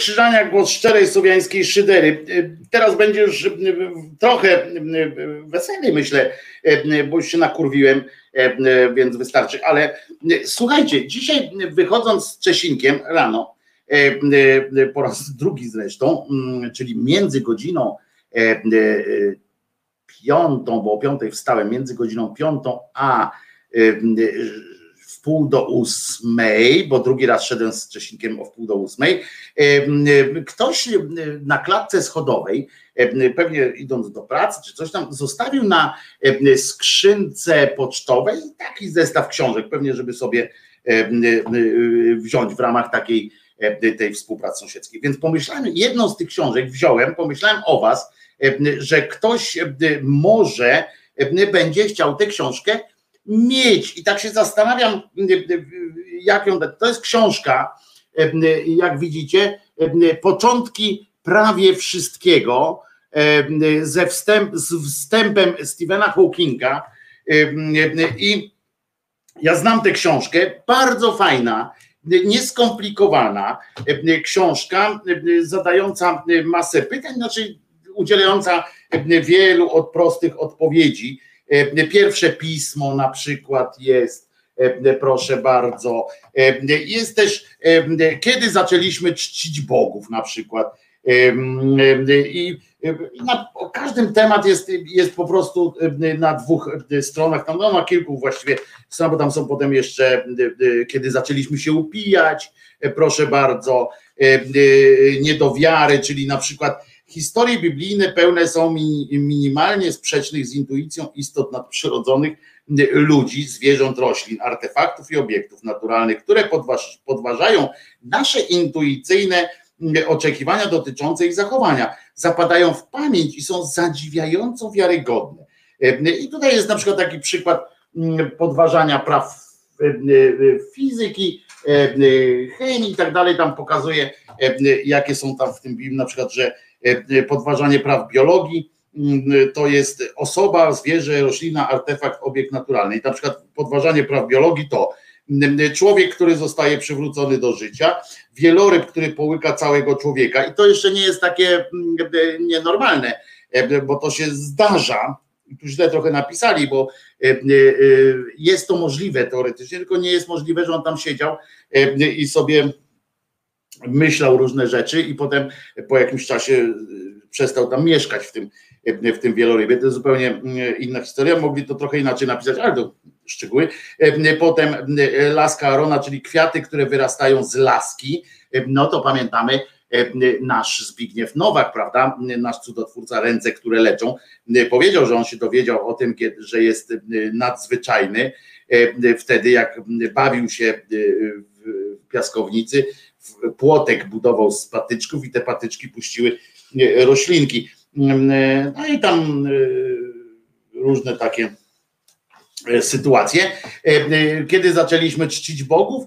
Krzyżania głos szczerej słowiańskiej szydery. Y, teraz będzie już y, trochę y, weselej, myślę, bo już się nakurwiłem, więc wystarczy. Ale słuchajcie, dzisiaj wychodząc z Czesinkiem rano, po raz drugi zresztą, mm, czyli między godziną piątą, bo o piątej wstałem, między godziną piątą a w pół do ósmej, bo drugi raz szedłem z Czesinkiem o wpół do ósmej. Ktoś na klatce schodowej, pewnie idąc do pracy czy coś tam, zostawił na skrzynce pocztowej taki zestaw książek, pewnie żeby sobie wziąć w ramach takiej tej współpracy sąsiedzkiej. Więc pomyślałem, jedną z tych książek wziąłem, pomyślałem o was, że ktoś może będzie chciał tę książkę mieć. I tak się zastanawiam, jak ją. To jest książka, jak widzicie, początki prawie wszystkiego ze wstęp, z wstępem Stephena Hawkinga. I ja znam tę książkę, bardzo fajna, nieskomplikowana książka, zadająca masę pytań, znaczy udzielająca wielu od prostych odpowiedzi. Pierwsze pismo na przykład jest, proszę bardzo. Jest też, kiedy zaczęliśmy czcić bogów na przykład. I na każdym temat jest, jest po prostu na dwóch stronach, tam no, na kilku właściwie stronach, bo tam są potem jeszcze, kiedy zaczęliśmy się upijać, proszę bardzo, niedowiary, czyli na przykład Historie biblijne pełne są minimalnie sprzecznych z intuicją istot nadprzyrodzonych ludzi, zwierząt, roślin, artefaktów i obiektów naturalnych, które podważają nasze intuicyjne oczekiwania dotyczące ich zachowania. Zapadają w pamięć i są zadziwiająco wiarygodne. I tutaj jest na przykład taki przykład podważania praw fizyki, chemii i tak dalej. Tam pokazuje, jakie są tam w tym na przykład, że podważanie praw biologii, mm, to jest osoba, zwierzę, roślina, artefakt, obiekt naturalny. I na przykład podważanie praw biologii to mm, człowiek, który zostaje przywrócony do życia, wieloryb, który połyka całego człowieka. I to jeszcze nie jest takie mm, nienormalne, e, bo to się zdarza. Tu źle trochę napisali, bo e, jest to możliwe teoretycznie, tylko nie jest możliwe, że on tam siedział i sobie myślał różne rzeczy i potem po jakimś czasie y, przestał tam mieszkać w tym, w tym wielorybie. To jest zupełnie y, inna historia. Mogli to trochę inaczej napisać, ale to szczegóły. Y, potem laska Arona, czyli kwiaty, które wyrastają z laski. No to pamiętamy nasz Zbigniew Nowak, prawda? Nasz cudotwórca ręce, które leczą. Powiedział, że on się dowiedział o tym, że jest nadzwyczajny wtedy, jak bawił się w piaskownicy płotek budował z patyczków i te patyczki puściły e, roślinki. Mm, e, no i tam e, różne takie sytuacje. Kiedy zaczęliśmy czcić bogów?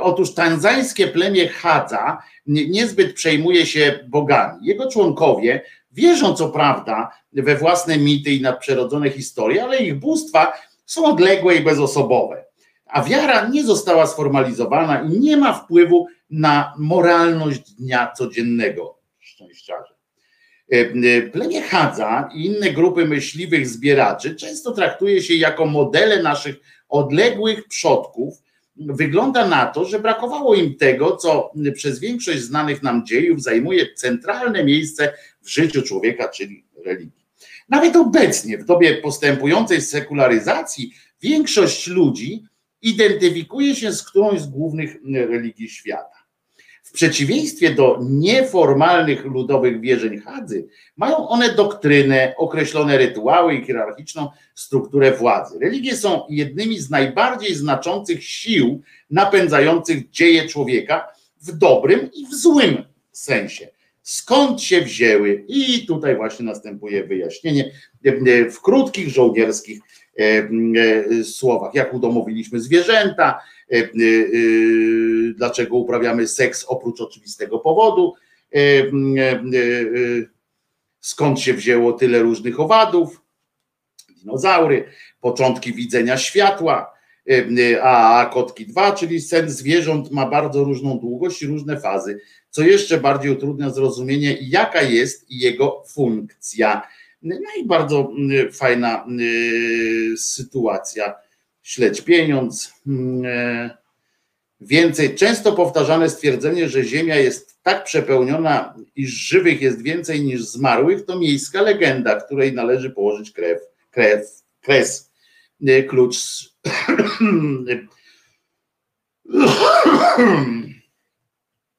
Otóż tanzańskie plemię Hadza niezbyt przejmuje się bogami. Jego członkowie wierzą co prawda we własne mity i nadprzyrodzone historie, ale ich bóstwa są odległe i bezosobowe. A wiara nie została sformalizowana i nie ma wpływu na moralność dnia codziennego. Szczęściarze. E, e, plemię Hadza i inne grupy myśliwych zbieraczy często traktuje się jako modele naszych odległych przodków. Wygląda na to, że brakowało im tego, co przez większość znanych nam dziejów zajmuje centralne miejsce w życiu człowieka, czyli religii. Nawet obecnie, w dobie postępującej sekularyzacji, większość ludzi identyfikuje się z którąś z głównych religii świata przeciwieństwie do nieformalnych ludowych wierzeń Hadzy, mają one doktrynę, określone rytuały i hierarchiczną strukturę władzy. Religie są jednymi z najbardziej znaczących sił napędzających dzieje człowieka w dobrym i w złym sensie. Skąd się wzięły? I tutaj właśnie następuje wyjaśnienie w krótkich żołnierskich e, e, słowach. Jak udomowiliśmy zwierzęta, dlaczego uprawiamy seks oprócz oczywistego powodu, e, skąd się wzięło tyle różnych owadów, dinozaury, początki widzenia światła, a kotki 2, czyli sen zwierząt ma bardzo różną długość i różne fazy, co jeszcze bardziej utrudnia zrozumienie, jaka jest jego funkcja. No i bardzo fajna sytuacja śledź pieniądz. Mm, e, więcej, często powtarzane stwierdzenie, że Ziemia jest tak przepełniona, iż żywych jest więcej niż zmarłych, to miejska legenda, której należy położyć krew, krew, kres. E, klucz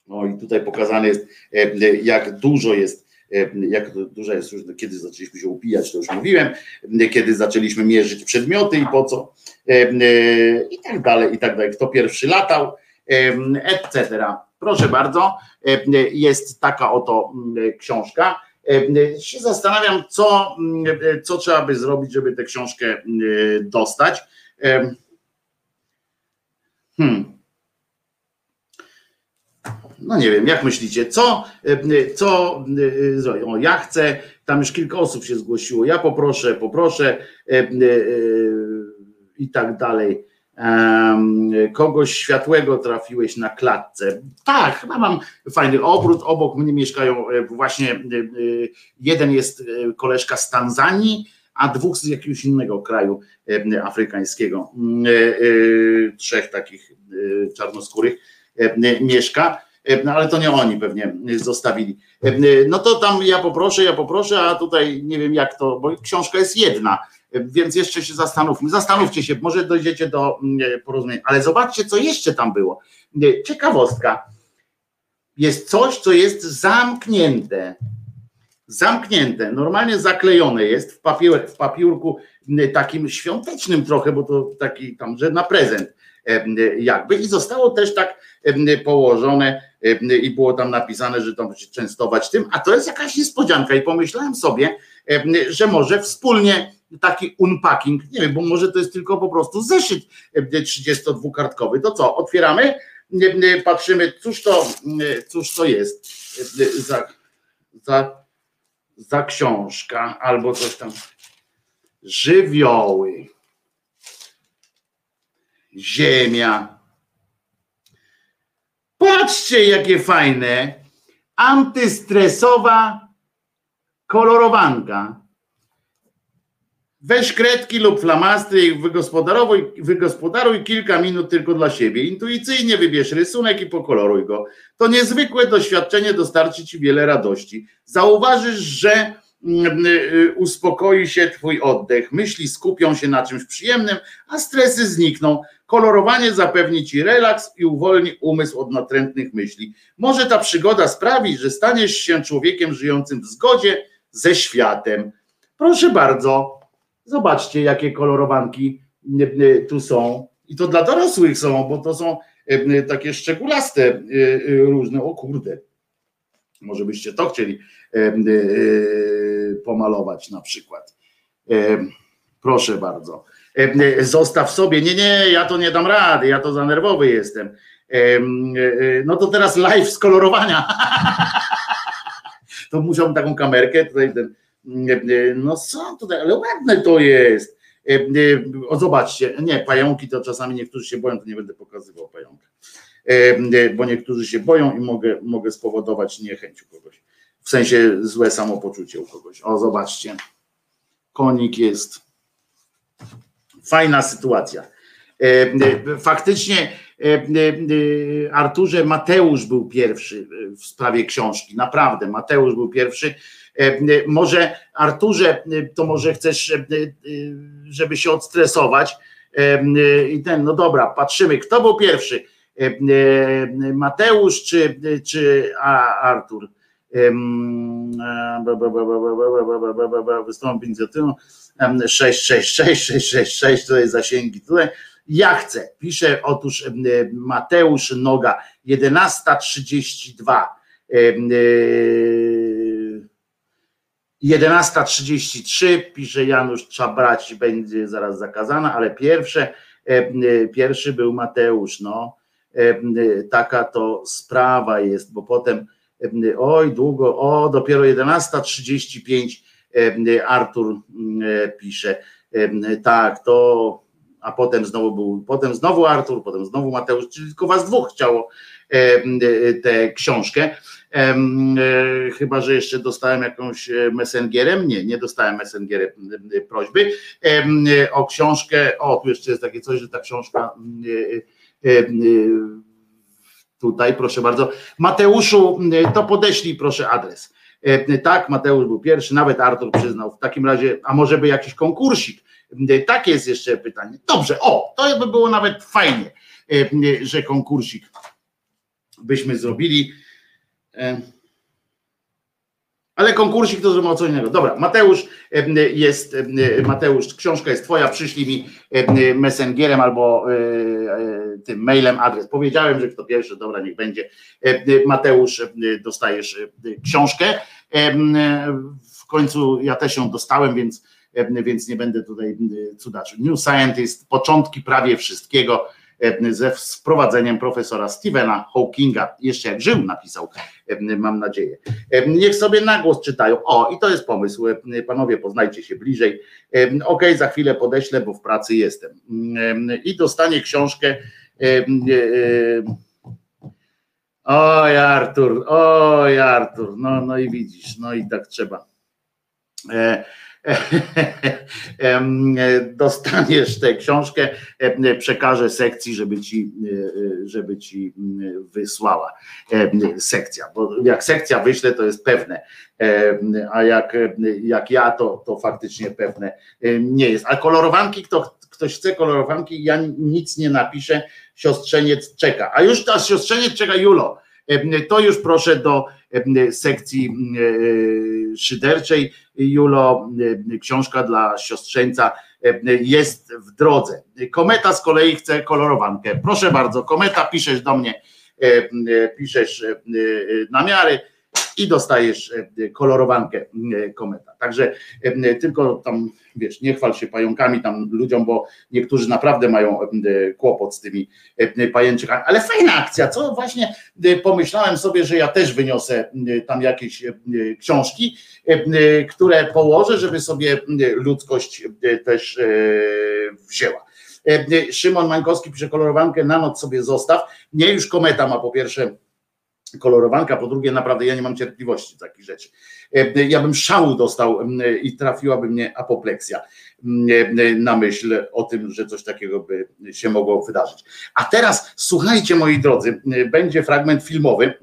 No i tutaj pokazane jest, e, jak dużo jest, e, jak duża jest już, kiedy zaczęliśmy się upijać, to już mówiłem, e, kiedy zaczęliśmy mierzyć przedmioty i po co, i tak dalej, i tak dalej. Kto pierwszy latał, etc. Proszę bardzo, jest taka oto książka. Się zastanawiam, co, co trzeba by zrobić, żeby tę książkę dostać. Hmm no nie wiem, jak myślicie, co, e, co e, zrobią? O, ja chcę, tam już kilka osób się zgłosiło, ja poproszę, poproszę e, i tak dalej. Kogoś światłego trafiłeś na klatce. Tak, chyba mam fajny obrót. Obok mnie mieszkają właśnie jeden jest koleżka z Tanzanii, a dwóch z jakiegoś innego kraju afrykańskiego. Trzech takich czarnoskórych mieszka. E, no ale to nie oni pewnie zostawili. E, no to tam ja poproszę, ja poproszę, a tutaj nie wiem jak to, bo książka jest jedna, e, więc jeszcze się zastanówmy. Zastanówcie się, może dojdziecie do porozumienia, ale zobaczcie, co jeszcze tam było. Ciekawostka. Jest coś, co jest zamknięte. Zamknięte, normalnie zaklejone jest w, papier, w papiurku takim świątecznym trochę, bo to taki tam, że na prezent jakby i zostało też tak położone i było tam napisane, że tam się częstować tym, a to jest jakaś niespodzianka. I pomyślałem sobie, że może wspólnie taki unpacking, nie wiem, bo może to jest tylko po prostu zeszyt 32-kartkowy, to co, otwieramy, patrzymy, cóż to, cóż to jest? Za, za, za książka albo coś tam, żywioły, ziemia. Patrzcie, jakie fajne. Antystresowa kolorowanka. Weź kredki lub flamastry i wygospodaruj, wygospodaruj kilka minut tylko dla siebie. Intuicyjnie wybierz rysunek i pokoloruj go. To niezwykłe doświadczenie dostarczy ci wiele radości. Zauważysz, że Mm, y, uspokoi się twój oddech, myśli skupią się na czymś przyjemnym, a stresy znikną. Kolorowanie zapewni ci relaks i uwolni umysł od natrętnych myśli. Może ta przygoda sprawi, że staniesz się człowiekiem żyjącym w zgodzie ze światem. Proszę bardzo, zobaczcie, jakie kolorowanki y, y, tu są. I to dla dorosłych są, bo to są takie szczególaste różne. O kurde, może byście to chcieli e, e, pomalować na przykład. E, proszę bardzo. Zostaw sobie. Nie, nie, ja to nie dam rady, ja to za nerwowy jestem. No to teraz live z kolorowania. To musiałbym taką kamerkę tutaj ten, no co tutaj, ale ładne to jest. O, zobaczcie, nie, pająki to czasami niektórzy się boją, to nie będę pokazywał pająka. E, bo niektórzy się boją i mogę, mogę spowodować niechęć u kogoś. W sensie złe samopoczucie u kogoś. O, zobaczcie. Konik jest. Fajna sytuacja. E, e, faktycznie Arturze Mateusz był pierwszy w sprawie książki. Naprawdę, Mateusz był pierwszy. Może Arturze, to może chcesz, żeby się odstresować. I ten, no dobra, patrzymy, kto był pierwszy E, e, Mateusz czy, czy Artur wystąpień z tym 666 666 to jest zasięgi tutaj ja chcę, pisze otóż Mateusz Noga 11.32 11.33 pisze Janusz Czabrać będzie zaraz zakazana, ale pierwsze pierwszy był Mateusz, no taka to sprawa jest, bo potem oj długo, o dopiero 11.35 Artur pisze, tak, to a potem znowu był, potem znowu Artur, potem znowu Mateusz, czyli tylko was dwóch chciało tę książkę. Chyba, że jeszcze dostałem jakąś messengerem. Nie, nie dostałem messengerem prośby. O książkę, o, tu jeszcze jest takie coś, że ta książka E, e, tutaj, proszę bardzo. Mateuszu, e, to podeślij proszę adres. Tak, Mateusz był pierwszy, nawet Artur przyznał. W takim razie, a może by jakiś konkursik? Takie jest jeszcze pytanie. Dobrze, o, to by było nawet fajnie. że konkursik byśmy zrobili. Ale konkursik to zrobimy o co innego. Dobra, Mateusz jest, Mateusz, książka jest twoja, przyślij mi em, messengerem albo e, e, tym mailem adres. Powiedziałem, że kto pierwszy, dobra, niech będzie. Mateusz, dostajesz książkę. W końcu ja też ją dostałem, więc, więc nie będę tutaj cudaczył. New Scientist, początki prawie wszystkiego ze wprowadzeniem profesora Stephena Hawkinga. Jeszcze jak żył, napisał, e, mam nadzieję. E, Niech sobie na głos czytają. O, i to jest pomysł. E, Panowie, poznajcie się bliżej. E, Okej, za chwilę podeślę, bo w pracy jestem. E, I dostanie książkę. e, e, e, Oj, Artur, oj, Artur, no, no i widzisz, no i tak trzeba. E, e, dostaniesz tę książkę, e, przekażę sekcji, żeby ci, e, żeby ci mm, wysłała e, sekcja, bo jak sekcja wyśle, to jest pewne, E, a jak, jak ja, to, to faktycznie pewne e, nie jest. A kolorowanki, kto, ktoś chce kolorowanki, ja nic nie napiszę, siostrzeniec czeka. A już ta siostrzeniec czeka, Julo, e, to już proszę do e, sekcji e, szyderczej. Julo, e, książka dla siostrzeńca e, jest w drodze. Kometa z kolei chce kolorowankę. Proszę bardzo, Kometa, piszesz do mnie, e, e, piszesz e, e, namiary i dostajesz e, kolorowankę e, kometa. Także e, tylko tam, wiesz, nie chwal się pająkami tam ludziom, bo niektórzy naprawdę mają e, kłopot z tymi e, pajęczykami. Ale fajna akcja, co właśnie e, pomyślałem sobie, że ja też wyniosę e, tam jakieś e, książki, e, e, które położę, żeby sobie e, ludzkość e, też e, wzięła. E, e, Szymon Mańkowski pisze kolorowankę, na noc sobie zostaw. Nie, już kometa ma po pierwsze kolorowanka, po drugie naprawdę ja nie mam cierpliwości do takich rzeczy. E, Ja bym szału dostał m, i trafiłaby mnie apopleksja e, na myśl o tym, że coś takiego by się mogło wydarzyć. A teraz słuchajcie moi drodzy, będzie fragment filmowy,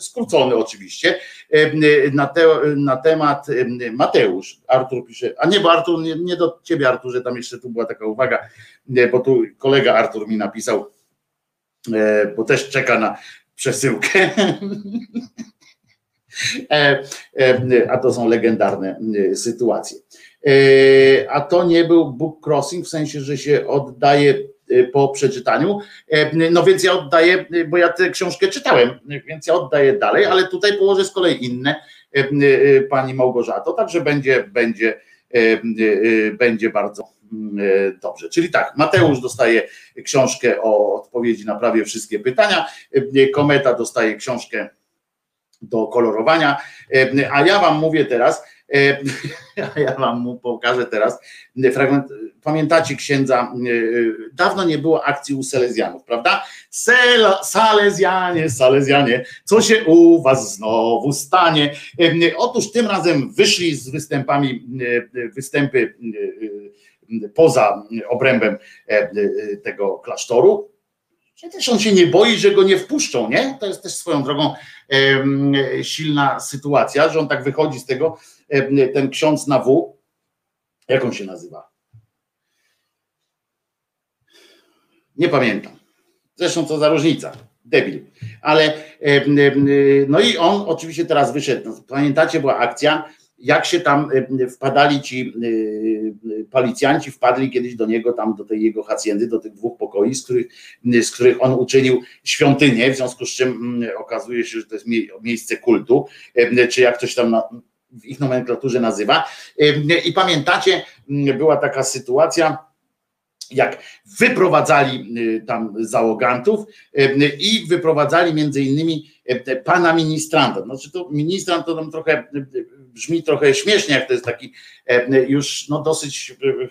skrócony oczywiście, e, na, te, na temat Mateusz, Artur pisze, a nie, bo Artur, nie, nie do ciebie Arturze, tam jeszcze tu była taka uwaga, bo tu kolega Artur mi napisał, e, bo też czeka na przesyłkę. E, e, A to są legendarne e, sytuacje. A to nie był book crossing, w sensie, że się oddaje po przeczytaniu. No więc ja oddaję, bo ja tę książkę czytałem, więc ja oddaję dalej, ale tutaj położę z kolei inne pani Małgorzato, także będzie, będzie, będzie bardzo dobrze. Czyli tak, Mateusz dostaje książkę o odpowiedzi na prawie wszystkie pytania, e, Kometa dostaje książkę do kolorowania, e, a ja wam mówię teraz, e, a ja wam pokażę teraz fragment, pamiętacie księdza, e, dawno nie było akcji u Salezjanów, prawda? Salezjanie, Salezjanie, co się u was znowu stanie? E, Otóż tym razem wyszli z występami, e, występy e, poza obrębem e, e, tego klasztoru, Przecież on się nie boi, że go nie wpuszczą, nie? To jest też swoją drogą silna sytuacja, że on tak wychodzi z tego, ten ksiądz na W, jak on się nazywa? Nie pamiętam. Zresztą co za różnica. Debil. Ale no i on oczywiście teraz wyszedł. Pamiętacie, była akcja, jak się tam em, wpadali ci y, policjanci, wpadli kiedyś do niego, tam do tej jego hacjendy, do tych dwóch pokoi, z których, z których on uczynił świątynię, w związku z czym mm, okazuje się, że to jest mie- miejsce kultu, czy jak ktoś tam na, w ich nomenklaturze nazywa. I pamiętacie, była taka sytuacja, jak wyprowadzali y, tam załogantów y, i wyprowadzali między innymi y, pana ministranta. Znaczy to ministrant to tam trochę y, brzmi trochę śmiesznie, jak to jest taki y, już no dosyć y,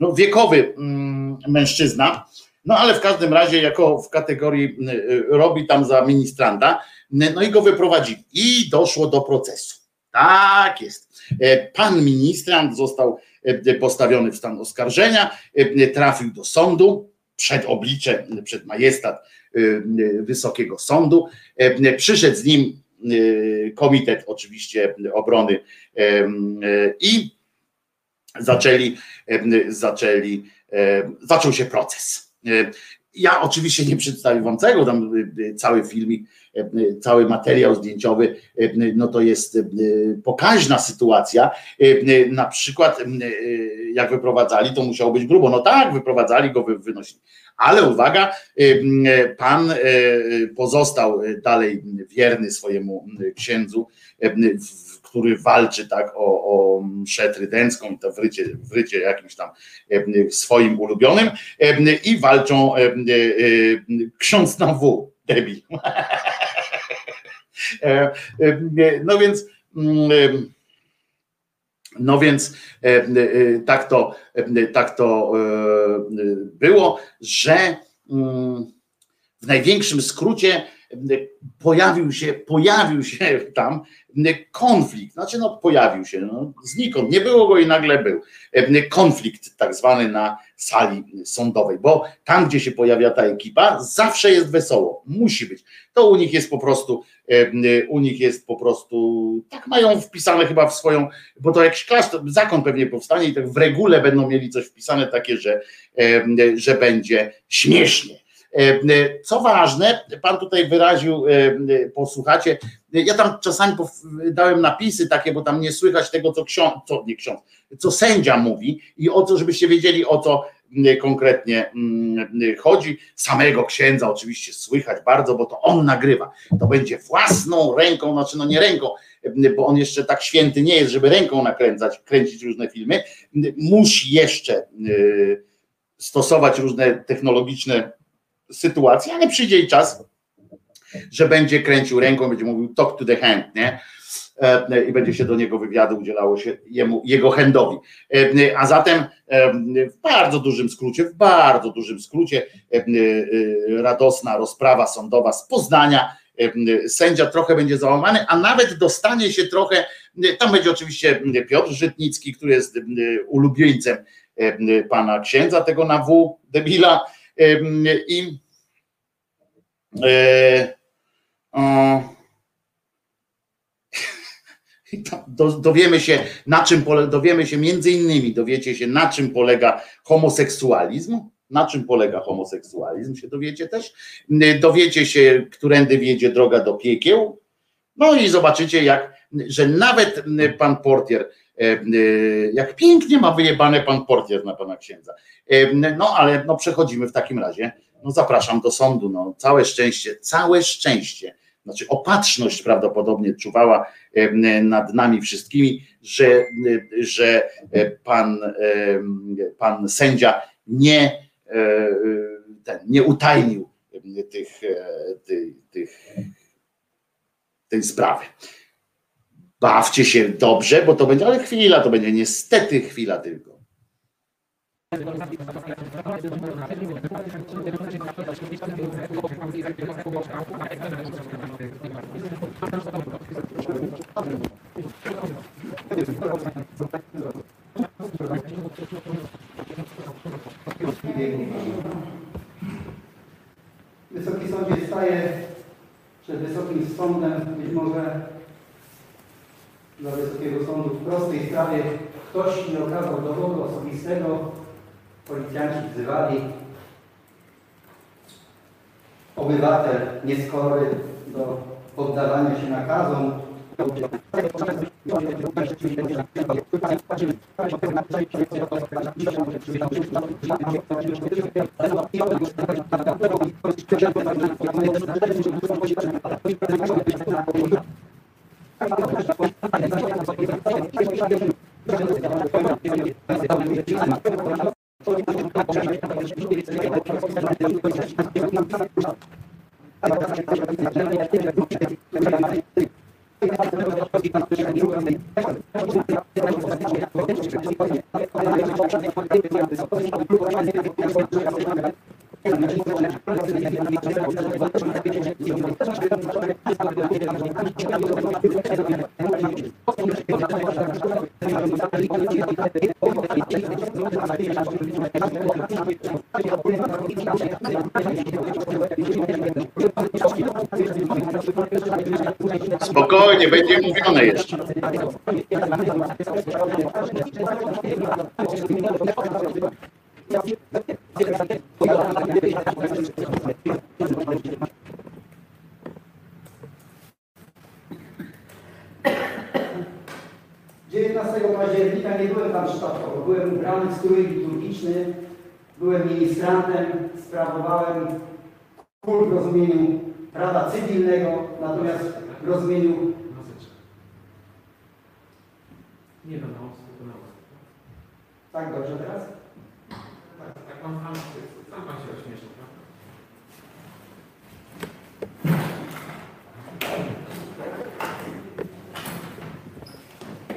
no, wiekowy mm, mężczyzna, no ale w każdym razie jako w kategorii y, robi tam za ministranta, no i go wyprowadzili i doszło do procesu. Tak jest. E, Pan ministrant został e, postawiony w stan oskarżenia, e, trafił do sądu, przed oblicze, przed majestat e, e, Wysokiego Sądu. E, Przyszedł z nim e, Komitet oczywiście Obrony i zaczęli, zaczęli, zaczął się proces. E, Ja oczywiście nie przedstawię wam całego, tam cały filmik, cały materiał zdjęciowy, no to jest pokaźna sytuacja. Na przykład jak wyprowadzali, to musiało być grubo. No tak, wyprowadzali go, wynosili. Ale uwaga, pan pozostał dalej wierny swojemu księdzu, który walczy tak o, o mszę trydencką i to w rycie, w rycie jakimś tam swoim ulubionym i walczą ksiądz na W, debil. No więc no więc tak to, tak to było, że w największym skrócie pojawił się, pojawił się tam konflikt, znaczy no pojawił się, no, znikąd, nie było go i nagle był. Konflikt tak zwany na sali sądowej, bo tam, gdzie się pojawia ta ekipa, zawsze jest wesoło, musi być. To u nich jest po prostu, u nich jest po prostu, tak mają wpisane chyba w swoją, bo to jakiś klasztor, zakon pewnie powstanie i tak w regule będą mieli coś wpisane takie, że, że będzie śmiesznie co ważne, pan tutaj wyraził, posłuchacie, ja tam czasami dałem napisy takie, bo tam nie słychać tego, co ksiądz, co nie ksiądz, co sędzia mówi i o co, żebyście wiedzieli, o co konkretnie chodzi. Samego księdza oczywiście słychać bardzo, bo to on nagrywa. To będzie własną ręką, znaczy no nie ręką, bo on jeszcze tak święty nie jest, żeby ręką nakręcać, kręcić różne filmy. Musi jeszcze stosować różne technologiczne sytuacji, ale przyjdzie i czas, że będzie kręcił ręką, będzie mówił talk to the hand, nie? I będzie się do niego wywiadu udzielało się jemu, jego handowi. A zatem w bardzo dużym skrócie, w bardzo dużym skrócie radosna rozprawa sądowa z Poznania. Sędzia trochę będzie załamany, a nawet dostanie się trochę, tam będzie oczywiście Piotr Żytnicki, który jest ulubieńcem pana księdza, tego na W, debila, i dowiemy się, na czym dowiemy się między innymi, dowiecie się, na czym polega homoseksualizm, na czym polega homoseksualizm, się dowiecie też. Dowiecie się, którędy wiedzie droga do piekieł. No i zobaczycie, jak, że nawet pan portier E, e, jak pięknie ma wyjebane pan portier na pana księdza. E, no ale no przechodzimy w takim razie. No zapraszam do sądu. No, całe szczęście, całe szczęście. Znaczy opatrzność prawdopodobnie czuwała nad nami wszystkimi, że, że pan, pan sędzia nie, ten, nie utajnił tych, tych, tych, tej sprawy bawcie się dobrze, bo to będzie, ale chwila to będzie, niestety chwila tylko. Wysoki Sądzie staje przed Wysokim Sądem, być może dla Wysokiego Sądu w prostej sprawie. Ktoś nie okazał dowodu osobistego, policjanci wzywali, obywatel nieskory do poddawania się nakazom, Gracias. Spokojnie, będzie mówione jeszcze. Dziewiętnastego października nie byłem tam przypadkowo. Byłem ubrany w strój liturgiczny, byłem ministrantem, sprawowałem kult w rozumieniu prawa cywilnego, natomiast w rozumieniu Nie do nauk, tylko nauk. tak dobrze teraz? Pan sam, sam pan się ośmieszył, prawda?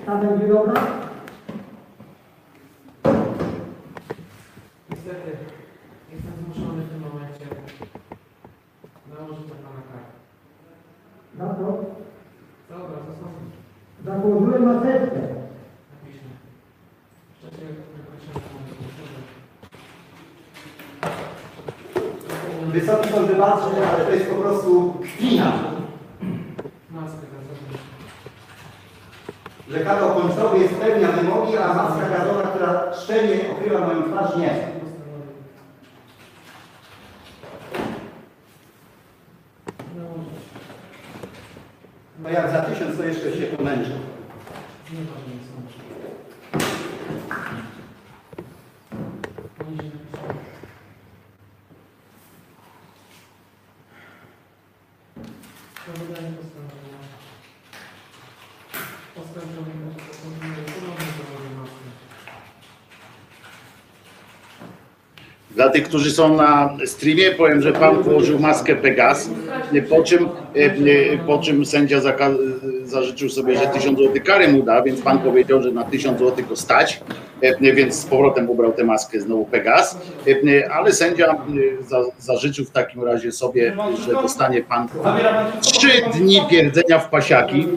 Ta będzie dobra? Niestety, jestem zmuszony w tym momencie nałożyć na pana karę. Na to? Dobra, są Założyłem maseczkę. napiszmy. Wcześniej określone Wysoki sąd wybaczy, ale to jest po prostu kpina. Kanał końcowy jest spełnia wymogi, a maska gazowa, która szczelnie okrywa moją twarz, nie. No jak za tysiąc, to jeszcze się pomęczę. Nieważne są. Poniżej napisane. To Dla tych, którzy są na streamie, powiem, że pan położył maskę Pegas, po czym, e, e, po czym sędzia zażyczył sobie, że 1000 zł kary mu da, więc pan powiedział, że na 1000 zł go stać, e, więc z powrotem ubrał tę maskę znowu Pegas, e, ale sędzia e, za, zażyczył w takim razie sobie, że dostanie pan trzy dni pierdzenia w pasiaki,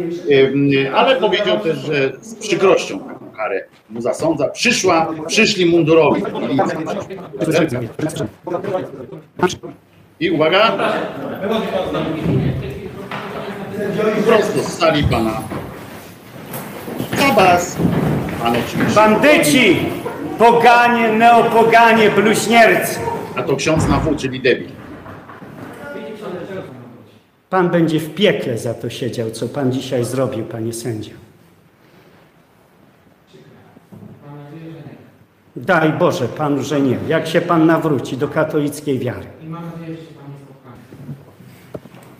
e, ale powiedział też, że z przykrością karę mu zasądza. Przyszła, przyszli mundurowi. I uwaga, prosto z sali pana. Zabas. Pan oczywiście. Bandyci, poganie, neopoganie, bluźniercy. A to ksiądz na W, czyli debil. Pan będzie w piekle za to siedział, co pan dzisiaj zrobił, panie sędzio. Mam nadzieję, że nie. Daj Boże panu, że nie. Jak się pan nawróci do katolickiej wiary,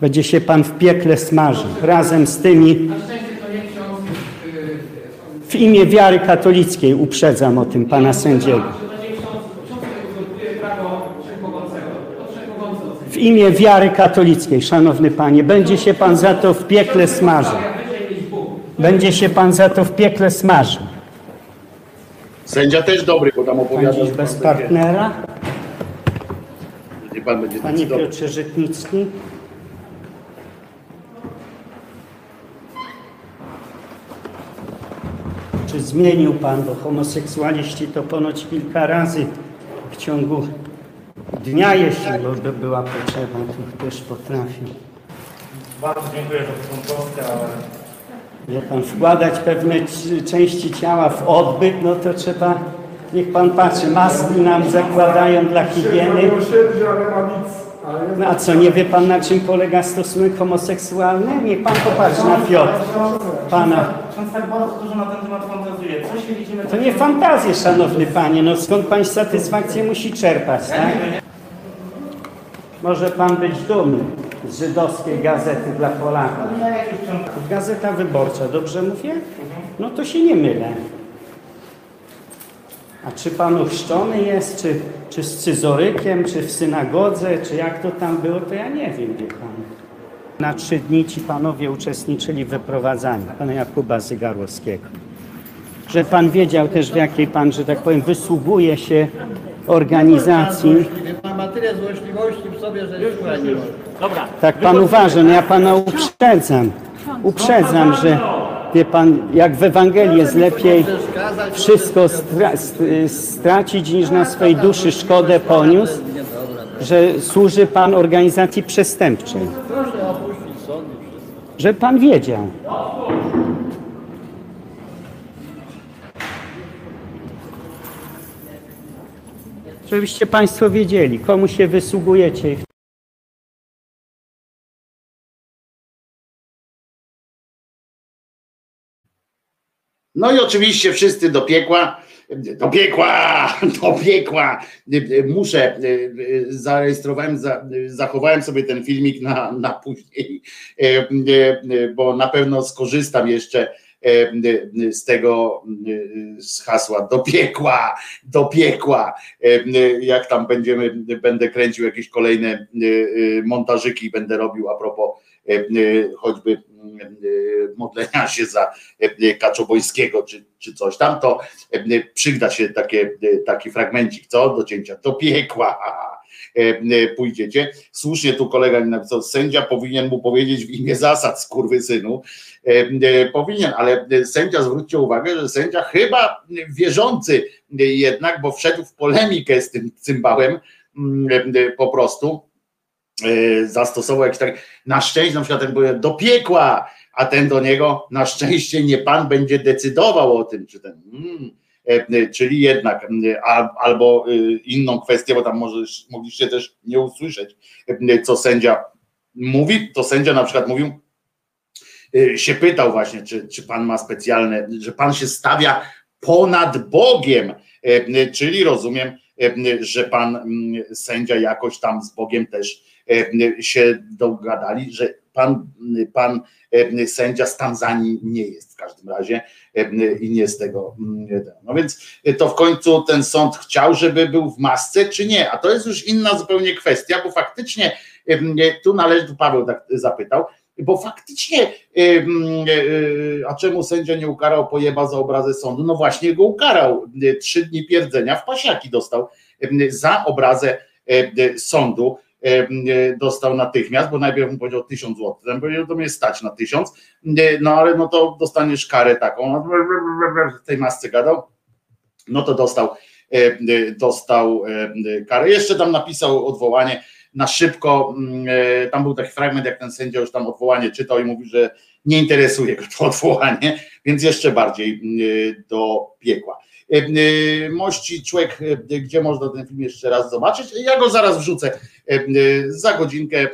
będzie się pan w piekle smażył razem z tymi. Ksiądz, yy, W imię wiary katolickiej uprzedzam o tym pana sędziego. W imię wiary katolickiej, szanowny panie, będzie się pan za to w piekle smażył. Będzie się pan za to w piekle smażył. Sędzia też dobry, bo tam Pan opowiada, dziś że bez pan będzie, partnera, że pan będzie panie decydował. Piotrze Żytnicki. Czy zmienił pan, bo homoseksualiści to ponoć kilka razy w ciągu dnia, jeśli by była potrzeba, to też potrafią. Bardzo dziękuję za tą ale Wie pan, wkładać pewne części ciała w odbyt, no to trzeba, niech pan patrzy, maski nam zakładają dla higieny. No a co, nie wie pan na czym polega stosunek homoseksualny? Niech pan popatrzy na Piotr, pana. To nie fantazje, szanowny panie, no skąd pan satysfakcję musi czerpać, tak? Może pan być dumny żydowskiej gazety dla Polaków. Gazeta Wyborcza, dobrze mówię? No to się nie mylę. A czy pan ochrzczony jest, czy, czy z scyzorykiem, czy w synagodze, czy jak to tam było, to ja nie wiem, wie pan. Na trzy dni ci panowie uczestniczyli w wyprowadzaniu pana Jakuba Zygarłowskiego. Że pan wiedział też, w jakiej pan, że tak powiem, wysługuje się organizacji. Ma tyle złośliwości w sobie, że już nie. Dobra. Tak pan uważa, no ja pana uprzedzam. Uprzedzam, że wie pan, jak w Ewangelii jest lepiej wszystko stra st- stracić, niż na swej duszy szkodę poniósł, że służy pan organizacji przestępczej. Że pan wiedział. Żebyście Państwo wiedzieli, komu się wysługujecie. No i oczywiście wszyscy do piekła, do piekła, do piekła. Muszę, zarejestrowałem, za- zachowałem sobie ten filmik na, na później, bo na pewno skorzystam jeszcze z tego, z hasła do piekła, do piekła. Jak tam będziemy, będę kręcił jakieś kolejne montażyki, będę robił a propos choćby modlenia się za Kaczobońskiego czy, czy coś tam, to przyda się takie, taki fragmencik, co? Do cięcia. Do piekła pójdziecie. Słusznie tu kolega napisał, sędzia powinien mu powiedzieć w imię zasad, skurwysynu. Powinien, ale sędzia, zwróćcie uwagę, że sędzia chyba wierzący jednak, bo wszedł w polemikę z tym cymbałem po prostu, zastosował jakiś tak, na szczęście na przykład ten był do piekła, a ten do niego, na szczęście nie pan będzie decydował o tym, czy ten, mm, e, czyli jednak, albo inną kwestię, bo tam może mogliście też nie usłyszeć, e, co sędzia mówi, to sędzia na przykład mówił, się pytał właśnie, czy, czy pan ma specjalne, że pan się stawia ponad Bogiem, e, czyli rozumiem, e, że pan mm, sędzia jakoś tam z Bogiem też e, się dogadali, że pan, pan e, sędzia z Tanzanii nie jest w każdym razie e, i nie z tego. mm, No więc to w końcu ten sąd chciał, żeby był w masce, czy nie? A to jest już inna zupełnie kwestia, bo faktycznie e, tu należy, tu Paweł tak zapytał, bo faktycznie, e, a czemu sędzia nie ukarał pojeba za obrazę sądu? No właśnie go ukarał. E, Trzy dni pierdzenia w pasiaki dostał za obrazę e, sądu. Dostał natychmiast, bo najpierw mu powiedział 1000 zł. Ten powiedział, to mnie stać na 1000, E, no ale no to dostaniesz karę taką. No, W tej masce gadał. No to dostał, dostał karę. Jeszcze tam napisał odwołanie na szybko. mm, e, Tam był taki fragment, jak ten sędzia już tam odwołanie czytał i mówił, że nie interesuje go to odwołanie, więc jeszcze bardziej e, do piekła. E, e, Mości człowiek, e, gdzie można ten film jeszcze raz zobaczyć? Ja go zaraz wrzucę. Za godzinkę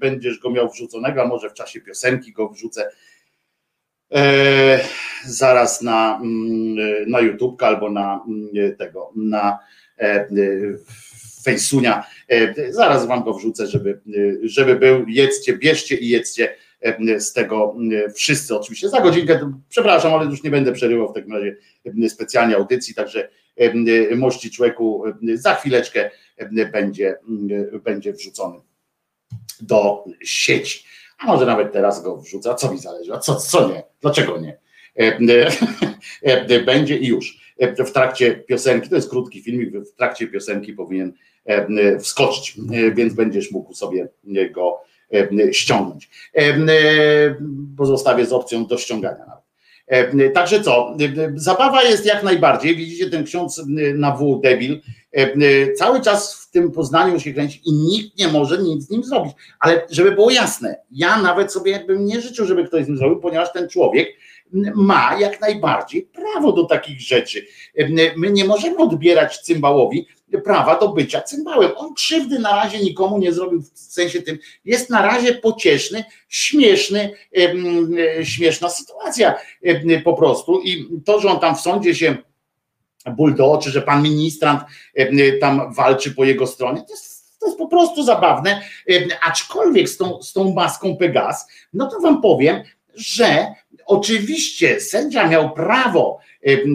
będziesz go miał wrzuconego, a może w czasie piosenki go wrzucę zaraz na, na YouTube albo na tego, na e, Fejsunia. Zaraz wam go wrzucę, żeby, żeby był. Jedzcie, bierzcie i jedzcie z tego e, wszyscy oczywiście. Za godzinkę, przepraszam, ale już nie będę przerywał w takim razie e, specjalnie audycji, także e, e, mości człowieku e, za chwileczkę e, będzie, e, będzie wrzucony do sieci. A może nawet teraz go wrzucę, a co mi zależy, a co, co nie, dlaczego nie? E, e, e, Będzie i już. E, W trakcie piosenki, to jest krótki filmik, w trakcie piosenki powinien e, e, wskoczyć, e, więc będziesz mógł sobie go e, ściągnąć. E, e, Bo zostawię z opcją do ściągania. E, Także co, e, zabawa jest jak najbardziej. Widzicie, ten ksiądz e, na W, debil, e, e, cały czas w tym Poznaniu się kręci i nikt nie może nic z nim zrobić. Ale żeby było jasne, ja nawet sobie bym nie życzył, żeby ktoś z nim zrobił, ponieważ ten człowiek ma jak najbardziej prawo do takich rzeczy. My nie możemy odbierać cymbałowi prawa do bycia cymbałem. On krzywdy na razie nikomu nie zrobił w sensie tym. Jest na razie pocieszny, śmieszny, śmieszna sytuacja po prostu. I to, że on tam w sądzie się ból do że pan ministrant tam walczy po jego stronie, to jest, to jest po prostu zabawne. Aczkolwiek z tą, z tą maską Pegas, no to wam powiem, że oczywiście sędzia miał prawo em,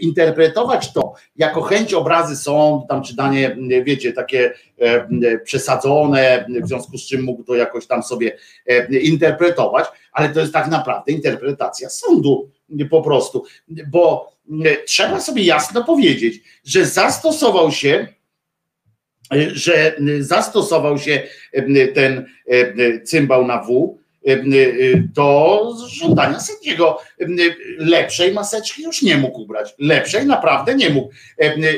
interpretować to jako chęć obrazy sądu, tam czy danie, wiecie, takie em, przesadzone, w związku z czym mógł to jakoś tam sobie em, interpretować, ale to jest tak naprawdę interpretacja sądu po prostu, bo trzeba sobie jasno powiedzieć, że zastosował się że zastosował się ten cymbał na W do żądania sędziego. Lepszej maseczki już nie mógł ubrać. Lepszej naprawdę nie mógł.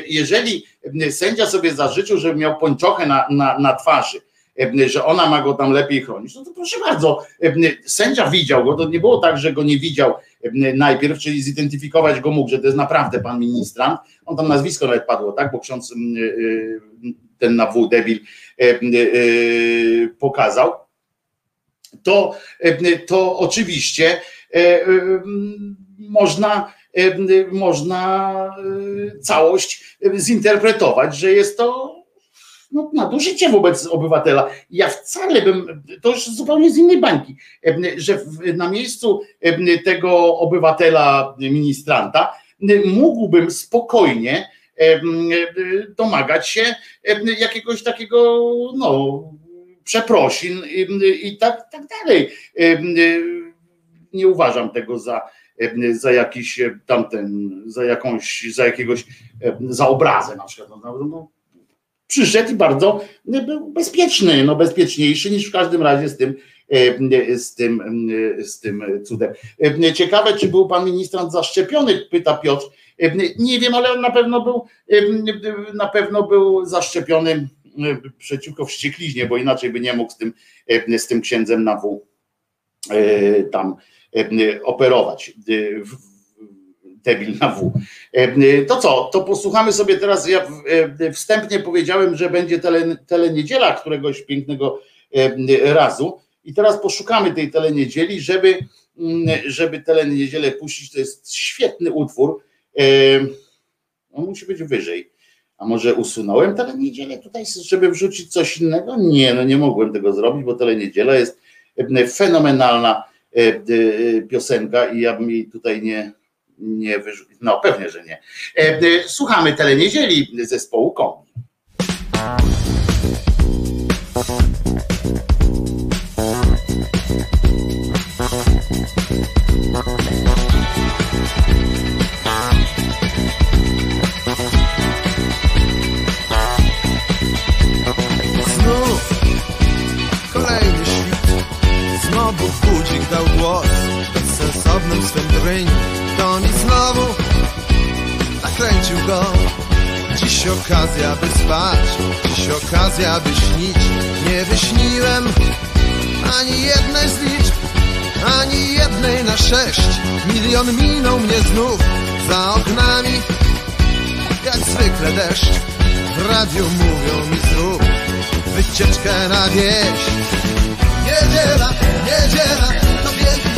Jeżeli sędzia sobie zażyczył, żeby miał pończochę na, na, na twarzy że ona ma go tam lepiej chronić. No to proszę bardzo, sędzia widział go, to nie było tak, że go nie widział najpierw, czyli zidentyfikować go mógł, że to jest naprawdę pan ministrant. On tam nazwisko nawet padło, tak, bo ksiądz mm, ten na W debil pokazał. To, to oczywiście można można całość zinterpretować, że jest to no, nadużycie wobec obywatela. Ja wcale bym, to już zupełnie z innej bańki, że na miejscu tego obywatela, ministranta, mógłbym spokojnie domagać się jakiegoś takiego, no, przeprosin i tak, tak dalej. Nie uważam tego za, za jakiś tamten, za jakąś, za jakiegoś, za obrazę na przykład. No, no, przyszedł i bardzo był bezpieczny, no bezpieczniejszy niż w każdym razie z tym, z tym, z tym cudem. Ciekawe, czy był pan ministrant zaszczepiony, pyta Piotr. Nie wiem, ale on na pewno był, na pewno był zaszczepiony przeciwko wściekliźnie, bo inaczej by nie mógł z tym, z tym księdzem na W tam operować debil na W. E, to co, to posłuchamy sobie teraz, ja e, wstępnie powiedziałem, że będzie tele, teleniedziela któregoś pięknego e, razu i teraz poszukamy tej teleniedzieli, żeby, mm, żeby teleniedzielę puścić, to jest świetny utwór, on musi być wyżej. A może usunąłem teleniedzielę tutaj, żeby wrzucić coś innego? Nie, no nie mogłem tego zrobić, bo teleniedziela jest fenomenalna piosenka i ja bym jej tutaj nie, nie wyrzucić. No pewnie, że nie. E, e, słuchamy teleniedzieli zespołu Kombi. Znów Bezsensownym swym To mi znowu nakręcił go. Dziś okazja by spać Dziś okazja by śnić. Nie wyśniłem Ani jednej z liczb Ani jednej na sześć. Milion minął mnie znów Za oknami Jak zwykle deszcz. W radiu mówią mi zrób Wycieczkę na wieś. Niedziela, niedziela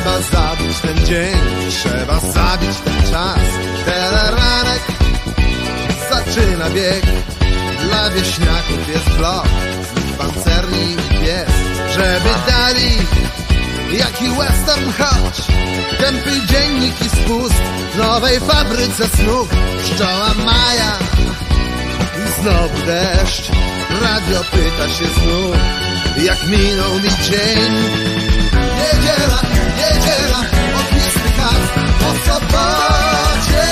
Trzeba zabić ten dzień Trzeba zabić ten czas. Teleranek zaczyna bieg. Dla wieśniaków jest blok pancerni i pies. Żeby dali Jaki western choć. Tępy dziennik i spust W nowej fabryce snów. Pszczoła Maja i znowu deszcz. Radio pyta się znów Jak minął mi dzień Niedziela, niedziela Ognisty kac po sobocie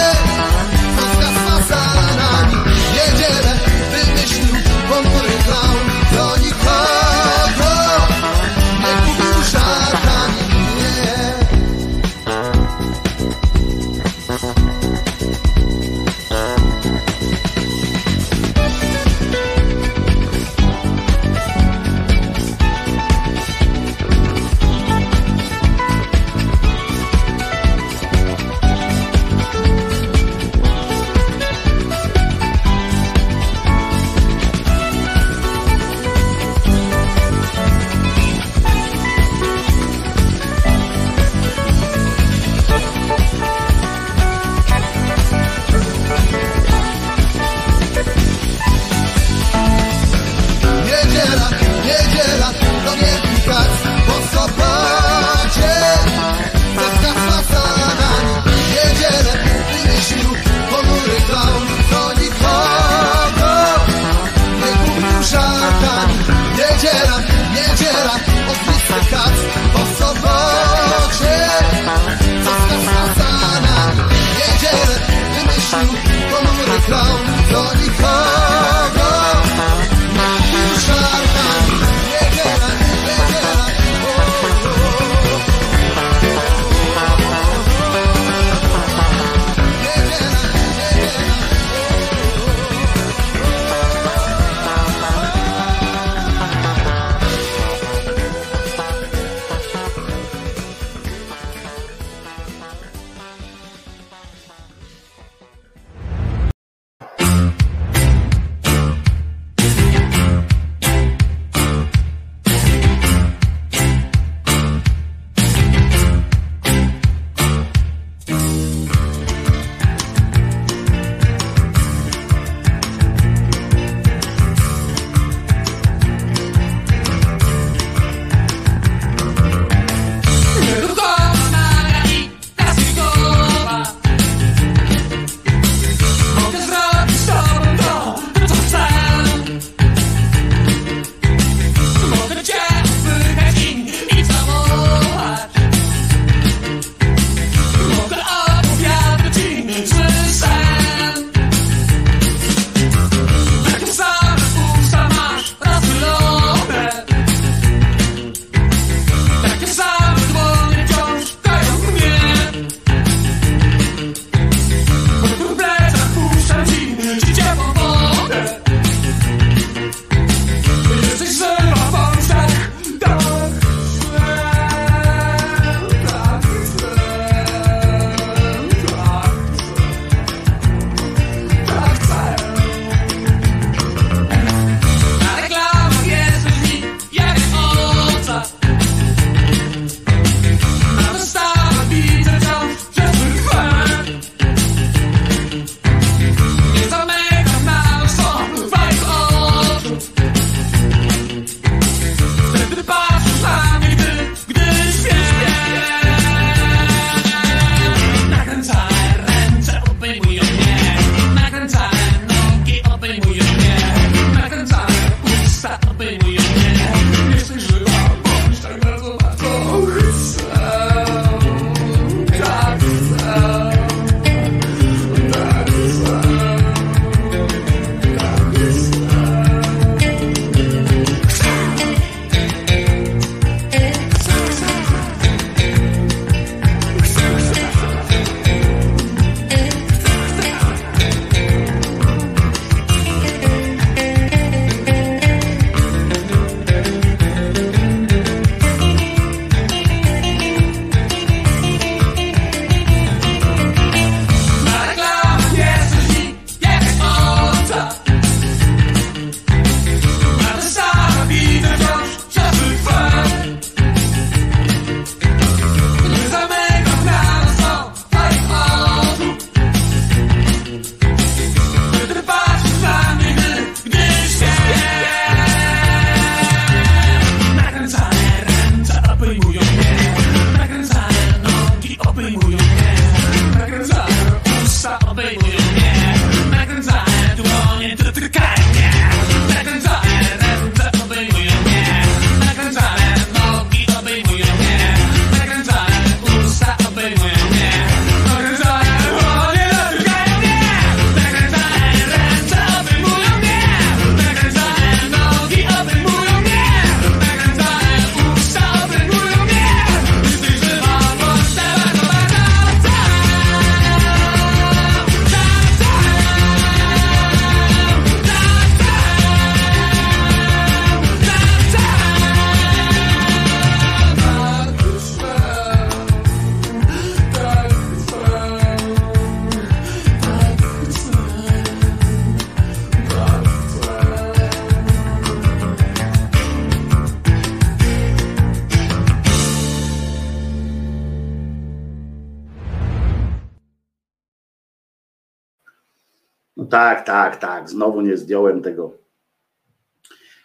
Znowu nie zdjąłem tego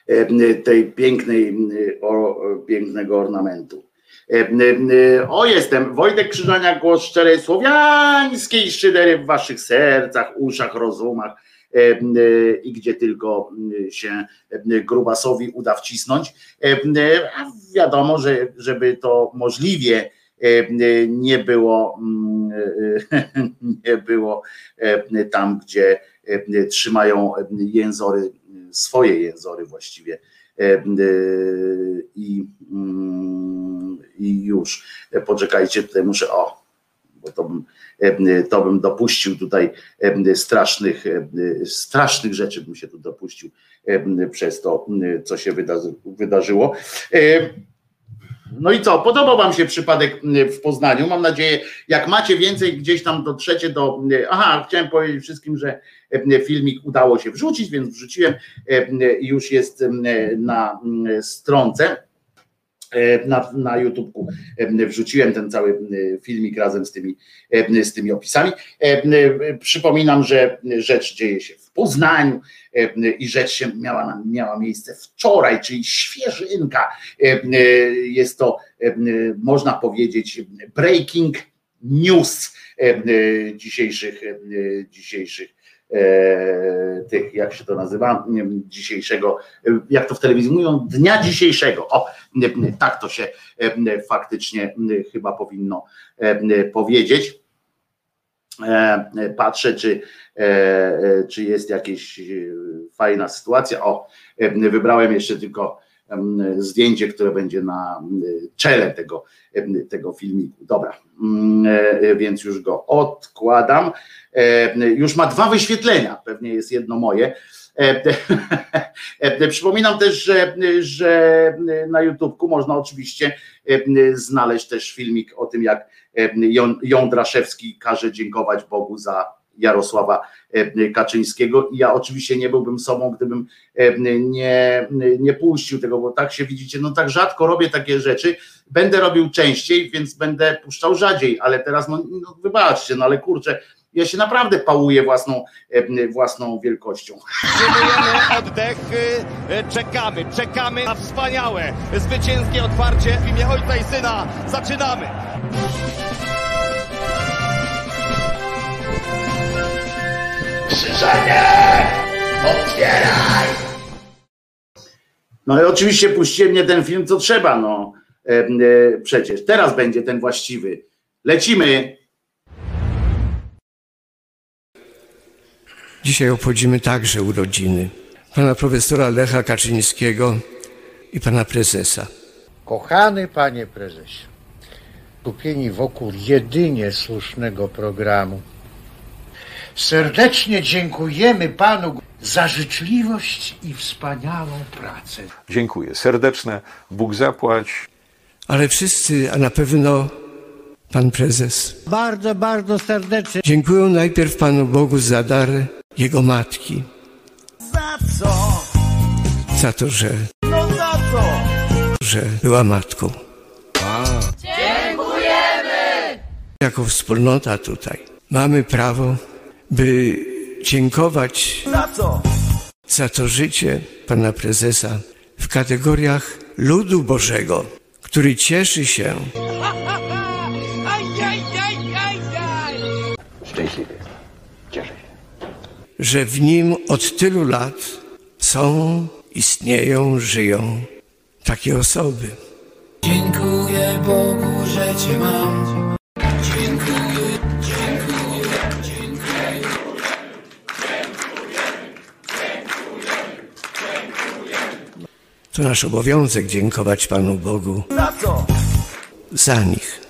e, tej pięknej, e, o, pięknego ornamentu. E, o, jestem. Wojtek Krzyżania, głos szczerej słowiańskiej szydery w waszych sercach, uszach, rozumach i gdzie tylko się grubasowi uda wcisnąć. A wiadomo, że żeby to możliwie nie było, nie było tam, gdzie trzymają jęzory, swoje jęzory właściwie i, i już. Poczekajcie, tutaj muszę, o, bo to bym, to bym dopuścił tutaj strasznych, strasznych rzeczy bym się tu dopuścił przez to, co się wydarzyło. No i co? Podobał Wam się przypadek w Poznaniu. Mam nadzieję, jak macie więcej, gdzieś tam dotrzecie do. Aha, chciałem powiedzieć wszystkim, że filmik udało się wrzucić, więc wrzuciłem i już jest na stronce. Na, na YouTubeku wrzuciłem ten cały filmik razem z tymi, z tymi opisami. Przypominam, że rzecz dzieje się w Poznaniu i rzecz się miała, miała miejsce wczoraj, czyli świeżynka. Jest to, można powiedzieć, breaking news dzisiejszych, dzisiejszych tych, jak się to nazywa, dzisiejszego, jak to w telewizji mówią, dnia dzisiejszego. O, tak to się faktycznie chyba powinno powiedzieć. Patrzę, czy, czy jest jakaś fajna sytuacja. O, wybrałem jeszcze tylko zdjęcie, które będzie na czele tego, tego filmiku. Dobra, więc już go odkładam. Już ma dwa wyświetlenia, pewnie jest jedno moje. Przypominam też, że, że na YouTubku można oczywiście znaleźć też filmik o tym, jak Jon Draszewski każe dziękować Bogu za Jarosława Kaczyńskiego i ja oczywiście nie byłbym sobą, gdybym nie, nie puścił tego, bo tak się widzicie, no tak rzadko robię takie rzeczy, będę robił częściej, więc będę puszczał rzadziej, ale teraz no, no wybaczcie, no ale kurczę, ja się naprawdę pałuję własną, własną wielkością. Przyjmujemy oddech, czekamy, czekamy na wspaniałe, zwycięskie otwarcie w imię Ojca i Syna. Zaczynamy! Krzyżanie! Otwieraj! No i oczywiście puściłem mnie ten film, co trzeba, no e, e, przecież. Teraz będzie ten właściwy. Lecimy! Dzisiaj obchodzimy także urodziny pana profesora Lecha Kaczyńskiego i pana prezesa. Kochany panie prezesie, skupieni wokół jedynie słusznego programu, serdecznie dziękujemy panu za życzliwość i wspaniałą pracę. Dziękuję. Serdeczne. Bóg zapłać. Ale wszyscy, a na pewno pan prezes, Bardzo, bardzo serdecznie. dziękują najpierw panu Bogu za dar jego matki, Za co? za to, że, No za co? że była matką. Dziękujemy! Jako wspólnota tutaj mamy prawo, by dziękować Za co? za to życie pana prezesa w kategoriach ludu Bożego, który cieszy się, Szczęśliwy. Cieszę się. że w nim od tylu lat są, istnieją, żyją takie osoby. Dziękuję Bogu, że cię mam. Dziękuję, dziękuję, dziękuję. To nasz obowiązek dziękować Panu Bogu Za co? za nich.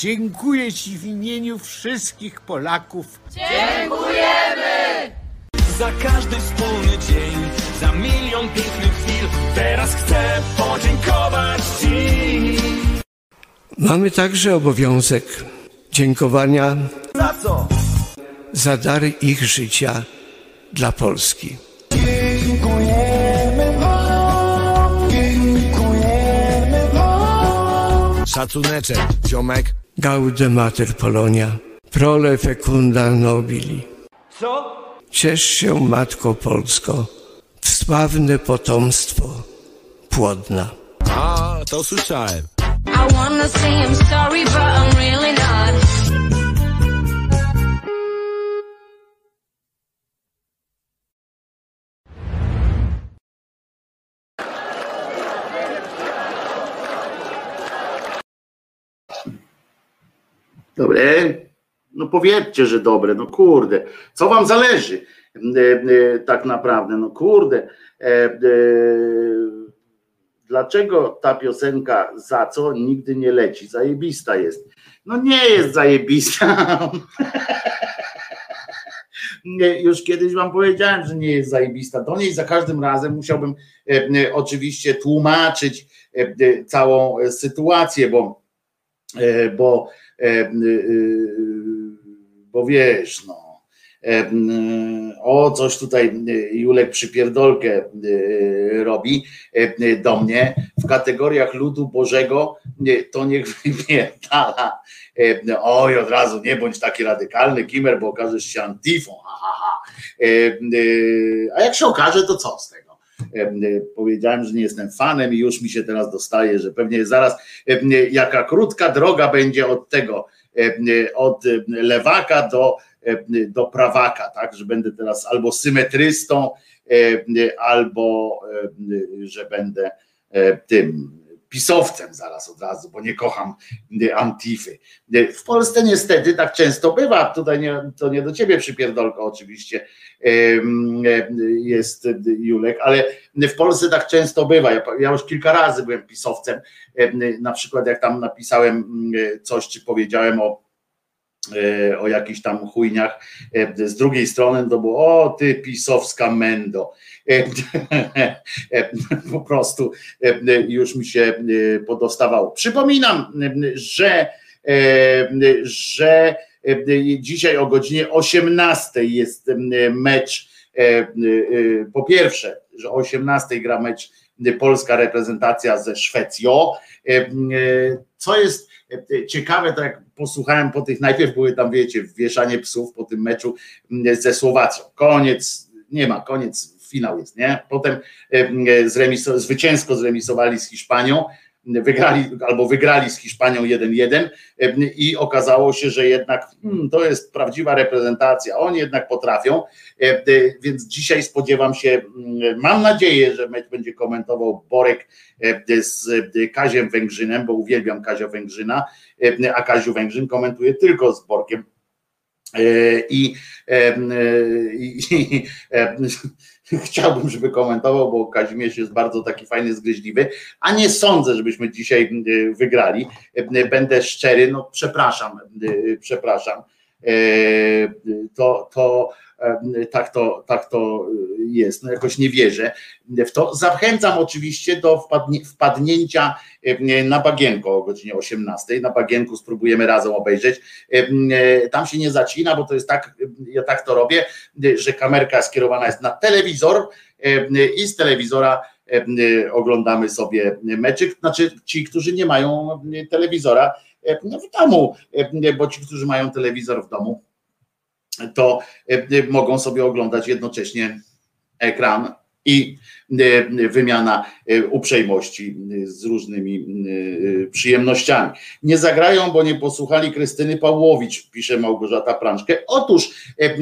Dziękuję ci w imieniu wszystkich Polaków. Dziękujemy! Za każdy wspólny dzień, za milion pięknych chwil, teraz chcę podziękować Ci. Mamy także obowiązek dziękowania Za co? za dary ich życia dla Polski. Szacuneczek, ziomek. Gaude Mater Polonia, prole fecunda nobili. Co? Ciesz się, Matko Polsko, w sławne potomstwo płodna. A, to słyszałem. I wanna say I'm sorry, but I'm really not. Dobre? No powiedzcie, że dobre, no kurde. Co wam zależy e, e, tak naprawdę? No kurde. E, dlaczego ta piosenka za co nigdy nie leci? Zajebista jest. No nie jest zajebista. Nie, Już kiedyś wam powiedziałem, że nie jest zajebista. Do niej za każdym razem musiałbym e, oczywiście tłumaczyć e, całą sytuację, bo, e, bo, bo wiesz, no. e, O, coś tutaj e, Julek przypierdolkę e, robi e, do mnie w kategoriach ludu Bożego, to niech wypierdala. E, Oj, od razu nie bądź taki radykalny, Kimer, bo okażesz się antifą. E, e, A jak się okaże, to co z tego? E, Powiedziałem, że nie jestem fanem i już mi się teraz dostaje, że pewnie zaraz jaka krótka droga będzie od tego, od lewaka do, do prawaka, tak, że będę teraz albo symetrystą, albo że będę e, tym pisowcem zaraz od razu, bo nie kocham e, Antify. E, W Polsce niestety tak często bywa, tutaj nie, to nie do ciebie przypierdolka oczywiście e, jest Julek, ale w Polsce tak często bywa. Ja, już kilka razy byłem pisowcem, em, na przykład jak tam napisałem coś, czy powiedziałem o o jakichś tam chujniach. Z drugiej strony to było, o ty pisowska mendo. E, e, Po prostu e, już mi się podostawało. Przypominam, że, że dzisiaj o godzinie 18 jest mecz, po pierwsze, że o 18 gra mecz polska reprezentacja ze Szwecją. Co jest ciekawe, to jak posłuchałem po tych, najpierw były tam, wiecie, wieszanie psów po tym meczu ze Słowacją. Koniec, nie ma, koniec, finał jest, nie? Potem e, zremiso, zwycięsko zremisowali z Hiszpanią, wygrali albo wygrali z Hiszpanią 1-1 e, i okazało się, że jednak hmm, to jest prawdziwa reprezentacja. Oni jednak potrafią, e, więc dzisiaj spodziewam się, mm, mam nadzieję, że mecz będzie komentował Borek z e, Kaziem Węgrzynem, bo uwielbiam Kazia Węgrzyna, a Kaziu Węgrzyn komentuje tylko z Borkiem. I, i, i chciałbym, żeby komentował, bo Kazimierz jest bardzo taki fajny, zgryźliwy, a nie sądzę, żebyśmy dzisiaj e, wygrali. E, Będę szczery, no przepraszam, e, przepraszam. E, To, to e, tak to, tak to jest. No jakoś nie wierzę w to. Zachęcam oczywiście do wpadnięcia e, na bagienko o godzinie 18. Na bagienku spróbujemy razem obejrzeć. E, e, Tam się nie zacina, bo to jest tak, ja tak to robię, że kamerka skierowana jest na telewizor e, i z telewizora e, oglądamy sobie meczyk. Znaczy ci, którzy nie mają telewizora e, w domu, e, bo ci, którzy mają telewizor w domu, to e, mogą sobie oglądać jednocześnie ekran i e, wymiana e, uprzejmości e, z różnymi e, przyjemnościami. Nie zagrają, bo nie posłuchali Krystyny Pawłowicz, pisze Małgorzata Prączkę. Otóż e, e,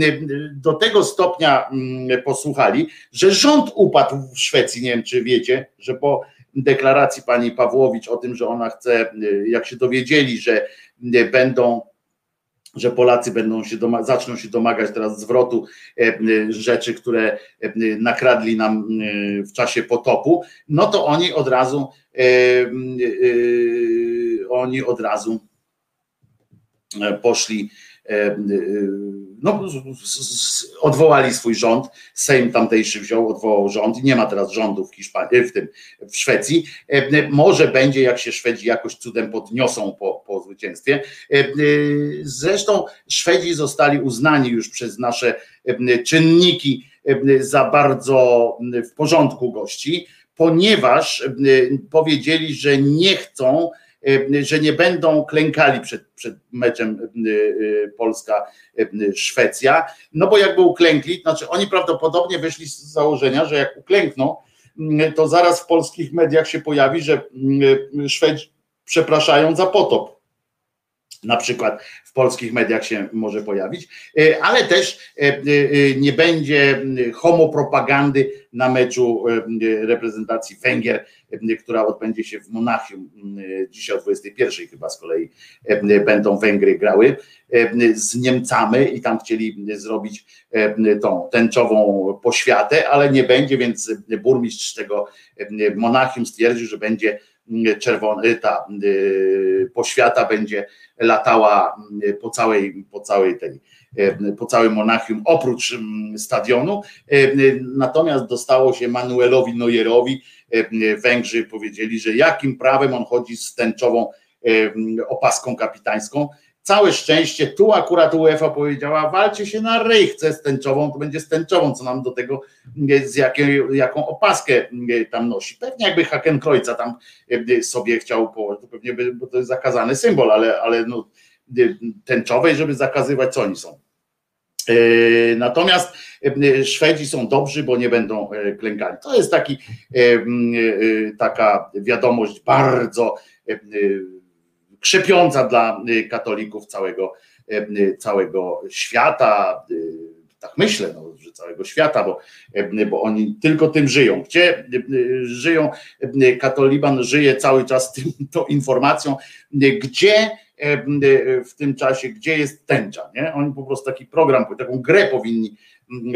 do tego stopnia mm, posłuchali, że rząd upadł w Szwecji. Nie wiem, czy wiecie, że po deklaracji pani Pawłowicz o tym, że ona chce, e, jak się dowiedzieli, że e, będą że Polacy będą się doma- zaczną się domagać teraz zwrotu e, e, rzeczy, które e, nakradli nam w czasie potopu, no to oni od razu oni od razu poszli no, z- z- z- odwołali swój rząd, Sejm tamtejszy wziął, odwołał rząd nie ma teraz rządu w Hiszpanii, w tym w Szwecji. E, Może będzie, jak się Szwedzi jakoś cudem podniosą po, po zwycięstwie. E, e, Zresztą Szwedzi zostali uznani już przez nasze e, czynniki e, za bardzo w porządku gości, ponieważ e, powiedzieli, że nie chcą że nie będą klękali przed, przed meczem Polska-Szwecja, no bo jakby uklękli, znaczy oni prawdopodobnie wyszli z założenia, że jak uklękną, to zaraz w polskich mediach się pojawi, że Szwedzi przepraszają za potop na przykład w polskich mediach się może pojawić, e, ale też e, e, nie będzie homopropagandy na meczu reprezentacji Węgier, która odbędzie się w Monachium dzisiaj o 21 chyba z kolei będą Węgry grały z Niemcami i tam chcieli zrobić tą tęczową poświatę, ale nie będzie, więc burmistrz tego Monachium stwierdził, że będzie czerwony, ta poświata będzie latała po całej, po całej tej, po całym Monachium, oprócz stadionu. Natomiast dostało się Manuelowi Neuerowi. Węgrzy powiedzieli, że jakim prawem on chodzi z tęczową opaską kapitańską. Całe szczęście, tu akurat UEFA powiedziała, walcie się na ryj, chce z tęczową, to będzie z tęczową, co nam do tego, z jakiej, jaką opaskę tam nosi. Pewnie jakby Hakenkreuza tam sobie chciał położyć, to pewnie by, bo to jest zakazany symbol, ale, ale no, tęczowej, żeby zakazywać, co oni są. Natomiast Szwedzi są dobrzy, bo nie będą klękali. To jest taki, taka wiadomość bardzo krzepiąca dla katolików całego, całego świata. Tak myślę, no, że całego świata, bo, bo oni tylko tym żyją. Gdzie żyją, katoliban żyje cały czas tym, tą informacją, gdzie w tym czasie, gdzie jest tęcza. Nie? Oni po prostu taki program, taką grę powinni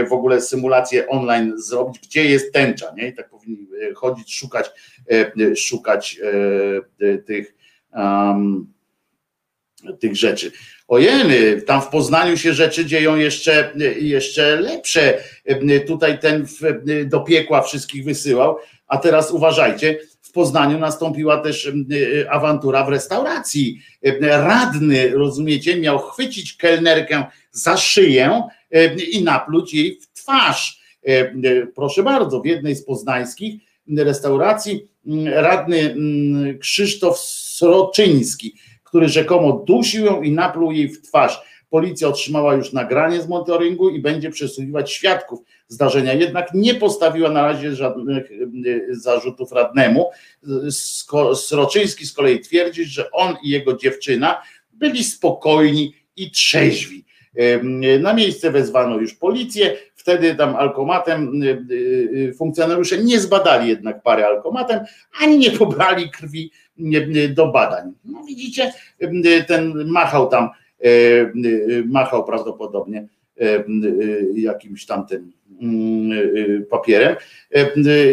w ogóle symulację online zrobić, gdzie jest tęcza. Nie? I tak powinni chodzić, szukać, szukać tych um, tych rzeczy. Ojeny, tam w Poznaniu się rzeczy dzieją jeszcze, jeszcze lepsze. Tutaj ten do piekła wszystkich wysyłał, a teraz uważajcie, w Poznaniu nastąpiła też awantura w restauracji. Radny, rozumiecie, miał chwycić kelnerkę za szyję i napluć jej w twarz. Proszę bardzo, w jednej z poznańskich restauracji radny Krzysztof Sroczyński, który rzekomo dusił ją i napluł jej w twarz. Policja otrzymała już nagranie z monitoringu i będzie przesłuchiwać świadków zdarzenia, jednak nie postawiła na razie żadnych zarzutów radnemu. Sroczyński z kolei twierdzi, że on i jego dziewczyna byli spokojni i trzeźwi. Na miejsce wezwano już policję, wtedy tam alkomatem funkcjonariusze nie zbadali jednak pary alkomatem, ani nie pobrali krwi do badań. No widzicie, ten machał tam, machał prawdopodobnie jakimś tamtym papierem.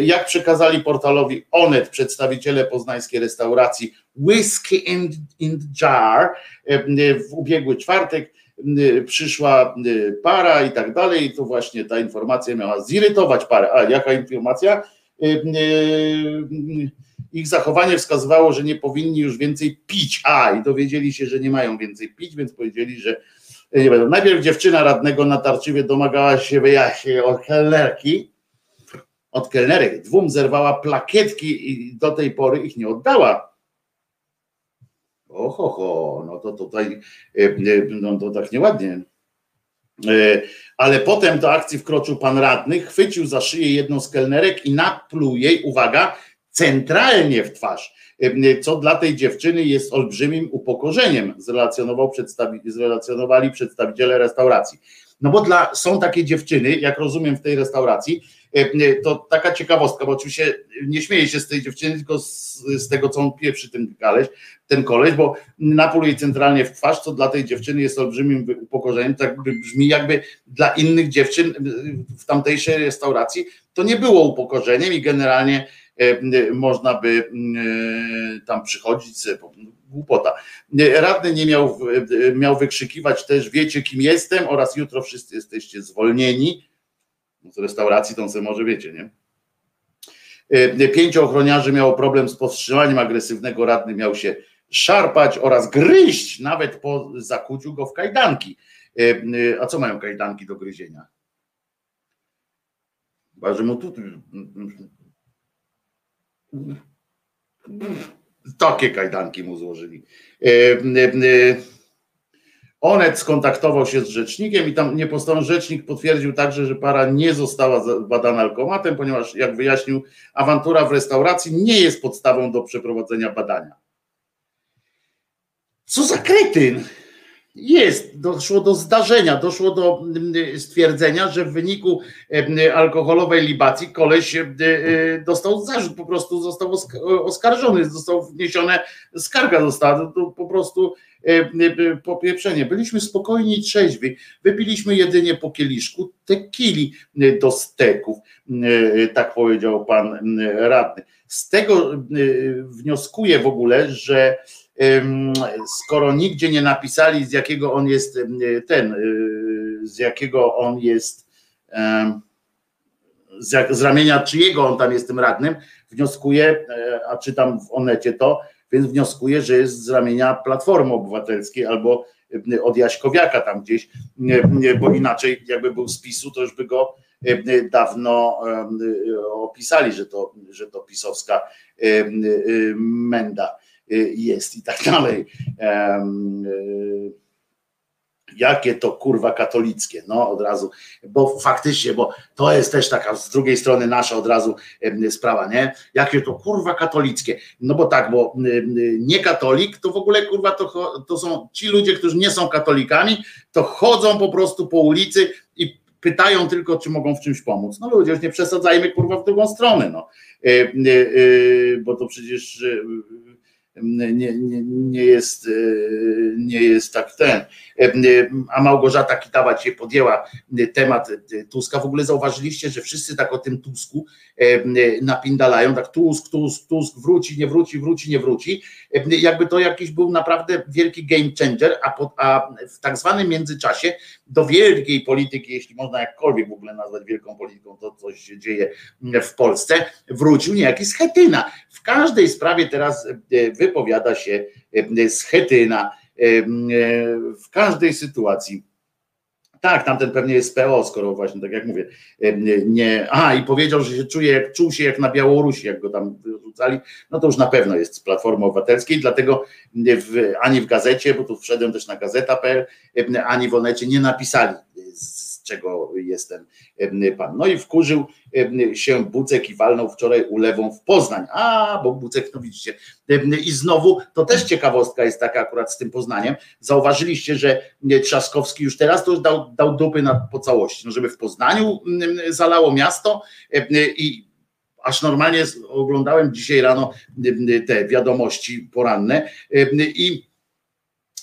Jak przekazali portalowi Onet przedstawiciele poznańskiej restauracji Whisky in, in Jar w ubiegły czwartek przyszła para i tak dalej, i to właśnie ta informacja miała zirytować parę. A jaka informacja? Ich zachowanie wskazywało, że nie powinni już więcej pić. A, i dowiedzieli się, że nie mają więcej pić, więc powiedzieli, że nie będą. Najpierw dziewczyna radnego natarczywie domagała się wyjaśnień od kelnerki, od kelnerek. Dwóm zerwała plakietki i do tej pory ich nie oddała. Oho, ho, no to tutaj no to tak nieładnie. Ale potem do akcji wkroczył pan radny, chwycił za szyję jedną z kelnerek i napluł jej, uwaga, centralnie w twarz, co dla tej dziewczyny jest olbrzymim upokorzeniem, zrelacjonował przedstawi, zrelacjonowali przedstawiciele restauracji. No bo dla, są takie dziewczyny, jak rozumiem w tej restauracji, to taka ciekawostka, bo oczywiście nie śmieję się z tej dziewczyny, tylko z, z tego, co on pieprzy ten koleś, ten koleś, bo napój jej centralnie w twarz, co dla tej dziewczyny jest olbrzymim upokorzeniem, tak brzmi jakby dla innych dziewczyn w tamtejszej restauracji to nie było upokorzeniem i generalnie można by tam przychodzić głupota. Radny nie miał, miał wykrzykiwać też wiecie kim jestem oraz jutro wszyscy jesteście zwolnieni. Z restauracji to sobie może wiecie, nie? Pięciu ochroniarzy miało problem z powstrzymaniem agresywnego, radny miał się szarpać oraz gryźć, nawet po zakuciu go w kajdanki. A co mają kajdanki do gryzienia? Chyba, że mu tu Takie kajdanki mu złożyli. E, e, Onet skontaktował się z rzecznikiem i tam nie rzecznik potwierdził także, że para nie została badana alkomatem, ponieważ jak wyjaśnił, awantura w restauracji nie jest podstawą do przeprowadzenia badania. Co za kretyn! Jest, doszło do zdarzenia, doszło do mm, stwierdzenia, że w wyniku mm, alkoholowej libacji koleś e, e, dostał zarzut, po prostu został osk- oskarżony, został wniesione, skarga została, to po prostu e, popieprzenie. Byliśmy spokojni i trzeźwi, wypiliśmy jedynie po kieliszku tekili do steków, tak powiedział pan radny. Z tego wnioskuję w ogóle, że skoro nigdzie nie napisali, z jakiego on jest ten, y, z jakiego on jest, z, ramienia czyjego on tam jest tym radnym, wnioskuję, e, a czytam w Onecie to, więc wnioskuję, że jest z ramienia Platformy Obywatelskiej albo od Jaśkowiaka tam gdzieś, bo inaczej jakby był z PiSu, to już by go dawno opisali, że to, że to pisowska menda. Y, jest i tak dalej. Y, jakie to kurwa katolickie, no od razu, bo faktycznie, bo to jest też taka z drugiej strony nasza od razu sprawa, nie? Jakie to kurwa katolickie, no bo tak, bo nie katolik to w ogóle kurwa to, to są ci ludzie, którzy nie są katolikami, to chodzą po prostu po ulicy i pytają tylko, czy mogą w czymś pomóc. No ludzie, już nie przesadzajmy kurwa w drugą stronę, no, y, bo to przecież nie, nie, nie, jest, e, nie jest tak ten. E, a Małgorzata Kitawa dzisiaj podjęła temat Tuska. W ogóle zauważyliście, że wszyscy tak o tym Tusku e, napindalają, tak Tusk, Tusk, Tusk wróci, nie wróci, wróci, nie wróci. Jakby to jakiś był naprawdę wielki game changer, a, po, a w tak zwanym międzyczasie do wielkiej polityki, jeśli można jakkolwiek w ogóle nazwać wielką polityką, to coś się dzieje w Polsce, wrócił niejaki Schetyna. W każdej sprawie teraz wy wypowiada się e, Schetyna e, e, w każdej sytuacji. Tak, tamten pewnie jest PO, skoro właśnie, tak jak mówię, nie. Aha, i powiedział, że się czuje, jak czuł się jak na Białorusi, jak go tam wyrzucali, no to już na pewno jest z Platformy Obywatelskiej, dlatego w, ani w gazecie, bo tu wszedłem też na gazeta.pl, ani w Onecie nie napisali czego jestem pan. No i wkurzył się Bucek i walnął wczoraj ulewą w Poznań. A, bo Bucek, no widzicie. I znowu, to też ciekawostka jest taka akurat z tym Poznaniem. Zauważyliście, że Trzaskowski już teraz to już dał, dał dupy na, po całości, no żeby w Poznaniu zalało miasto i aż normalnie oglądałem dzisiaj rano te wiadomości poranne i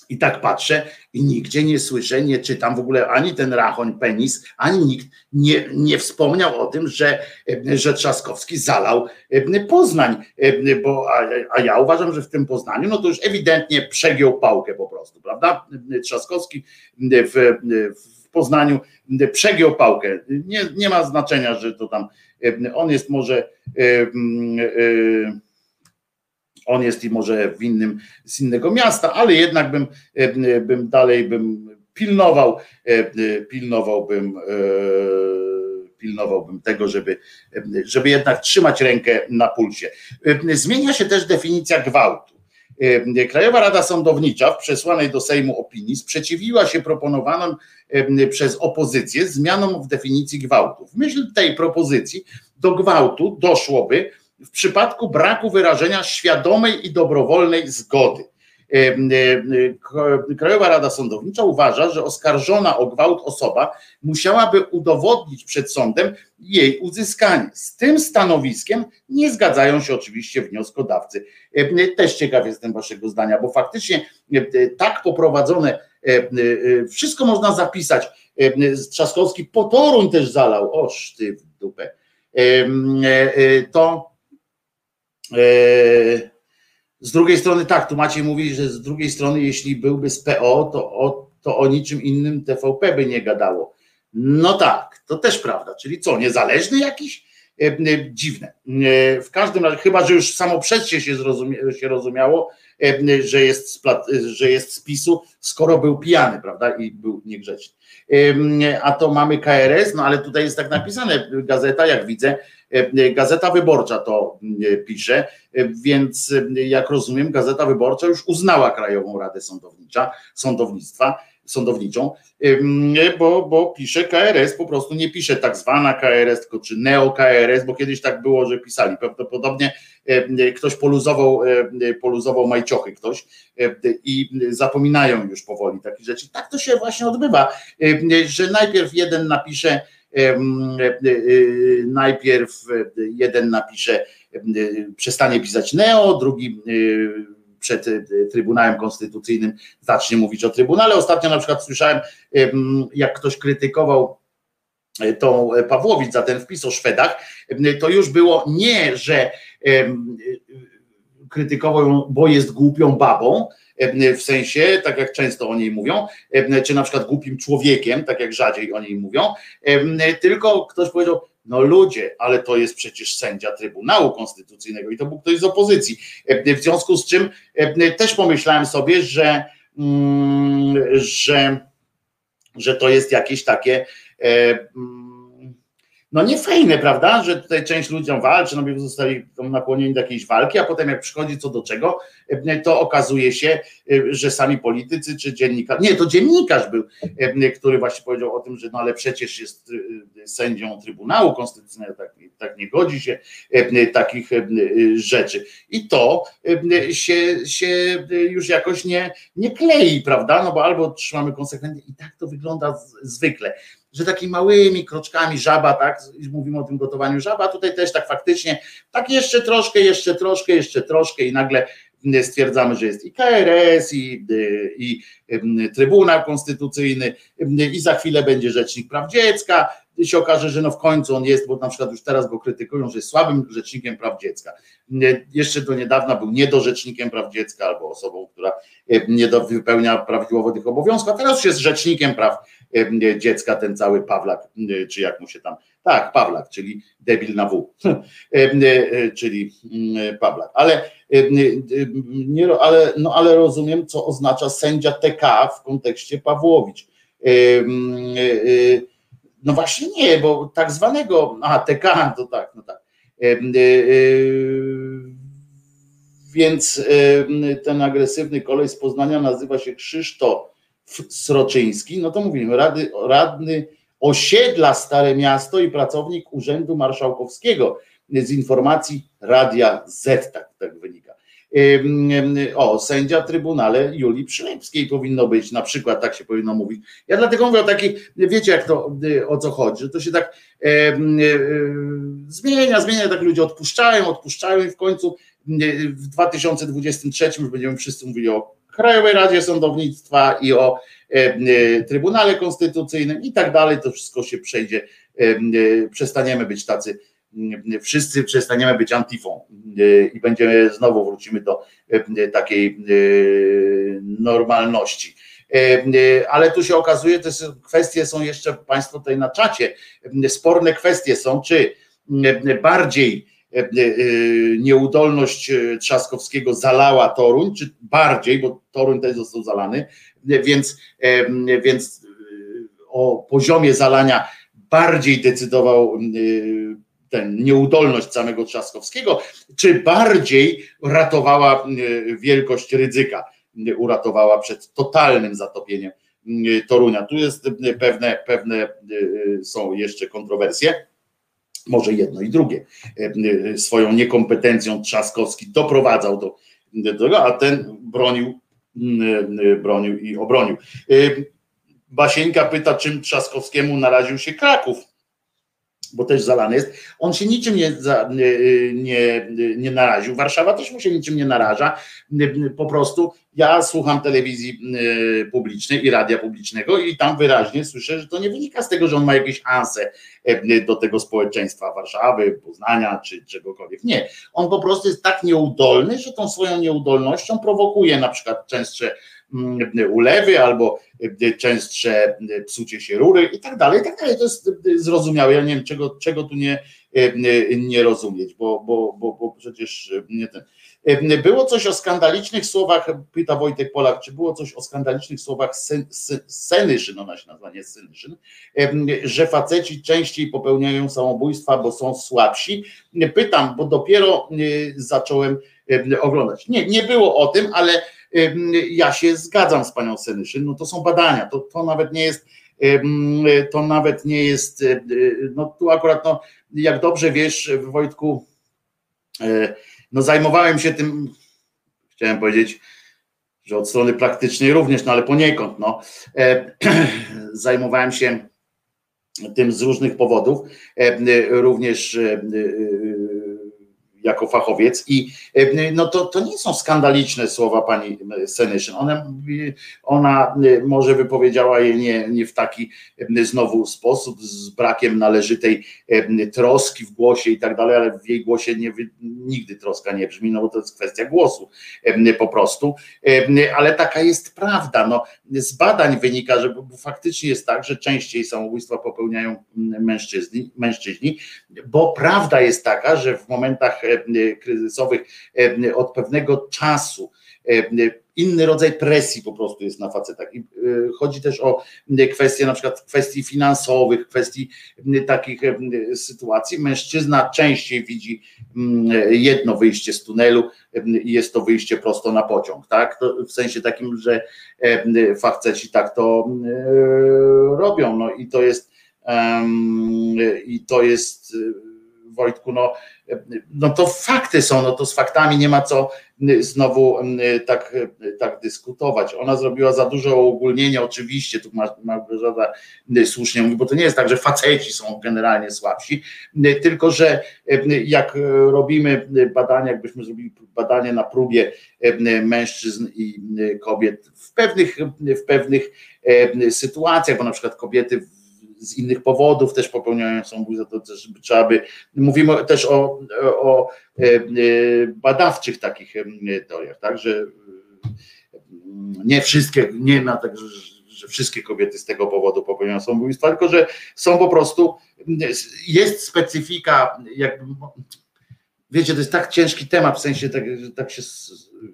i tak patrzę i nigdzie nie słyszę, nie czytam w ogóle ani ten Rachoń Penis, ani nikt nie, nie wspomniał o tym, że, że Trzaskowski zalał Poznań, bo, a, a ja uważam, że w tym Poznaniu, no to już ewidentnie przegiął pałkę po prostu, prawda? Trzaskowski w, w Poznaniu przegiął pałkę. Nie, nie ma znaczenia, że to tam on jest może. Yy, yy, on jest i może w innym, z innego miasta, ale jednak bym, e, bym dalej bym pilnował, e, pilnowałbym, e, pilnowałbym tego, żeby, żeby jednak trzymać rękę na pulsie. Zmienia się też definicja gwałtu. Krajowa Rada Sądownicza w przesłanej do Sejmu opinii sprzeciwiła się proponowanym przez opozycję zmianom w definicji gwałtu. W myśl tej propozycji do gwałtu doszłoby w przypadku braku wyrażenia świadomej i dobrowolnej zgody. E, e, Krajowa Rada Sądownicza uważa, że oskarżona o gwałt osoba musiałaby udowodnić przed sądem jej uzyskanie. Z tym stanowiskiem nie zgadzają się oczywiście wnioskodawcy. E, też ciekaw jestem waszego zdania, bo faktycznie tak poprowadzone, wszystko można zapisać. Trzaskowski po Toruń też zalał, oż ty w dupę. To E, z drugiej strony tak, tu Maciej mówi, że z drugiej strony, jeśli byłby z PO, to o, to o niczym innym TVP by nie gadało. No tak, to też prawda. Czyli co, niezależny jakiś? E, e, dziwne. W każdym razie, chyba że już samo przejście się, zrozumie, się rozumiało, że jest, z, że jest z PiSu, skoro był pijany, prawda, i był niegrzeczny. A to mamy KRS, no ale tutaj jest tak napisane, gazeta, jak widzę, Gazeta Wyborcza to pisze, więc jak rozumiem, Gazeta Wyborcza już uznała Krajową Radę Sądownicza, Sądownictwa, Sądowniczą, bo, bo pisze KRS, po prostu nie pisze tak zwana KRS, tylko czy neo-KRS, bo kiedyś tak było, że pisali. Prawdopodobnie ktoś poluzował, poluzował majciochy ktoś i zapominają już powoli takich rzeczy. Tak to się właśnie odbywa, że najpierw jeden napisze, najpierw jeden napisze, przestanie pisać neo, drugi przed Trybunałem Konstytucyjnym zacznie mówić o Trybunale. Ostatnio na przykład słyszałem, jak ktoś krytykował tą Pawłowicz za ten wpis o Szwedach, to już było nie, że krytykował ją, bo jest głupią babą, w sensie, tak jak często o niej mówią, czy na przykład głupim człowiekiem, tak jak rzadziej o niej mówią, tylko ktoś powiedział, no ludzie, ale to jest przecież sędzia Trybunału Konstytucyjnego i to był ktoś z opozycji. W związku z czym też pomyślałem sobie, że, że, że to jest jakieś takie no nie fajne, prawda, że tutaj część ludziom walczy, no by zostali nakłonieni do jakiejś walki, a potem jak przychodzi co do czego, to okazuje się, że sami politycy czy dziennikarz, nie, to dziennikarz był, który właśnie powiedział o tym, że no ale przecież jest sędzią Trybunału Konstytucyjnego, tak, tak nie godzi się takich rzeczy. I to się, się już jakoś nie, nie klei, prawda, no bo albo trzymamy konsekwentnie i tak to wygląda zwykle że takimi małymi kroczkami żaba, tak, mówimy o tym gotowaniu żaba, tutaj też tak faktycznie, tak jeszcze troszkę, jeszcze troszkę, jeszcze troszkę i nagle stwierdzamy, że jest i KRS, i, i, i Trybunał Konstytucyjny, i za chwilę będzie Rzecznik Praw Dziecka, i się okaże, że no w końcu on jest, bo na przykład już teraz go krytykują, że jest słabym rzecznikiem praw dziecka. Jeszcze do niedawna był niedorzecznikiem praw dziecka albo osobą, która nie wypełnia prawidłowo tych obowiązków, a teraz już jest rzecznikiem praw dziecka, ten cały Pawlak, czy jak mu się tam, tak, Pawlak, czyli debil na W, czyli Pawlak, ale, nie, ale, no, ale rozumiem, co oznacza sędzia TK w kontekście Pawłowicz. No właśnie nie, bo tak zwanego, a TK, to tak, no tak. Więc ten agresywny kolej z Poznania nazywa się Krzysztof Sroczyński, no to mówimy, rady, radny osiedla Stare Miasto i pracownik Urzędu Marszałkowskiego z informacji Radia Z, tak, tak wynika. O, sędzia Trybunale Julii Przylepskiej powinno być, na przykład tak się powinno mówić. Ja dlatego mówię o takiej, wiecie jak to, o co chodzi, że to się tak e, e, zmienia, zmienia, tak ludzie odpuszczają, odpuszczają i w końcu w 2023 już będziemy wszyscy mówili o Krajowej Radzie Sądownictwa i o e, Trybunale Konstytucyjnym i tak dalej, to wszystko się przejdzie, przestaniemy być tacy wszyscy przestaniemy być antifą i będziemy znowu wrócimy do takiej normalności. Ale tu się okazuje, te kwestie są jeszcze Państwo tutaj na czacie. Sporne kwestie są, czy bardziej nieudolność Trzaskowskiego zalała Toruń, czy bardziej, bo Toruń też został zalany, więc, więc o poziomie zalania bardziej decydował ten, nieudolność samego Trzaskowskiego, czy bardziej ratowała e, wielkość ryzyka, uratowała przed totalnym zatopieniem e, Torunia. Tu jest e, pewne, pewne są jeszcze kontrowersje. Może jedno i drugie. Swoją niekompetencją Trzaskowski doprowadzał do, tego, a ten bronił, bronił i obronił. Basieńka pyta, czym Trzaskowskiemu naraził się Kraków bo też zalany jest, on się niczym nie, nie, nie naraził. Warszawa też mu się niczym nie naraża. Po prostu ja słucham telewizji y, publicznej i radia publicznego i tam wyraźnie słyszę, że to nie wynika z tego, że on ma jakieś anse y, do tego społeczeństwa Warszawy, Poznania czy czegokolwiek. Nie. On po prostu jest tak nieudolny, że tą swoją nieudolnością prowokuje na przykład częstsze ulewy albo częstsze psucie się rury i tak dalej, i tak dalej. To jest zrozumiałe. Ja nie wiem, czego, czego tu nie, nie rozumieć, bo, bo, bo, bo przecież nie ten. Było coś o skandalicznych słowach, pyta Wojtek Polak, czy było coś o skandalicznych słowach Sen- Sen- Senyszyn, ona się nazywa nie Senyszyn, że faceci częściej popełniają samobójstwa, bo są słabsi. Pytam, bo dopiero zacząłem oglądać. Nie, nie było o tym, ale ja się zgadzam z panią Senyszyn, no to są badania, to, to nawet nie jest to nawet nie jest, no tu akurat, no, jak dobrze wiesz, Wojtku, no zajmowałem się tym, chciałem powiedzieć, że od strony praktycznej również, no ale poniekąd, no, e, zajmowałem się tym z różnych powodów, e, również e, jako fachowiec i no to, to nie są skandaliczne słowa pani Senyszyn. Ona, ona może wypowiedziała je nie, nie w taki znowu sposób, z brakiem należytej troski w głosie i tak dalej, ale w jej głosie nie, nigdy troska nie brzmi, no bo to jest kwestia głosu po prostu, ale taka jest prawda. No, z badań wynika, że faktycznie jest tak, że częściej samobójstwa popełniają mężczyźni, mężczyźni bo prawda jest taka, że w momentach kryzysowych od pewnego czasu inny rodzaj presji po prostu jest na facetach. I chodzi też o kwestie na przykład kwestii finansowych, kwestii takich sytuacji. Mężczyzna częściej widzi jedno wyjście z tunelu i jest to wyjście prosto na pociąg, tak? W sensie takim, że faceci tak to robią. No i to jest i to jest Wojtku, no, no to fakty są, no to z faktami nie ma co znowu tak, tak dyskutować. Ona zrobiła za dużo uogólnienia, oczywiście, tu Małgorzata słusznie mówi, bo to nie jest tak, że faceci są generalnie słabsi, tylko że jak robimy badania, jakbyśmy zrobili badanie na próbie mężczyzn i kobiet w pewnych, w pewnych sytuacjach, bo na przykład kobiety z innych powodów też popełniają samobójstwo, to też trzeba by, mówimy też o, o e, e, badawczych takich e, teoriach, tak, że nie wszystkie, nie ma tak, że, że wszystkie kobiety z tego powodu popełniają samobójstwa, tylko że są po prostu, jest specyfika, jakby, wiecie, to jest tak ciężki temat, w sensie tak, tak się,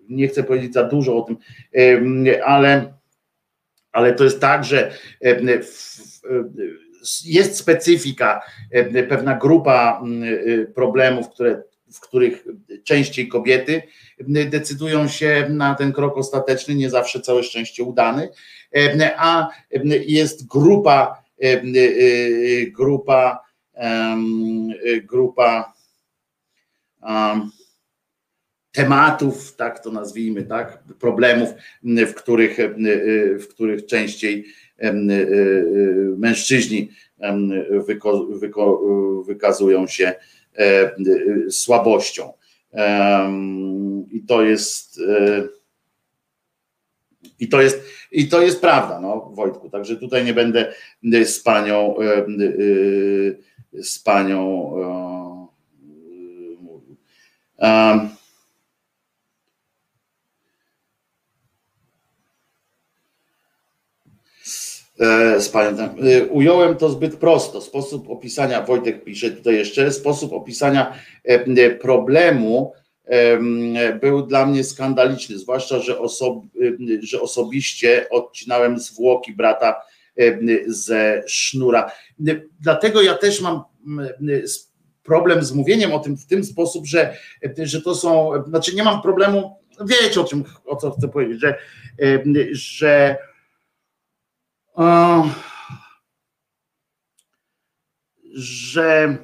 nie chcę powiedzieć za dużo o tym, ale, ale to jest tak, że w, jest specyfika, pewna grupa problemów, które, w których częściej kobiety decydują się na ten krok ostateczny, nie zawsze całe szczęście udany, a jest grupa, grupa, grupa tematów, tak to nazwijmy, tak, problemów, w których, w których częściej mężczyźni wykazują się słabością. I to jest i to jest, i to jest prawda, no, Wojtku. Także tutaj nie będę z panią z panią mówił. Z pamiętam. E, ująłem to zbyt prosto. Sposób opisania, Wojtek pisze tutaj jeszcze, sposób opisania e, problemu był dla mnie skandaliczny, zwłaszcza, że, że osobiście odcinałem zwłoki brata ze sznura. Dlatego ja też mam problem z mówieniem o tym w ten sposób, że, że to są, znaczy nie mam problemu, wiecie o czym, o co chcę powiedzieć, że, że że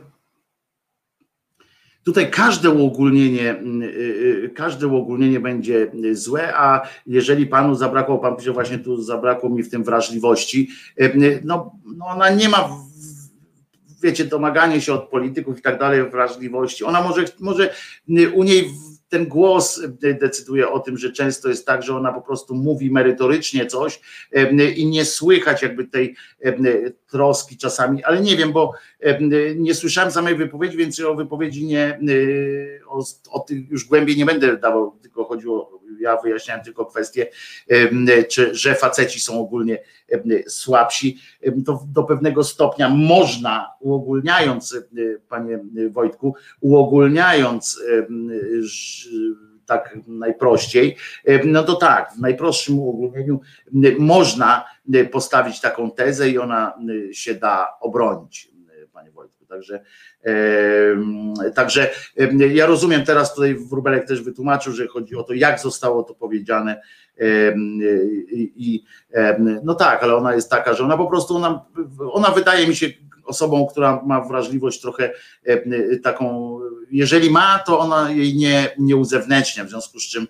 tutaj każde uogólnienie, y, y, każde uogólnienie będzie złe, a jeżeli panu zabrakło, pan pisze właśnie tu zabrakło mi w tym wrażliwości, y, no, no ona nie ma wiecie, domaganie się od polityków i tak dalej, wrażliwości. Ona może, może u niej ten głos decyduje o tym, że często jest tak, że ona po prostu mówi merytorycznie coś i nie słychać jakby tej troski czasami, ale nie wiem, bo nie słyszałem samej wypowiedzi, więc o wypowiedzi nie, o, o tych już głębiej nie będę dawał, tylko chodziło Ja wyjaśniałem tylko kwestię, czy że faceci są ogólnie słabsi. To do pewnego stopnia można, uogólniając, panie Wojtku, uogólniając tak najprościej, no to tak, w najprostszym uogólnieniu można postawić taką tezę i ona się da obronić. Także, także ja rozumiem teraz tutaj Wróbelek też wytłumaczył, że chodzi o to, jak zostało to powiedziane. I no tak, ale ona jest taka, że ona po prostu, ona, ona wydaje mi się osobą, która ma wrażliwość trochę taką, jeżeli ma, to ona jej nie, nie uzewnętrznia, w związku z czym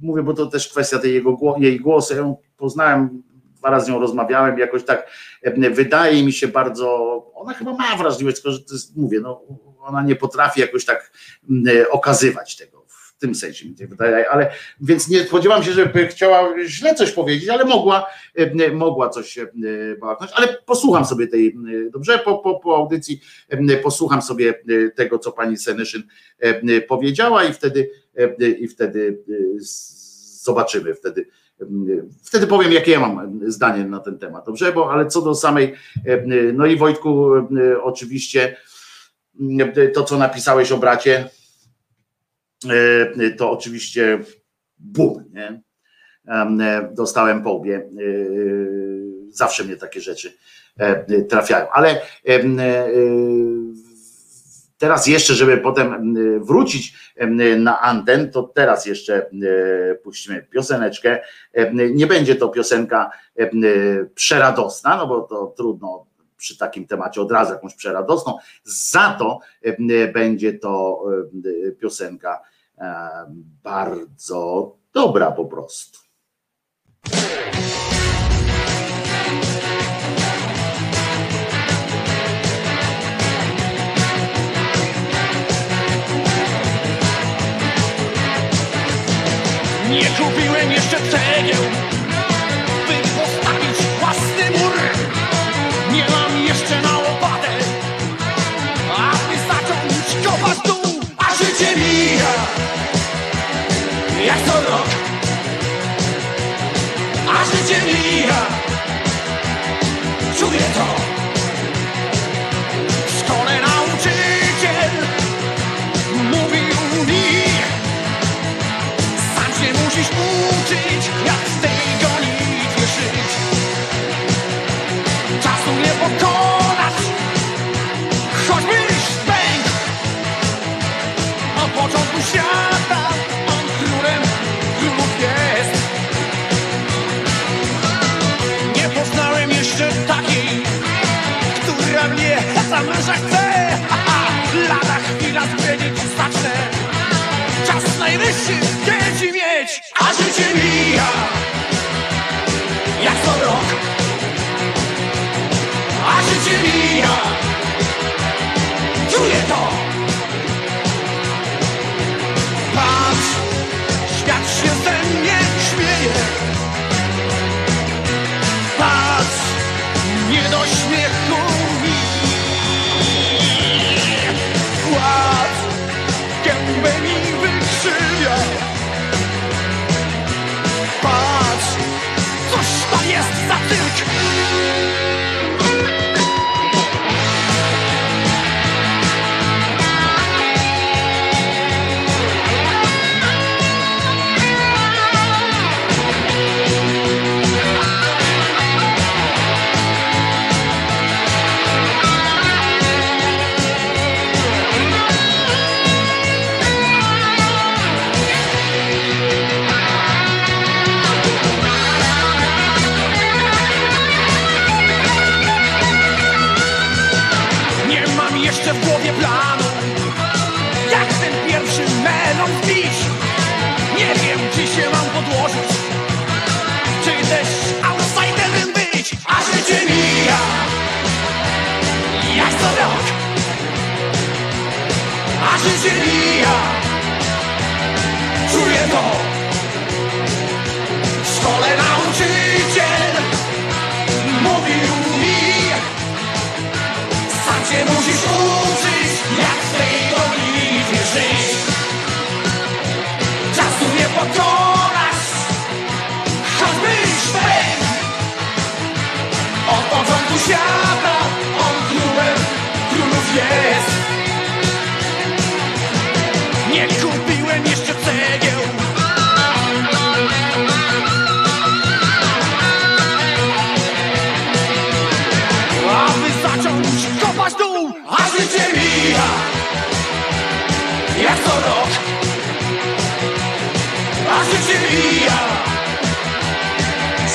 mówię, bo to też kwestia tej jego, jej głosu. Ja ją poznałem razy z nią rozmawiałem, jakoś tak wydaje mi się bardzo, ona chyba ma wrażliwość, tylko że to jest, mówię, no, ona nie potrafi jakoś tak okazywać tego. W tym sensie mi się wydaje, ale więc nie spodziewam się, żeby chciała źle coś powiedzieć, ale mogła, mogła coś bałaknąć, ale posłucham sobie tej, dobrze, po, po, po audycji posłucham sobie tego, co pani Senyszyn powiedziała i wtedy, i wtedy zobaczymy wtedy Wtedy powiem, jakie ja mam zdanie na ten temat, dobrze? Bo, ale co do samej, no i Wojtku, oczywiście to, co napisałeś o bracie, to oczywiście bum, nie? Dostałem po łbie. Zawsze mnie takie rzeczy trafiają, ale Teraz jeszcze, żeby potem wrócić na anten, to teraz jeszcze puścimy pioseneczkę. Nie będzie to piosenka przeradosna, no bo to trudno przy takim temacie od razu jakąś przeradosną. Za to będzie to piosenka bardzo dobra po prostu. Nie kupiłem jeszcze cegieł, by świata On królem królów jest. Nie kupiłem jeszcze cegieł. Aby zacząć kopać dół A życie mija Jak co rok. A życie mija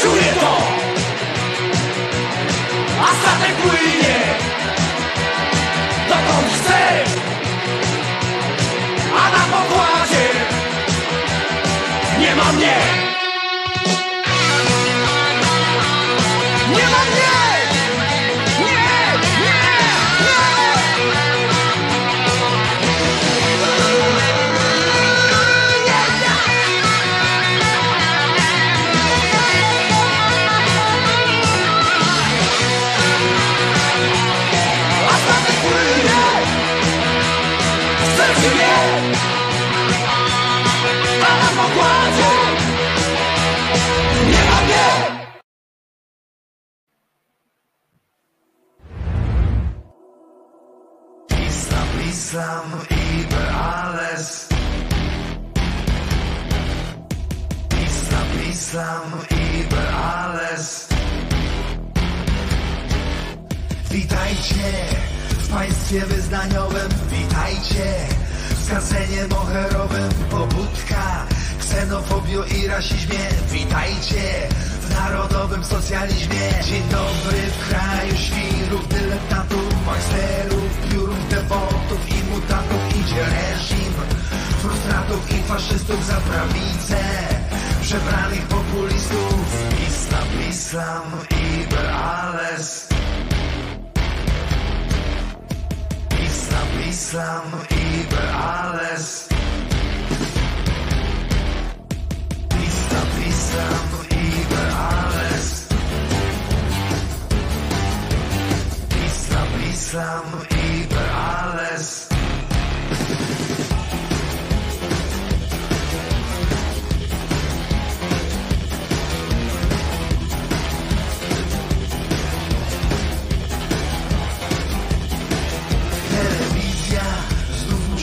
Czuję to statek płynie. Dokąd chce? A na pokładzie Nie ma mnie państwie wyznaniowym, witajcie w skansenie moherowym, pobudka, ksenofobio i rasizmie, witajcie w narodowym socjalizmie. Dzień dobry w kraju świrów, dyletantów, majsterów, piórów, devotów i mutantów idzie reżim, frustratów i faszystów za prawicę, przebranych populistów. Islam, Islam, über alles. Islam, über alles. Islam, Islam, über alles. Islam, Islam, über alles.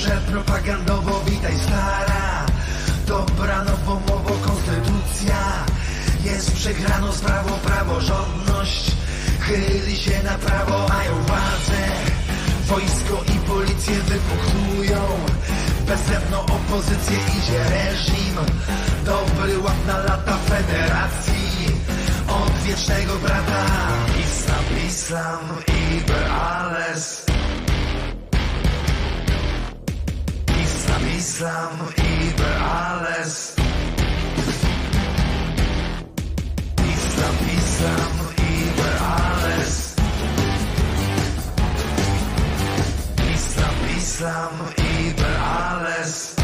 Muszę propagandowo, witaj stara. Dobra nowomowo konstytucja. Jest przegrano sprawo, praworządność. Chyli się na prawo, mają władzę. Wojsko i policję wypuchtują Bezemną opozycję idzie reżim. Dobry ład na lata federacji. Od wiecznego brata. Islam, Islam, über alles Islam, über alles. Islam, Islam, über alles. Islam, Islam, über alles.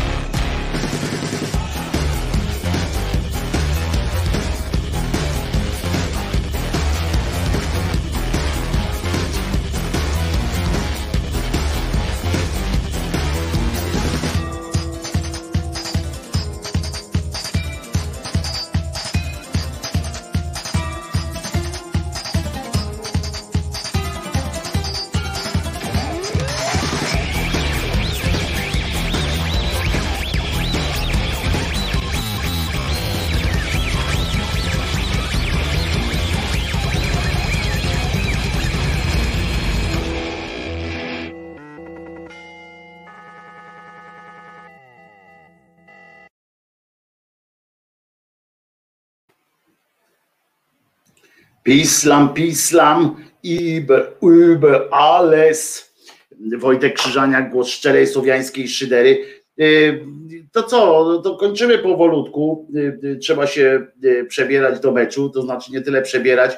Pislam, pislam, über, über alles. Wojtek Krzyżaniak, głos szczerej słowiańskiej szydery. Y, To co, to kończymy powolutku. Y, y, Trzeba się przebierać do meczu, to znaczy nie tyle przebierać,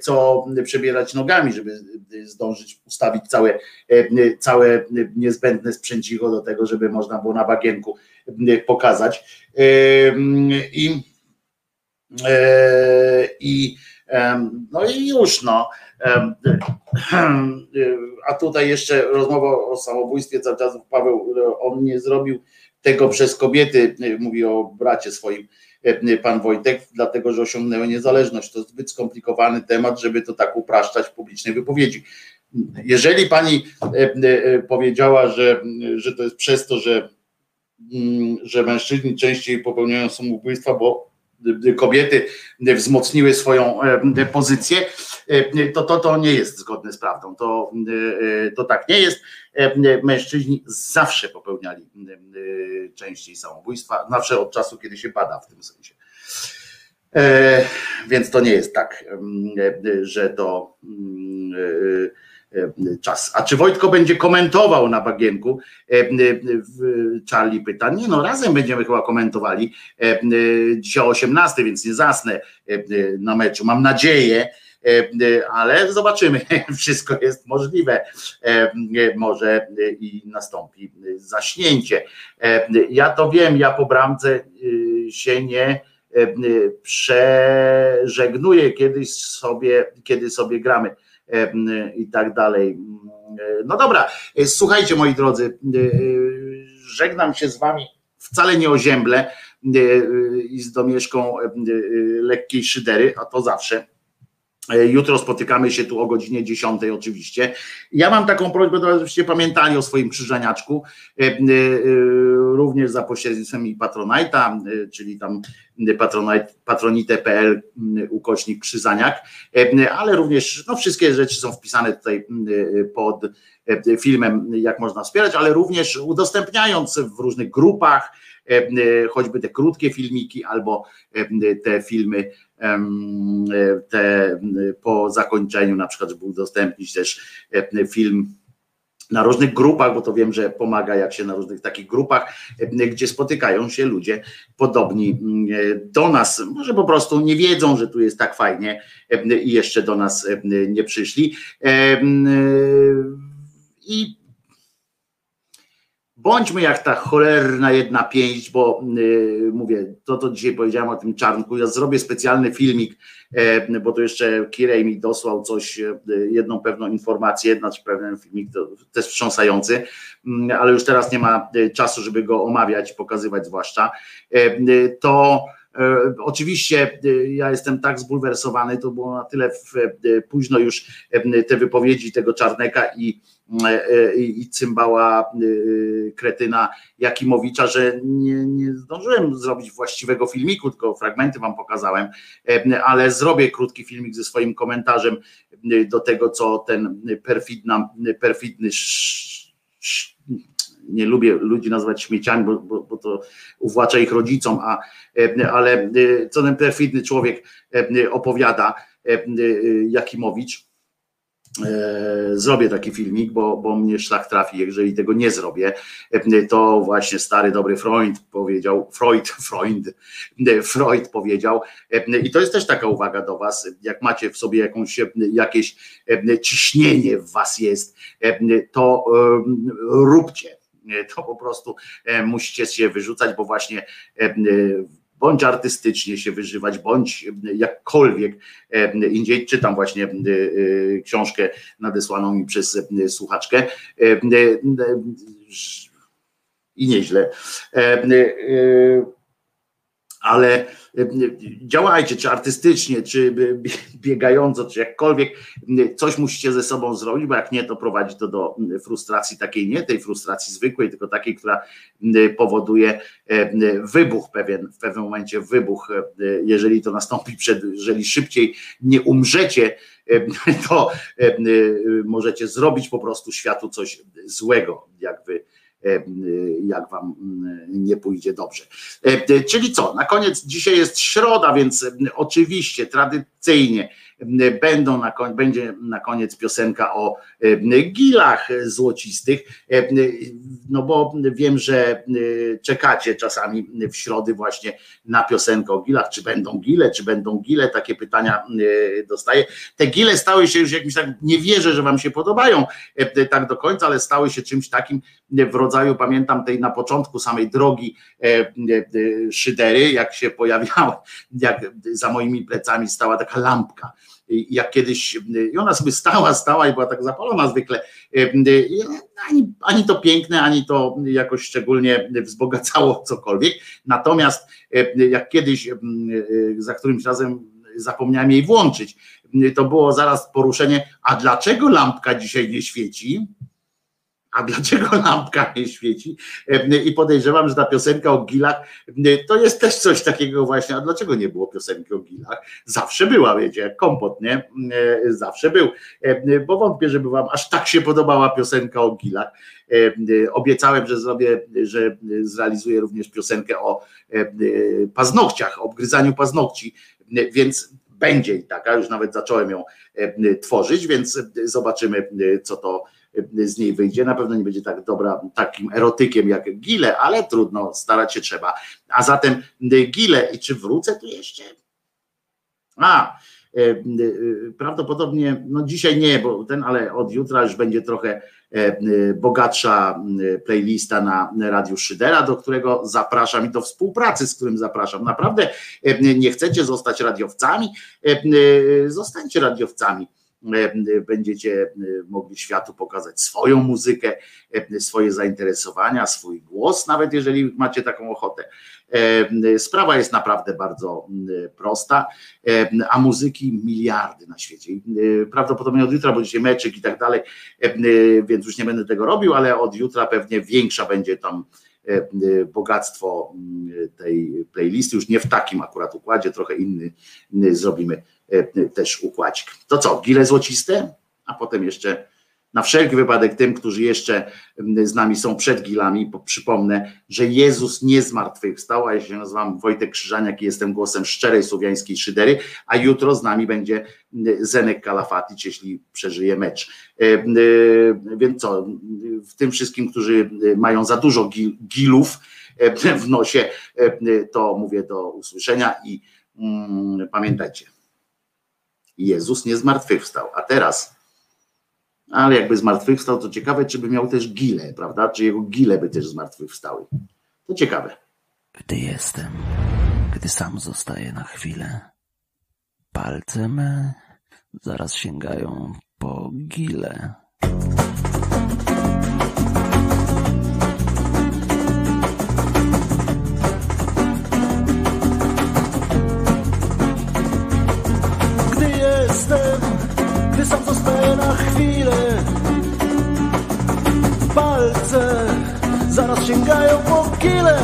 co przebierać nogami, żeby zdążyć ustawić całe, całe niezbędne sprzęcicho do tego, żeby można było na bagienku pokazać. Y, I, i no i już no. A tutaj jeszcze rozmowa o samobójstwie cały czas Paweł, on nie zrobił tego przez kobiety, mówi o bracie swoim, pan Wojtek, dlatego że osiągnęły niezależność. To zbyt skomplikowany temat, żeby to tak upraszczać w publicznej wypowiedzi. Jeżeli pani powiedziała, że, że to jest przez to, że, mm, że mężczyźni częściej popełniają samobójstwa, bo kobiety wzmocniły swoją e, pozycję, e, to, to to nie jest zgodne z prawdą. To, e, to tak nie jest. Mężczyźni zawsze popełniali częściej samobójstwa, zawsze od czasu, kiedy się bada w tym sensie. Więc to nie jest tak, że to czas. A czy Wojtko będzie komentował na bagienku? Charlie pyta, nie no, razem będziemy chyba komentowali dzisiaj o 18, więc nie zasnę na meczu, mam nadzieję, ale zobaczymy, wszystko jest możliwe, może i nastąpi zaśnięcie. Ja to wiem, ja po bramce się nie przeżegnuję kiedyś sobie, kiedy sobie gramy i tak dalej. No dobra, słuchajcie moi drodzy, żegnam się z wami wcale nie o ziemble i z domieszką lekkiej szydery, a to zawsze. Jutro spotykamy się tu o godzinie 10 oczywiście. Ja mam taką prośbę, żebyście pamiętali o swoim krzyżaniaczku, również za pośrednictwem i Patronite'a, czyli tam patronite, patronite.pl ukośnik krzyżaniak, ale również no, wszystkie rzeczy są wpisane tutaj pod filmem, jak można wspierać, ale również udostępniając w różnych grupach, choćby te krótkie filmiki albo te filmy te po zakończeniu, na przykład, żeby udostępnić też film na różnych grupach, bo to wiem, że pomaga jak się na różnych takich grupach, gdzie spotykają się ludzie podobni do nas. Może po prostu nie wiedzą, że tu jest tak fajnie i jeszcze do nas nie przyszli. I Bądźmy jak ta cholerna jedna pięść, bo yy, mówię, to to dzisiaj powiedziałem o tym czarnku. Ja zrobię specjalny filmik, yy, bo to jeszcze Kirej mi dosłał coś, yy, jedną pewną informację, znaczy pewien filmik, to też wstrząsający, ale już teraz nie ma czasu, żeby go omawiać, pokazywać zwłaszcza. To Oczywiście ja jestem tak zbulwersowany, to było na tyle późno już te wypowiedzi tego Czarneka i i cymbała y, kretyna Jakimowicza, że nie, nie zdążyłem zrobić właściwego filmiku, tylko fragmenty wam pokazałem, ale zrobię krótki filmik ze swoim komentarzem do tego, co ten perfidna, perfidny sz, sz, nie lubię ludzi nazywać śmieciami, bo, bo, bo, to uwłacza ich rodzicom, a, ale co ten perfidny człowiek opowiada, Jakimowicz, E, zrobię taki filmik, bo, bo mnie szlak trafi, jeżeli tego nie zrobię, e, to właśnie stary dobry Freud powiedział, Freud, Freud, e, Freud powiedział. I to jest też taka uwaga do was, jak macie w sobie jakąś, jakieś ciśnienie w was jest, to róbcie, to po prostu musicie się wyrzucać, bo właśnie bądź artystycznie się wyżywać, bądź jakkolwiek indziej. Czytam właśnie książkę nadesłaną mi przez słuchaczkę i nieźle ale działajcie, czy artystycznie, czy biegająco, czy jakkolwiek, coś musicie ze sobą zrobić, bo jak nie, to prowadzi to do frustracji takiej, nie tej frustracji zwykłej, tylko takiej, która powoduje wybuch pewien, w pewnym momencie wybuch, jeżeli to nastąpi przed, jeżeli szybciej nie umrzecie, to możecie zrobić po prostu światu coś złego, jak wy E, jak wam mm, nie pójdzie dobrze. E, czyli co, na koniec, dzisiaj jest środa, więc oczywiście tradycyjnie będą na, będzie na koniec piosenka o gilach złocistych, no bo wiem, że czekacie czasami w środy właśnie na piosenkę o gilach, czy będą gile, czy będą gile, takie pytania dostaję. Te gile stały się już jakimś tak, nie wierzę, że wam się podobają tak do końca, ale stały się czymś takim w rodzaju, pamiętam tej na początku samej drogi szydery, jak się pojawiały, jak za moimi plecami stała taka lampka jak kiedyś, i ona sobie stała, stała i była tak zapalona zwykle. Ani, ani to piękne, ani to jakoś szczególnie wzbogacało cokolwiek. Natomiast jak kiedyś za którymś razem zapomniałem jej włączyć, to było zaraz poruszenie, a dlaczego lampka dzisiaj nie świeci? A dlaczego lampka nie świeci? I podejrzewam, że ta piosenka o gilach to jest też coś takiego właśnie. A dlaczego nie było piosenki o gilach? Zawsze była, wiecie, jak kompot, nie? Zawsze był. Bo wątpię, żeby wam aż tak się podobała piosenka o gilach. Obiecałem, że zrobię, że zrealizuję również piosenkę o paznokciach, obgryzaniu paznokci, więc będzie i taka, już nawet zacząłem ją tworzyć, więc zobaczymy, co to z niej wyjdzie. Na pewno nie będzie tak dobra, takim erotykiem jak Gile, ale trudno, starać się trzeba. A zatem Gile, i czy wrócę tu jeszcze? A, prawdopodobnie, no dzisiaj nie, bo ten, ale od jutra już będzie trochę bogatsza playlista na Radiu Szydera, do którego zapraszam i do współpracy, z którym zapraszam. Naprawdę nie chcecie zostać radiowcami? Zostańcie radiowcami będziecie mogli światu pokazać swoją muzykę, swoje zainteresowania, swój głos, nawet jeżeli macie taką ochotę. Sprawa jest naprawdę bardzo prosta, a muzyki miliardy na świecie. Prawdopodobnie od jutra będzie meczek i tak dalej, więc już nie będę tego robił, ale od jutra pewnie większa będzie tam bogactwo tej playlisty, już nie w takim akurat układzie, trochę inny zrobimy też układzik. To co, gile złociste? A potem jeszcze na wszelki wypadek tym, którzy jeszcze z nami są przed gilami, przypomnę, że Jezus nie zmartwychwstał, a ja się nazywam Wojtek Krzyżaniak i jestem głosem szczerej słowiańskiej szydery, a jutro z nami będzie Zenek Kalafatic, jeśli przeżyje mecz. Więc co, w tym wszystkim, którzy mają za dużo gil, gilów w nosie, to mówię do usłyszenia i mm, pamiętajcie, Jezus nie zmartwychwstał, a teraz ale jakby zmartwychwstał, to ciekawe, czy by miał też gile, prawda? Czy jego gile by też zmartwychwstały. To ciekawe. Gdy jestem, gdy sam zostaję na chwilę, palce me zaraz sięgają po gile. Sięgają po kile.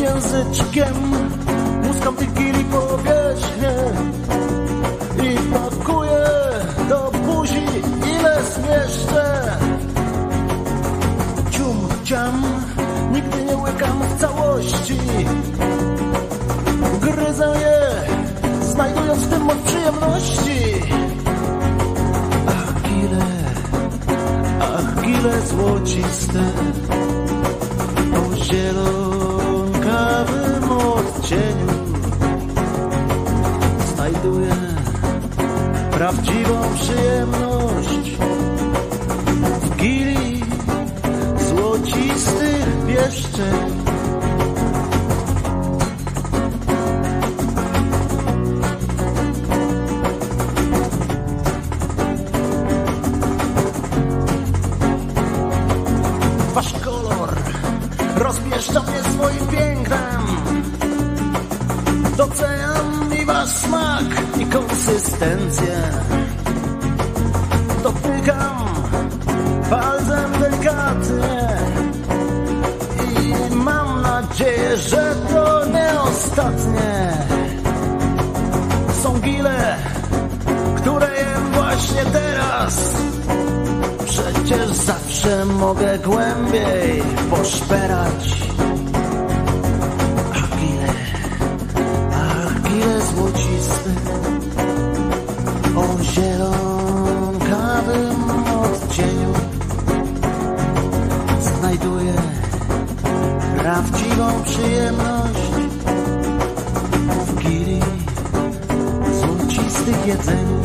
Języczkiem muskam tych gili powierzchnię I pakuję do buzi ile zmieszczę. Cium, ciam, nigdy nie łykam w całości. Gryzę je znajdując w tym moc przyjemności. Ach, gile złociste, o zielonkawym odcieniu znajduję prawdziwą przyjemność w gili złocistych pieszczeń. Konsystencję. Dotykam palcem delikatnie i mam nadzieję, że to nie ostatnie. Są gile, które jem właśnie teraz. Przecież zawsze mogę głębiej poszperać. Jedzeniu.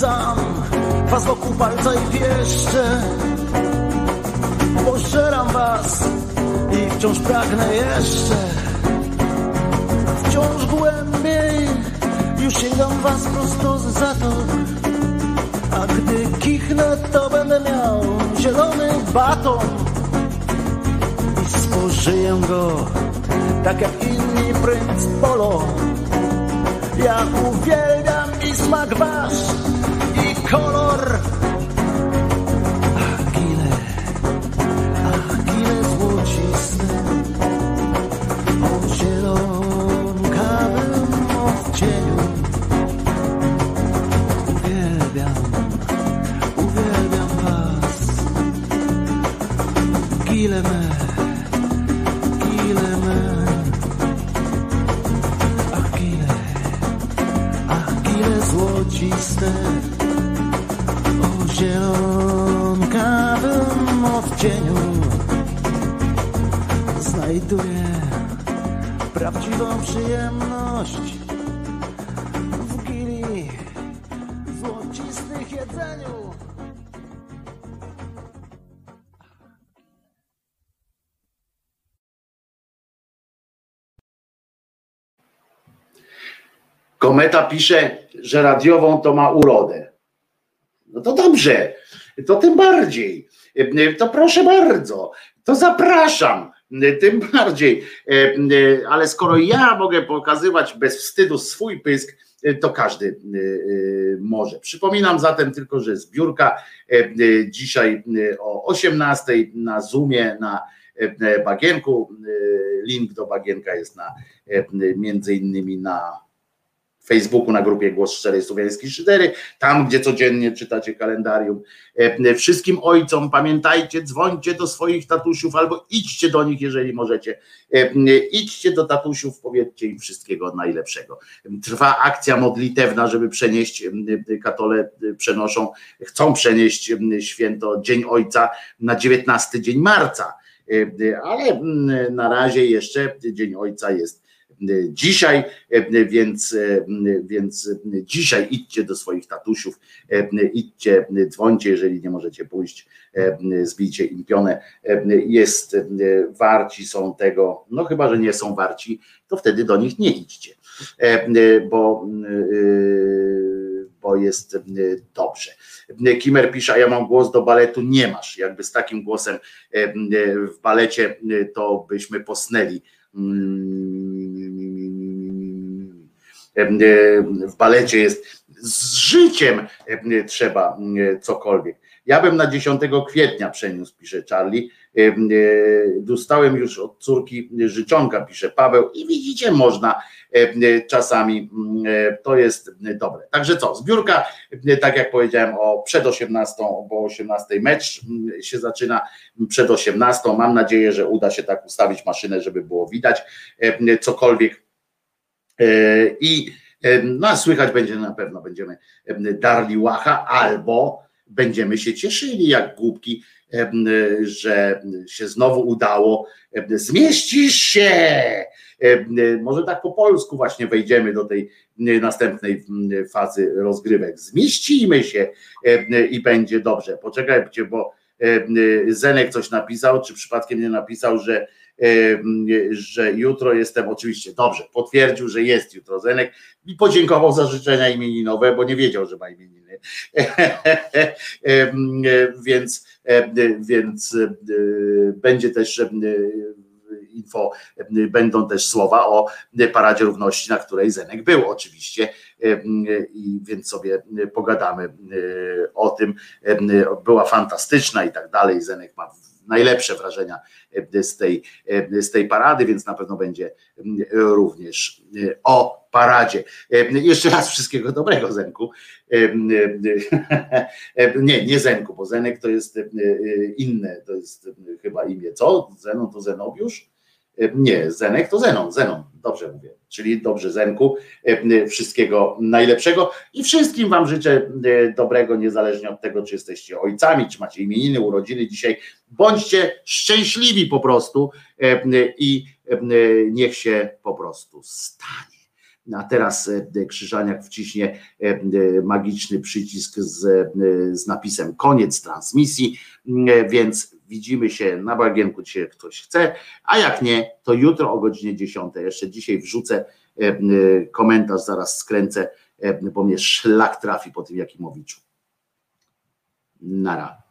Obwiedzam was wokół palca i pieszcze Pożeram was i wciąż pragnę jeszcze Wciąż głębiej już sięgam was prosto z zatok A to będę miał zielony baton I spożyję go tak jak inni princ polo. Ja uwielbiam i smak wasz i kolor Kometa pisze, że radiową to ma urodę. No to dobrze, to tym bardziej. To proszę bardzo, to zapraszam, tym bardziej. Ale skoro ja mogę pokazywać bez wstydu swój pysk, to każdy może. Przypominam zatem tylko, że zbiórka dzisiaj o 18 na Zoomie, na Bagienku. Link do Bagienka jest na między innymi na Facebooku na grupie Głos Szczerej Słowiańskiej Szydery, tam gdzie codziennie czytacie kalendarium. E, Wszystkim ojcom pamiętajcie, dzwońcie do swoich tatusiów albo idźcie do nich, jeżeli możecie. E, Idźcie do tatusiów, powiedzcie im wszystkiego najlepszego. Trwa akcja modlitewna, żeby przenieść, e, katole przenoszą, chcą przenieść święto Dzień Ojca na 19 dzień marca, E, ale na razie jeszcze Dzień Ojca jest dzisiaj, więc, więc dzisiaj idźcie do swoich tatusiów, idźcie, dzwońcie, jeżeli nie możecie pójść, zbijcie im pionę, jest, warci są tego, no chyba, że nie są warci, to wtedy do nich nie idźcie, bo bo jest dobrze. Kimer pisze, a ja mam głos do baletu, nie masz, jakby z takim głosem w balecie to byśmy posnęli w balecie jest z życiem trzeba cokolwiek. Ja bym na 10 kwietnia przeniósł, pisze Charlie. Dostałem już od córki życzonka, pisze Paweł, i widzicie, można czasami to jest dobre. Także co, zbiórka, tak jak powiedziałem, o przed 18, bo 18 mecz się zaczyna przed 18. Mam nadzieję, że uda się tak ustawić maszynę, żeby było widać cokolwiek. I no a słychać będzie na pewno, będziemy darli łacha albo będziemy się cieszyli jak głupki, że się znowu udało. Zmieścisz się! Może tak po polsku właśnie wejdziemy do tej następnej fazy rozgrywek. Zmieścimy się i będzie dobrze. Poczekajcie, bo Zenek coś napisał, czy przypadkiem nie napisał, że że jutro jestem oczywiście dobrze, potwierdził, że jest jutro Zenek i podziękował za życzenia imieninowe, bo nie wiedział, że ma imieniny. więc, więc będzie też info, będą też słowa o Paradzie Równości, na której Zenek był oczywiście i więc sobie pogadamy o tym. Była fantastyczna i tak dalej. Zenek ma najlepsze wrażenia z tej, z tej parady, więc na pewno będzie również o paradzie. Jeszcze raz wszystkiego dobrego, Zenku. Nie, nie Zenku, bo Zenek to jest inne, to jest chyba imię. Co? Zenon to Zenobiusz? Nie, Zenek to Zenon, Zenon, dobrze mówię. Czyli dobrze, Zenku, wszystkiego najlepszego i wszystkim Wam życzę dobrego, niezależnie od tego, czy jesteście ojcami, czy macie imieniny, urodziny dzisiaj. Bądźcie szczęśliwi po prostu i niech się po prostu stanie. A teraz e, Krzyżaniak wciśnie e, e, magiczny przycisk z, e, z napisem koniec transmisji, e, więc widzimy się na bagienku, dzisiaj ktoś chce, a jak nie, to jutro o godzinie 10. Jeszcze dzisiaj wrzucę e, e, komentarz, zaraz skręcę, e, bo mnie szlak trafi po tym Jakimowiczu. Nara.